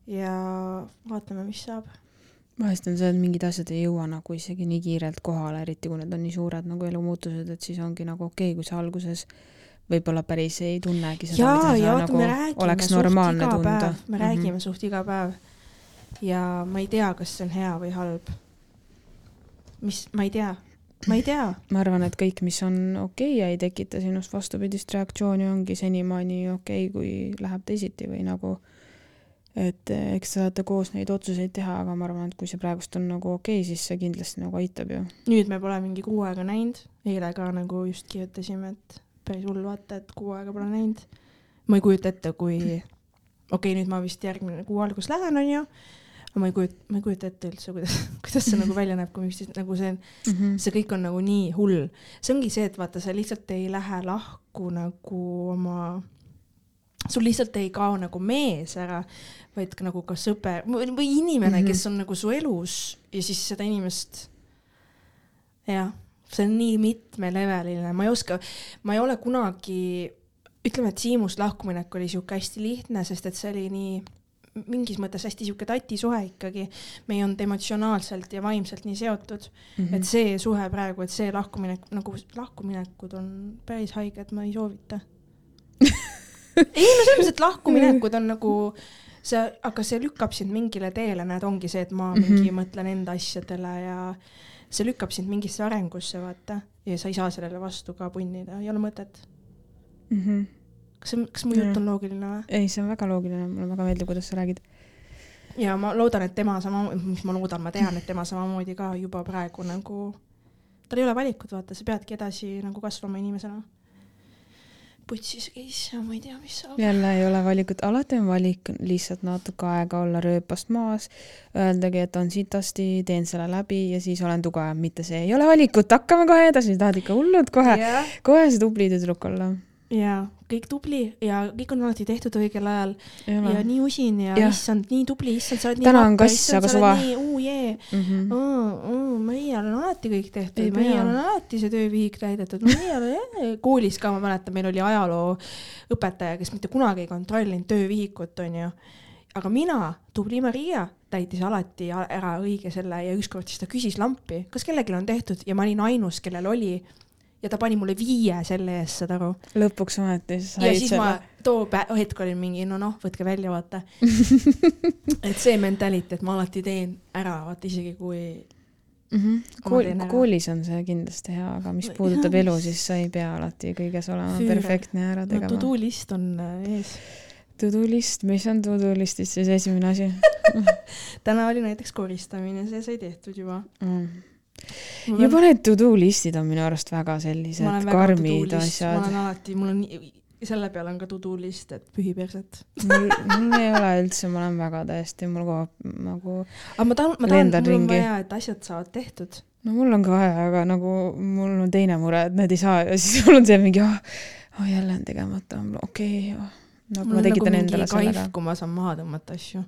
ja vaatame, mis saab. vahest on see, et mingid asjad ei jõua nagu isegi nii kiirelt kohale, eriti kui need on nii suured nagu elumuutused, et siis ongi nagu okei okay,, kui sa alguses võib-olla päris ei tunnegi seda, ja, mida ja sa vaata, nagu me räägime oleks normaalne tunda. me räägime suht iga päev. ja ma ei tea, kas see on hea või halb. mis, ma ei tea, ma ei tea. ma arvan, et kõik, mis on okei okay ja ei tekita sinust vastupidist reaktsiooni, ongi senimaani okei okay,, kui läheb teisiti või nagu et eh, eks te saate koos neid otsuseid teha, aga ma arvan, et kui see praegust on nagu okei okay,, siis see kindlasti nagu aitab ju. nüüd me pole mingi kuu aega näinud, eile ka nagu just kirjutasime, et päris hull vaata, et kuu aega pole näinud. ma ei kujuta ette, kui, okei okay,, nüüd ma vist järgmine kuu algus lähen, onju, ma ei kujuta, ma ei kujuta ette üldse, kuidas, kuidas see nagu välja näeb, kui üksteist nagu see, see kõik on nagu nii hull. see ongi see, et vaata, sa lihtsalt ei lähe lahku nagu oma, sul lihtsalt ei kao nagu mees ära, vaid ka nagu ka sõber või või inimene mm. -hmm. kes on nagu su elus ja siis seda inimest, jah, see on nii mitmeleveliline, ma ei oska, ma ei ole kunagi, ütleme, et Siimust lahkuminek oli sihuke hästi lihtne, sest et see oli nii mingis mõttes hästi sihuke tatisuhe ikkagi. me ei olnud emotsionaalselt ja vaimselt nii seotud mm, -hmm. et see suhe praegu, et see lahkuminek nagu lahkuminekud on päris haiged, ma ei soovita. ei no selles mõttes, et lahkuminekud on nagu see, aga see lükkab sind mingile teele, näed, ongi see, et ma mingi mm -hmm. mõtlen enda asjadele ja see lükkab sind mingisse arengusse, vaata, ja sa ei saa sellele vastu ka punnida, ei ole mõtet. mm. -hmm. Kas see, kas mu jutt on loogiline või? ei, see on väga loogiline, mulle väga meeldib, kuidas sa räägid. ja ma loodan, et tema sama, mis ma loodan, ma tean, et tema samamoodi ka juba praegu nagu, tal ei ole valikut, vaata, sa peadki edasi nagu kasvama inimesena. putsis käis ja ma ei tea, mis saab. jälle ei ole valikut, alati on valik lihtsalt natuke aega olla rööpast maas, öeldagi, et on sitasti, teen selle läbi ja siis olen tugev, mitte see ei ole valikut, hakkame kohe edasi, tahad ikka hullult kohe, jah, kohe see tubli tüdruk olla. Ja kõik tubli ja kõik on alati tehtud õigel ajal ja ole. nii usin ja Jah. issand, nii tubli, issand, sa oled nii Täna on kass, aga suva. nii uu jee Mhm. mm,. Mm, meie on alati kõik tehtud, meie pea. on alati see töövihik täidetud, meie oleme koolis ka, ma mäletan, meil oli ajalooõpetaja, kes mitte kunagi ei kontrollinud töövihikut, onju. aga mina, tubli Maria, täitis alati ära õige selle ja ükskord siis ta küsis lampi, kas kellelgi on tehtud ja ma olin ainus, kellel oli. Ja ta pani mulle viie selle eest, saad aru. lõpuks ometi sa ja said siis selle ma. too pä- hetk olin mingi no noh, võtke välja, vaata. et see mentality, et ma alati teen ära, vaata isegi kui mm. -hmm. Kool koolis on see kindlasti hea, aga mis puudutab jah, elu, siis sa ei pea alati kõiges olema Füüre. perfektne ja ära tegema no,. do list on äh, ees. To-do list, mis on to-do listis siis esimene asi täna oli näiteks koristamine, see sai tehtud juba. mm.? Juba need to-do listid on minu arust väga sellised karmid ma asjad olen. alati, mul on nii- selle peale on ka to do list, et pühi perset. mul, mul ei ole üldse, ma olen väga täiesti, mul kogu aeg nagu, aga ma tahan, ma tahan, mul on vaja, et asjad saavad tehtud. no mul on ka vaja, aga nagu mul on teine mure, et need ei saa ja siis mul on see mingi, ah oh, jälle on tegemata, okei okay,, nagu mul ma on nagu mingi kaif kui ma saan maha tõmmata asju.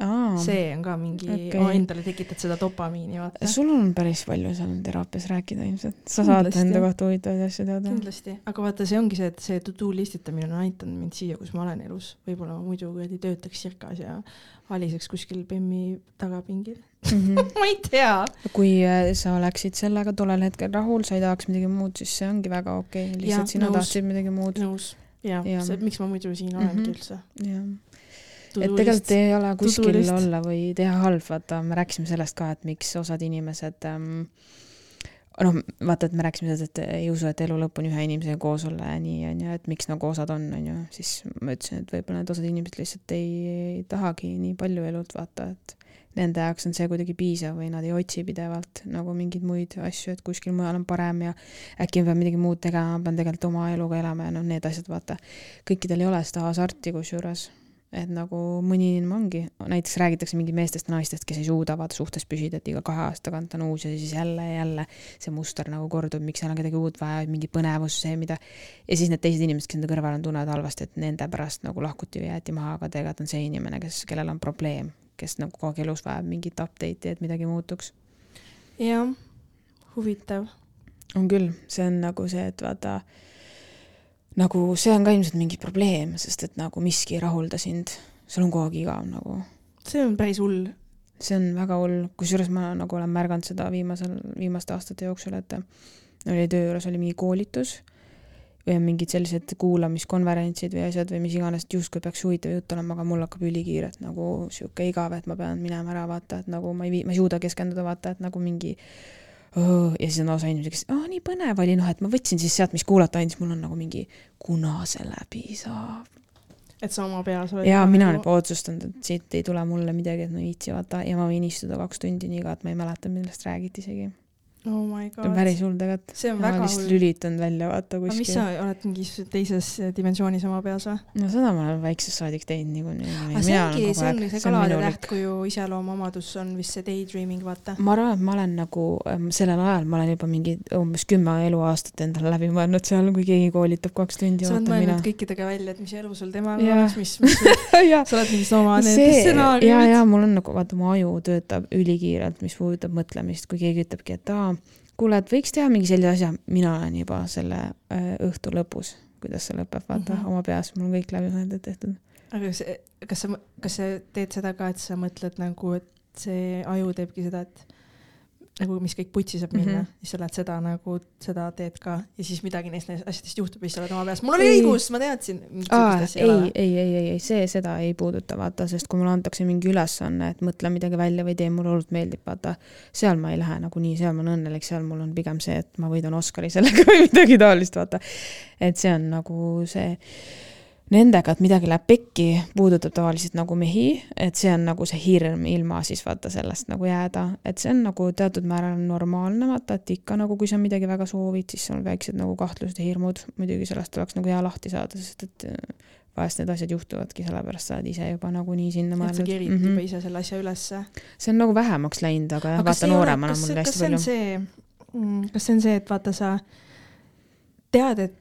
aa, see on ka mingi okay., endale tekitad seda dopamiini, vaata. sul on päris palju seal teraapias rääkida ilmselt, sa saad Kindlasti. enda kohta huvitavaid asju teada. kindlasti, aga vaata, see ongi see, et see to-do listitamine on aidanud mind siia, kus ma olen elus. võib-olla ma muidu kuradi töötaks sirkas ja aliseks kuskil Bemmi tagapingil. ma ei tea. Mhm. kui äh, sa oleksid sellega tollel hetkel rahul, sa ei tahaks midagi muud, siis see ongi väga okei okay., lihtsalt sina nõus. tahtsid midagi muud. nõus. Jah. ja., miks ma muidu siin olengi Mhm. üldse. jah, et tegelikult ei ole kuskil list. olla või teha halb, vaata, me rääkisime sellest ka, et miks osad inimesed ähm, noh, vaata, et me rääkisime sellest, et ei usu, et elu lõpp on ühe inimesega koos olla ja nii on ju, et miks nagu osad on, on ju, siis ma ütlesin, et võib-olla need osad inimesed lihtsalt ei, ei tahagi nii palju elult vaata, et nende jaoks on see kuidagi piisav või nad ei otsi pidevalt nagu mingeid muid asju, et kuskil mujal on parem ja äkki ma pean midagi muud tegema, ma pean tegelikult oma eluga elama ja noh, need asjad, vaata. kõikidel ei ole seda hasarti kusjuures, et nagu mõni inimene ongi, näiteks räägitakse mingi meestest, naistest, kes ei suuda vaata suhtes püsida, et iga kahe aasta tagant on uus ja siis jälle ja jälle see muster nagu kordub, miks seal on kedagi uut vaja, mingi põnevus, see, mida ja siis need teised inimesed, kes enda kõrval on, tunnevad halvasti, et nende pärast nagu lahkuti või jäeti maha, aga tegelikult on see inimene, kes, kellel on probleem, kes nagu kogu aeg elus vajab mingit update'i, et midagi muutuks. jah, huvitav. on küll, see on nagu see, et vaata nagu see on ka ilmselt mingi probleem, sest et nagu miski ei rahulda sind, sul on kogu aeg igav nagu. See on päris hull. see on väga hull, kusjuures ma nagu olen märganud seda viimasel, viimaste aastate jooksul, et oli töö juures oli mingi koolitus või on mingid sellised kuulamiskonverentsid või asjad või mis iganes, et justkui peaks huvitav jutt olema, aga mul hakkab ülikiirelt nagu sihuke igav, et ma pean minema ära vaata, et nagu ma ei vii-, ma ei suuda keskenduda, vaata, et nagu mingi oh, ja siis on osa inimesi, kes, aa nii põnev oli, noh et ma võtsin siis sealt, mis kuulata andis, mul on nagu mingi, kuna see läbi saab. et sa oma peas oled. ja mina olen juba otsustanud, et siit ei tule mulle midagi, et ma ei viitsi vaata ja ma võin istuda kaks tundi nii ka, et ma ei mäleta, millest räägiti isegi. Oh my see on god. päris hull tegelikult. see on ma väga lihtsalt hull. lülitan välja vaata aga mis kuskil sa. oled mingis teises dimensioonis oma peas või? no seda ma olen väiksest saadik teinud niikuinii. aga see ongi, see on see kalade tähtkuju iseloomuomadus on vist see daydreaming, vaata. ma arvan, et ma olen nagu ähm, sellel ajal, ma olen juba mingi umbes kümme eluaastat endale läbi mõelnud seal, kui keegi koolitab kaks tundi, sa oled mõelnud. kõikidega välja, et mis elu sul temaga oleks, mis, mis, sa oled mingid oma need see, ja, stsenaariumid. ja mul on nagu, vaata mu aju töötab ülikiirelt, mis puudutab mõtlemist, kui keegi ütlebki, et aa, kuule, et võiks teha mingi sellise asja, mina olen juba selle äh, õhtu lõpus, kuidas see lõpeb, vaata mm. -hmm. oma peas, mul on kõik läbi mõeldud tehtud. aga see, kas sa, kas sa teed seda ka, et sa mõtled nagu, et see aju teebki seda, et nagu mis kõik putsi saab minna mm. -hmm. siis sa lähed seda nagu, seda teed ka ja siis midagi neist asjadest juhtub ja siis sa oled oma peas, mul oli õigus, ma teadsin. ei, ei, ei, ei, ei, see seda ei puuduta, vaata, sest kui mulle antakse mingi ülesanne, et mõtle midagi välja või tee, mulle hullult meeldib, vaata, seal ma ei lähe nagunii, seal ma olen õnnelik, seal mul on pigem see, et ma võidan Oscari sellega või midagi taolist, vaata. et see on nagu see, nendega, et midagi läheb pekki, puudutab tavaliselt nagu mehi, et see on nagu see hirm ilma siis vaata sellest nagu jääda, et see on nagu teatud määral normaalne, vaata, et ikka nagu kui sa midagi väga soovid, siis on väiksed nagu kahtlused ja hirmud, muidugi sellest oleks nagu hea lahti saada, sest et äh, vahest need asjad juhtuvadki sellepärast, sa oled ise juba nagunii sinna et sa mõelnud. kerid mm -hmm. juba ise selle asja ülesse. see on nagu vähemaks läinud, aga jah, vaata nooremana mul see- oli kas hästi see on palju. see, kas see on see, et vaata, sa tead, et,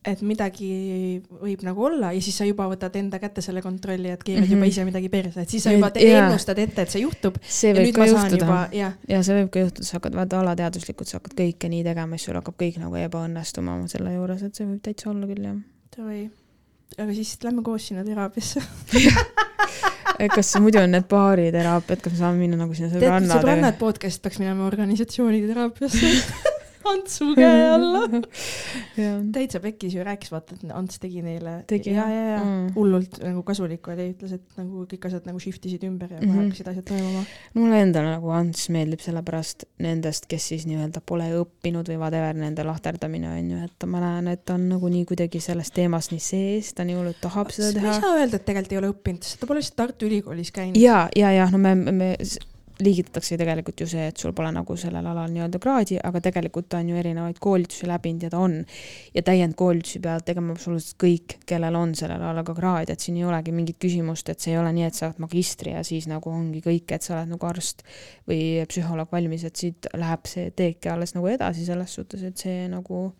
et midagi võib nagu olla ja siis sa juba võtad enda kätte selle kontrolli, et keerad mm. -hmm. juba ise midagi perse, et siis sa juba te- jaa. ennustad ette, et see juhtub see ja võib ka juhtuda ja see võib ka juhtuda, sa hakkad vaata alateaduslikult, sa hakkad kõike nii tegema, siis sul hakkab kõik nagu ebaõnnestuma selle juures, et see võib täitsa olla küll jah. davai. aga siis lähme koos sinna teraapiasse. kas muidu on need baariteraapiad, kas me saame minna nagu sinna sõbrannade sõbrannad podcast peaks minema organisatsioonide teraapiasse. Ants su käe alla. täitsa pekkis ju rääkis, vaata, et Ants tegi neile. Tegi, ja, ja, ja Mm. hullult nagu kasulik oli, ütles, et nagu kõik asjad nagu shift isid ümber ja kohe Mhm. hakkasid asjad toimuma. mulle endale nagu Ants meeldib sellepärast nendest, kes siis nii-öelda pole õppinud või whatever, nende lahterdamine on ju, et ma näen, et ta on nagunii kuidagi selles teemas nii sees, ta nii hullult tahab seda ma ei teha. saa öelda, et tegelikult ei ole õppinud, sest ta pole lihtsalt Tartu Ülikoolis käinud. ja, ja, ja no me, me liigitatakse tegelikult ju see, et sul pole nagu sellel alal nii-öelda kraadi, aga tegelikult ta on ju erinevaid koolitusi läbinud ja ta on. ja täiendkoolitusi peavad tegema absoluutselt kõik, kellel on sellel alal ka kraad, et siin ei olegi mingit küsimust, et see ei ole nii, et sa oled magistri ja siis nagu ongi kõik, et sa oled nagu arst või psühholoog valmis, et siit läheb see teeke alles nagu edasi selles suhtes, et see nagu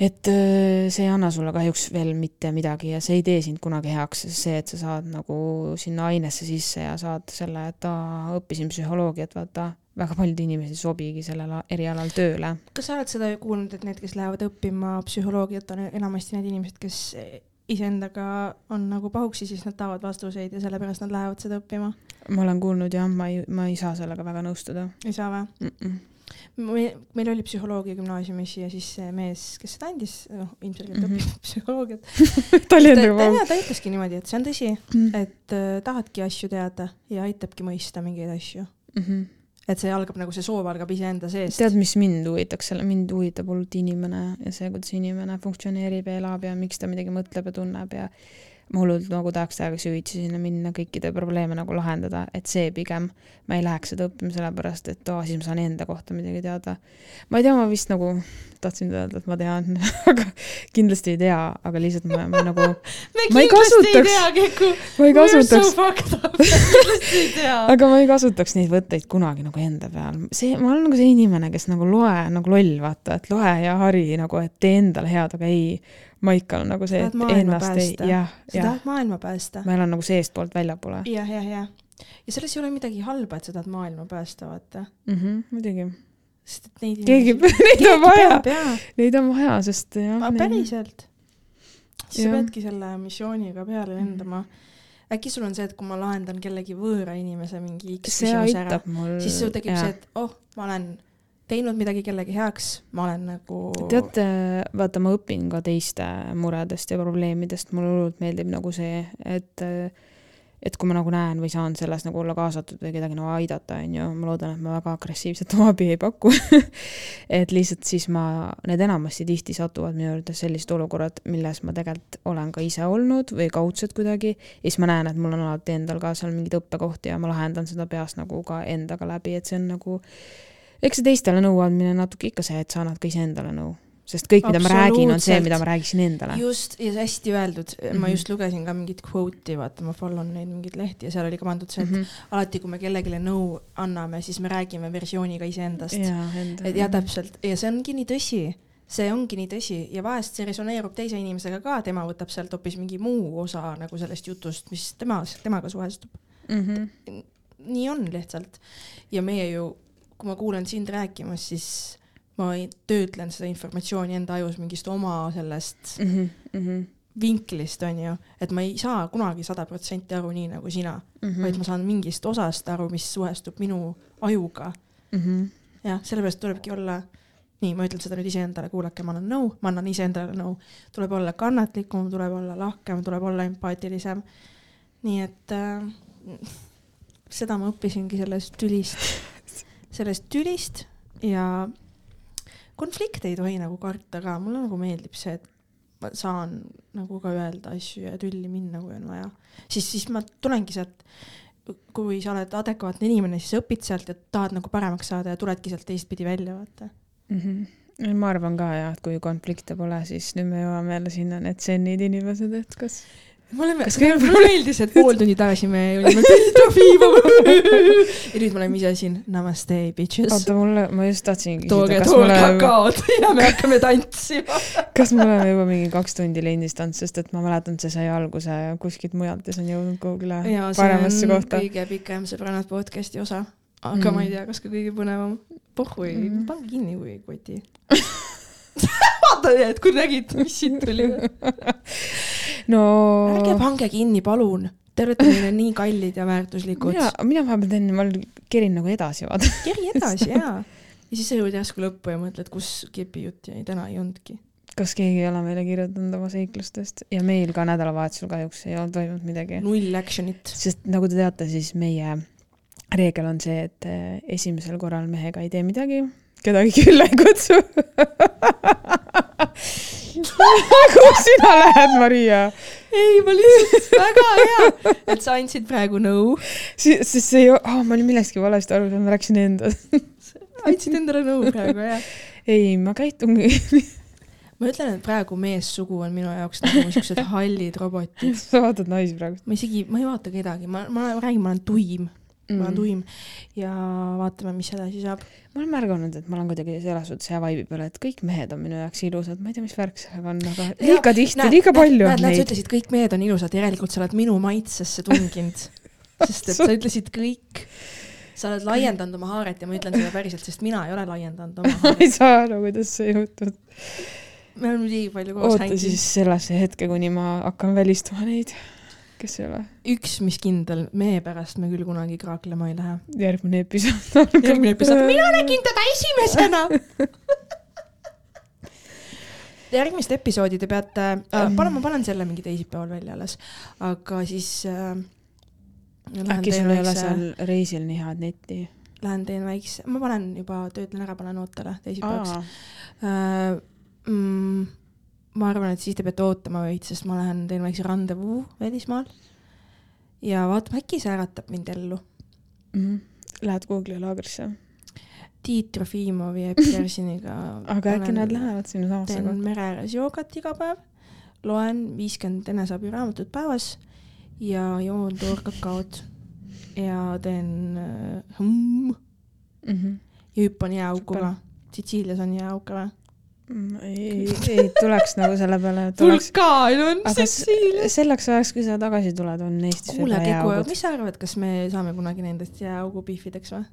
et öö, see ei anna sulle kahjuks veel mitte midagi ja see ei tee sind kunagi heaks, see, et sa saad nagu sinna ainesse sisse ja saad selle, et aa, õppisin psühholoogiat, vaata, väga paljud inimesed ei sobigi sellel erialal tööle. kas sa oled seda kuulnud, et need, kes lähevad õppima psühholoogiat, on enamasti need inimesed, kes iseendaga on nagu pahuksi, siis nad tahavad vastuseid ja sellepärast nad lähevad seda õppima? ma olen kuulnud jah, ma ei, ma ei saa sellega väga nõustuda ei saa või? mm. -mm. Me, meil oli psühholoogia gümnaasiumis ja siis see mees, kes seda andis, noh ilmselgelt mm Mhm. -hmm. psühholoogiat. ta oli ta, endaga ta, ütleski niimoodi, et see on tõsi, Mm. et äh, tahadki asju teada ja aitabki mõista mingeid asju. Mhm. et see algab nagu see soov algab iseenda seest. tead, mis mind huvitaks selle, mind huvitab hullult inimene ja see, kuidas inimene funktsioneerib ja elab ja miks ta midagi mõtleb ja tunneb ja ma hullult nagu tahaks täiega süvitsi sinna minna, kõikide probleeme nagu lahendada, et see pigem, ma ei läheks seda õppima sellepärast, et aa, siis ma saan enda kohta midagi teada. ma ei tea, ma vist nagu tahtsin öelda, et ma tean, aga kindlasti ei tea, aga lihtsalt ma, ma nagu, me ma ei kasutaks- ma ei kasutaks, aga ma ei kasutaks neid võtteid kunagi nagu enda peal. see, ma olen nagu see inimene, kes nagu loe nagu loll, vaata, et loe ja hari nagu, et tee endale head, aga ei, ma ikka olen nagu see, et ennast ei, päästa? jah, sa jah, tahad maailma päästa. ma elan nagu seestpoolt väljapoole jah, jah, jah. ja selles ei ole midagi halba, et sa tahad maailma päästa, vaata. mm. -hmm, muidugi, sest et neid keegi, neid on vaja, neid on vaja, sest jah. päriselt. siis sa Jah. peadki selle missiooniga peale lendama. äkki sul on see, et kui ma lahendan kellegi võõra inimese mingi X küsimuse ära, siis sul tekib see, et oh, ma olen teinud midagi kellegi heaks, ma olen nagu. teate, vaata, ma õpin ka teiste muredest ja probleemidest, mulle hullult meeldib nagu see, et et kui ma nagu näen või saan selles nagu olla kaasatud või kedagi nagu aidata, onju, ma loodan, et ma väga agressiivset abi ei paku et lihtsalt siis ma, need enamasti tihti satuvad minu juurde sellised olukorrad, milles ma tegelikult olen ka ise olnud või kaudselt kuidagi ja siis ma näen, et mul on alati endal ka seal mingeid õppekohti ja ma lahendan seda peas nagu ka endaga läbi, et see on nagu eks see teistele nõu andmine natuke ikka see, et sa annad ka iseendale nõu, sest kõik, mida ma räägin, on see, mida ma räägiksin endale. just, ja hästi öeldud mm, -hmm. ma Mhm. just lugesin ka mingit quote'i, vaata ma follow n neid mingeid lehti ja seal oli ka pandud see, et mm. -hmm. alati, kui me kellelegi nõu anname, siis me räägime versiooniga iseendast. ja täpselt ja see ongi nii tõsi, see ongi nii tõsi ja vahest see resoneerub teise inimesega ka, tema võtab sealt hoopis mingi muu osa nagu sellest jutust, mis tema, temaga suhestub. Mhm. nii on lihtsalt ja meie ju, kui ma kuulen sind rääkimas, siis ma töötlen seda informatsiooni enda ajus mingist oma sellest Mhm, vinklist onju, et ma ei saa kunagi sada protsenti aru nii nagu sina mm, vaid ma saan mingist osast aru, mis suhestub minu ajuga. Mhm. jah, sellepärast tulebki olla, nii, ma ütlen seda nüüd iseendale, kuulake, ma annan nõu, ma annan iseendale nõu, tuleb olla kannatlikum, tuleb olla lahkem, tuleb olla empaatilisem. nii et äh, seda ma õppisingi sellest tülist, sellest tülist ja konflikte ei tohi nagu karta ka, mulle nagu meeldib see, et ma saan nagu ka öelda asju ja tülli minna, kui on vaja. siis, siis ma tulengi sealt, kui sa oled adekvaatne inimene, siis õpid sealt ja tahad nagu paremaks saada ja tuledki sealt teistpidi välja, vaata. Mhm. ma arvan ka jah, et kui konflikte pole, siis nüüd me jõuame jälle sinna, need sennid inimesed, et kas me oleme, mulle meeldis, et pool tundi tagasi me olime Peeter Viiva ja nüüd me oleme ise siin, namaste bitches. oota, mulle, ma just tahtsin tooge, küsida, kas tooge oleme, kakaod ja me hakkame tantsima. kas me oleme juba mingi kaks tundi lindistanud, sest et ma mäletan, et see sai alguse kuskilt mujalt ja see on jõudnud kuhugile paremasse kohta. kõige pikem Sõbrannad podcasti osa, aga Mm. ma ei tea, kas ka kõige põnevam. pohhui mm. Pange kinni, kui ei koti. vaata, et kui nägid, mis siit tuli. No ärge pange kinni, palun. Te olete meile nii kallid ja väärtuslikud. mina, mina vahepeal teen, ma kerin nagu edasi, vaata. keri edasi jaa. ja siis sa jõuad järsku lõppu ja mõtled, kus kepijutt jäi, täna ei olnudki. kas keegi ei ole meile kirjutanud oma seiklustest ja meil ka nädalavahetusel kahjuks ei olnud toimunud midagi. null action'it. sest nagu te teate, siis meie reegel on see, et eh, esimesel korral mehega ei tee midagi, kedagi külla ei kutsu. kuhu sina lähed, Maria? ei, ma lihtsalt, väga hea, et sa andsid praegu nõu. siis, siis see oh, ma olin millestki valesti aru saanud, ma rääkisin endast. andsid endale nõu praegu, jah. ei, ma käitungi, ma ütlen, et praegu meessugu on minu jaoks nagu siuksed hallid robotid. sa vaatad naisi praegu ma isegi, ma ei vaata kedagi, ma, ma räägin, ma olen tuim. Ma olen Mm. tuim ja vaatame, mis edasi saab. ma olen märganud, et ma olen kuidagi selles suhtes hea vibe'i peal, et kõik mehed on minu jaoks ilusad, ma ei tea, mis värk sellega on, aga liiga tihti, liiga palju näed, on näed, sa neid. ütlesid, kõik mehed on ilusad, järelikult sa oled minu maitsesse tunginud. sest et sa ütlesid kõik. sa oled laiendanud oma haaret ja ma ütlen seda päriselt, sest mina ei ole laiendanud oma ma haaret. ei saa aru, kuidas see juhtub. me oleme nii palju koos oota hänginud siis. sellesse hetke, kuni ma hakkan välistama neid, kes ei ole. üks, mis kindel, mehe pärast me küll kunagi kraaklema ei lähe. järgmine episood. järgmine episood, mina nägin teda esimesena. järgmist episoodi te peate äh,, panen, ma panen selle mingi teisipäeval välja alles, aga siis äh,. äkki sul ei ole seal reisil nii head netti? Lähen teen väikse, ma panen juba, töötlen ära, panen ootele teisipäevaks äh,. Mm, ma arvan, et siis te peate ootama veits, sest ma lähen teen väikse randevuu välismaal. ja vaatame, äkki see äratab mind ellu. Mhm. Lähed Google'i laagrisse. Tiit Trofimovi ja Epp Kersiniga. aga äkki nad lähevad sinna samasse teen kohta? mere ääres joogat iga päev, loen viiskümmend eneseabiraamatut päevas ja joon toorkakaod ja teen äh, hõmm Mhm. ja hüppan jääauku ka. Sitsiilias on jääauk ka või? Ei, ei tuleks nagu selle peale, vulkaan on aga s- selleks ajaks, kui sa tagasi tuled, on Eestis kuule, Kegu, mis sa arvad, kas me saame kunagi nendest jääaugupihvideks või?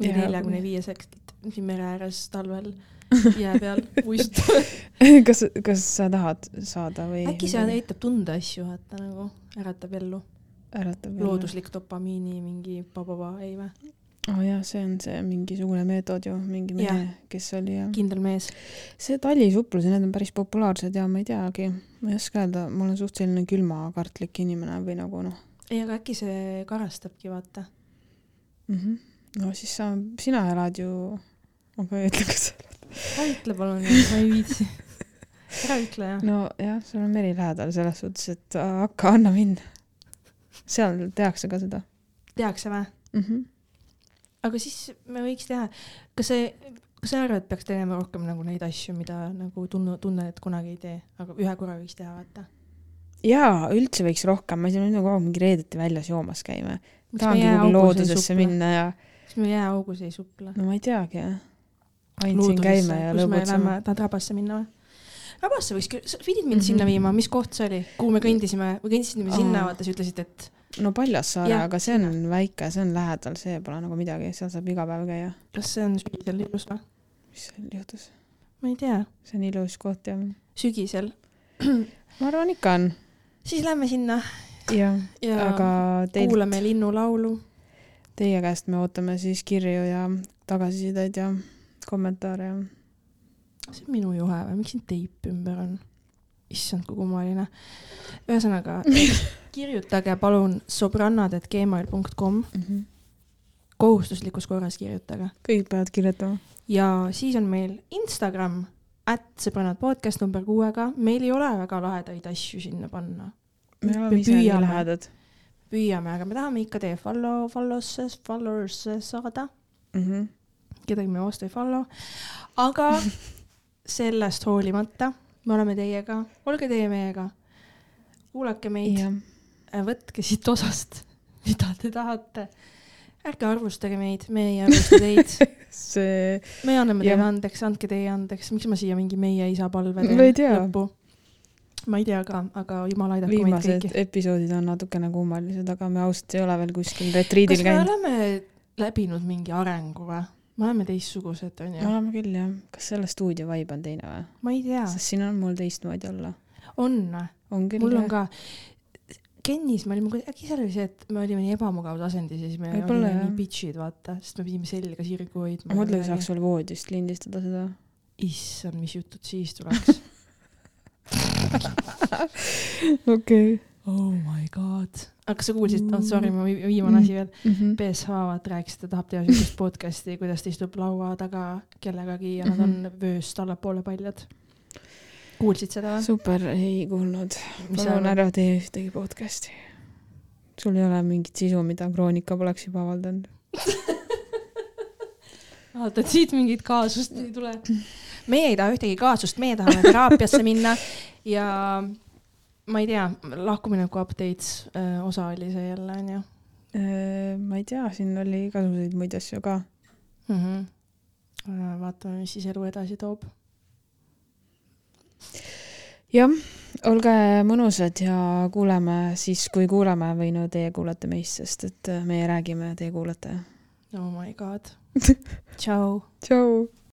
või neljakümne viiesekselt siin mere ääres talvel jää peal uistuda. kas, kas sa tahad saada või? äkki see aitab tunda asju, vaata nagu äratab ellu. äratab. looduslik dopamiini mingi bababa, ei või? Oh, jah, see on see mingisugune meetod ju, mingi mehe kes oli ja. kindel mees. see talisuplus ja need on päris populaarsed ja ma ei teagi, ma ei oska öelda, ma olen suht selline külmakartlik inimene või nagu noh ei, aga äkki see karastabki, vaata. mm. -hmm. no siis sa, sina elad ju, ma ei ütle, kas ära ütle palun, ma ei viitsi. ära ütle jah. nojah, sul on meri lähedal selles suhtes, et hakka, anna minna. seal tehakse ka seda tehakse või? mm. Aga siis me võiks teha, kas see, kas sa arvad, et peaks tegema rohkem nagu neid asju, mida nagu tunne, tunned, et kunagi ei tee, aga ühe korra võiks teha, vaata. jaa, üldse võiks rohkem, ma ei tea, nüüd me kogu aeg mingi reedeti väljas joomas käime. tahangi kuhugi loodusesse. minna ja miks me jääaugus ei supla? no ma ei teagi jah. ainult siin käime ja lõbutseme. tahad Rabasse minna või? Rabasse võiks küll, sa pidid mind mm Mhm. -hmm. sinna viima, mis koht see oli, kuhu me kõndisime, me kõndisime sinna, Aa. vaata sa ütlesid, et no Paljassaare, Jah, aga see on väike, see on lähedal, see pole nagu midagi, seal saab iga päev käia. kas see on sügisel ilus või? mis seal juhtus? ma ei tea, see on ilus koht ja sügisel. ma arvan ikka on. siis lähme sinna jah, ja aga teilt, kuulame linnulaulu. teie käest me ootame siis kirju ja tagasisideid ja kommentaare ja see on minu juhe või, miks siin teip ümber on? issand, kui kummaline. ühesõnaga, kirjutage palun sobrannad.gmail.com, mm -hmm. kohustuslikus korras kirjutage. kõik peavad kirjutama. ja siis on meil Instagram, at sõbrannad podcast number kuuega, meil ei ole väga lahedaid asju sinna panna. me oleme ise nii lähedad püüame, aga me tahame ikka teie follow, follow'sse, followers'e saada, mm. -hmm. kedagi me vastu ei follow, aga sellest hoolimata me oleme teiega, olge teie meiega, kuulake meid, jah, võtke siit osast, mida te tahate. ärge arvustage meid, me ei arvusta teid, see, me anname teile andeks, andke teie andeks, miks ma siia mingi meie isa palve tea. lõppu? ma ei tea ka, aga jumal aidaku meid viimased kõiki. episoodid on natukene kummalised, aga me ausalt ei ole veel kuskil retriidil kas me käinud. oleme läbinud mingi arengu või? Me oleme teistsugused, onju. oleme küll jah, kas selle stuudio vibe on teine või? ma ei tea, sest siin on mul teistmoodi olla. on või? mul on ka. Kennis me olime, äkki seal oli see, et me olime nii ebamugavas asendis ja siis me Võib-olla, olime jah. nii bitch'id, vaata, sest me pidime selga sirgu hoidma. ma mõtlen, saaks veel voodist lindistada seda. issand, mis jutud siis tuleks okei. oh my god. Aga kas sa kuulsid, oh sorry, ma vi- viimane asi veel. Mhm. BSH vaata rääkis, et ta tahab teha siukest podcast'i, kuidas ta istub laua taga kellegagi ja nad on Mhm. vööst allapoole paljad. kuulsid seda või? super, ei kuulnud. Palun ära tee ühtegi podcast'i. sul ei ole mingit sisu, mida Kroonika poleks juba avaldanud. vaata, et siit mingit kaasust ei tule. meie ei taha ühtegi kaasust, meie tahame teraapiasse minna ja ma ei tea, lahkumineku updates äh, osa oli see jälle onju. ma ei tea, siin oli igasuguseid muid asju ka. mm. -hmm. vaatame, mis siis elu edasi toob. jah, olge mõnusad ja kuuleme siis, kui kuuleme või no teie kuulate meist, sest et meie räägime, teie kuulate. oh my god. tšau. tšau.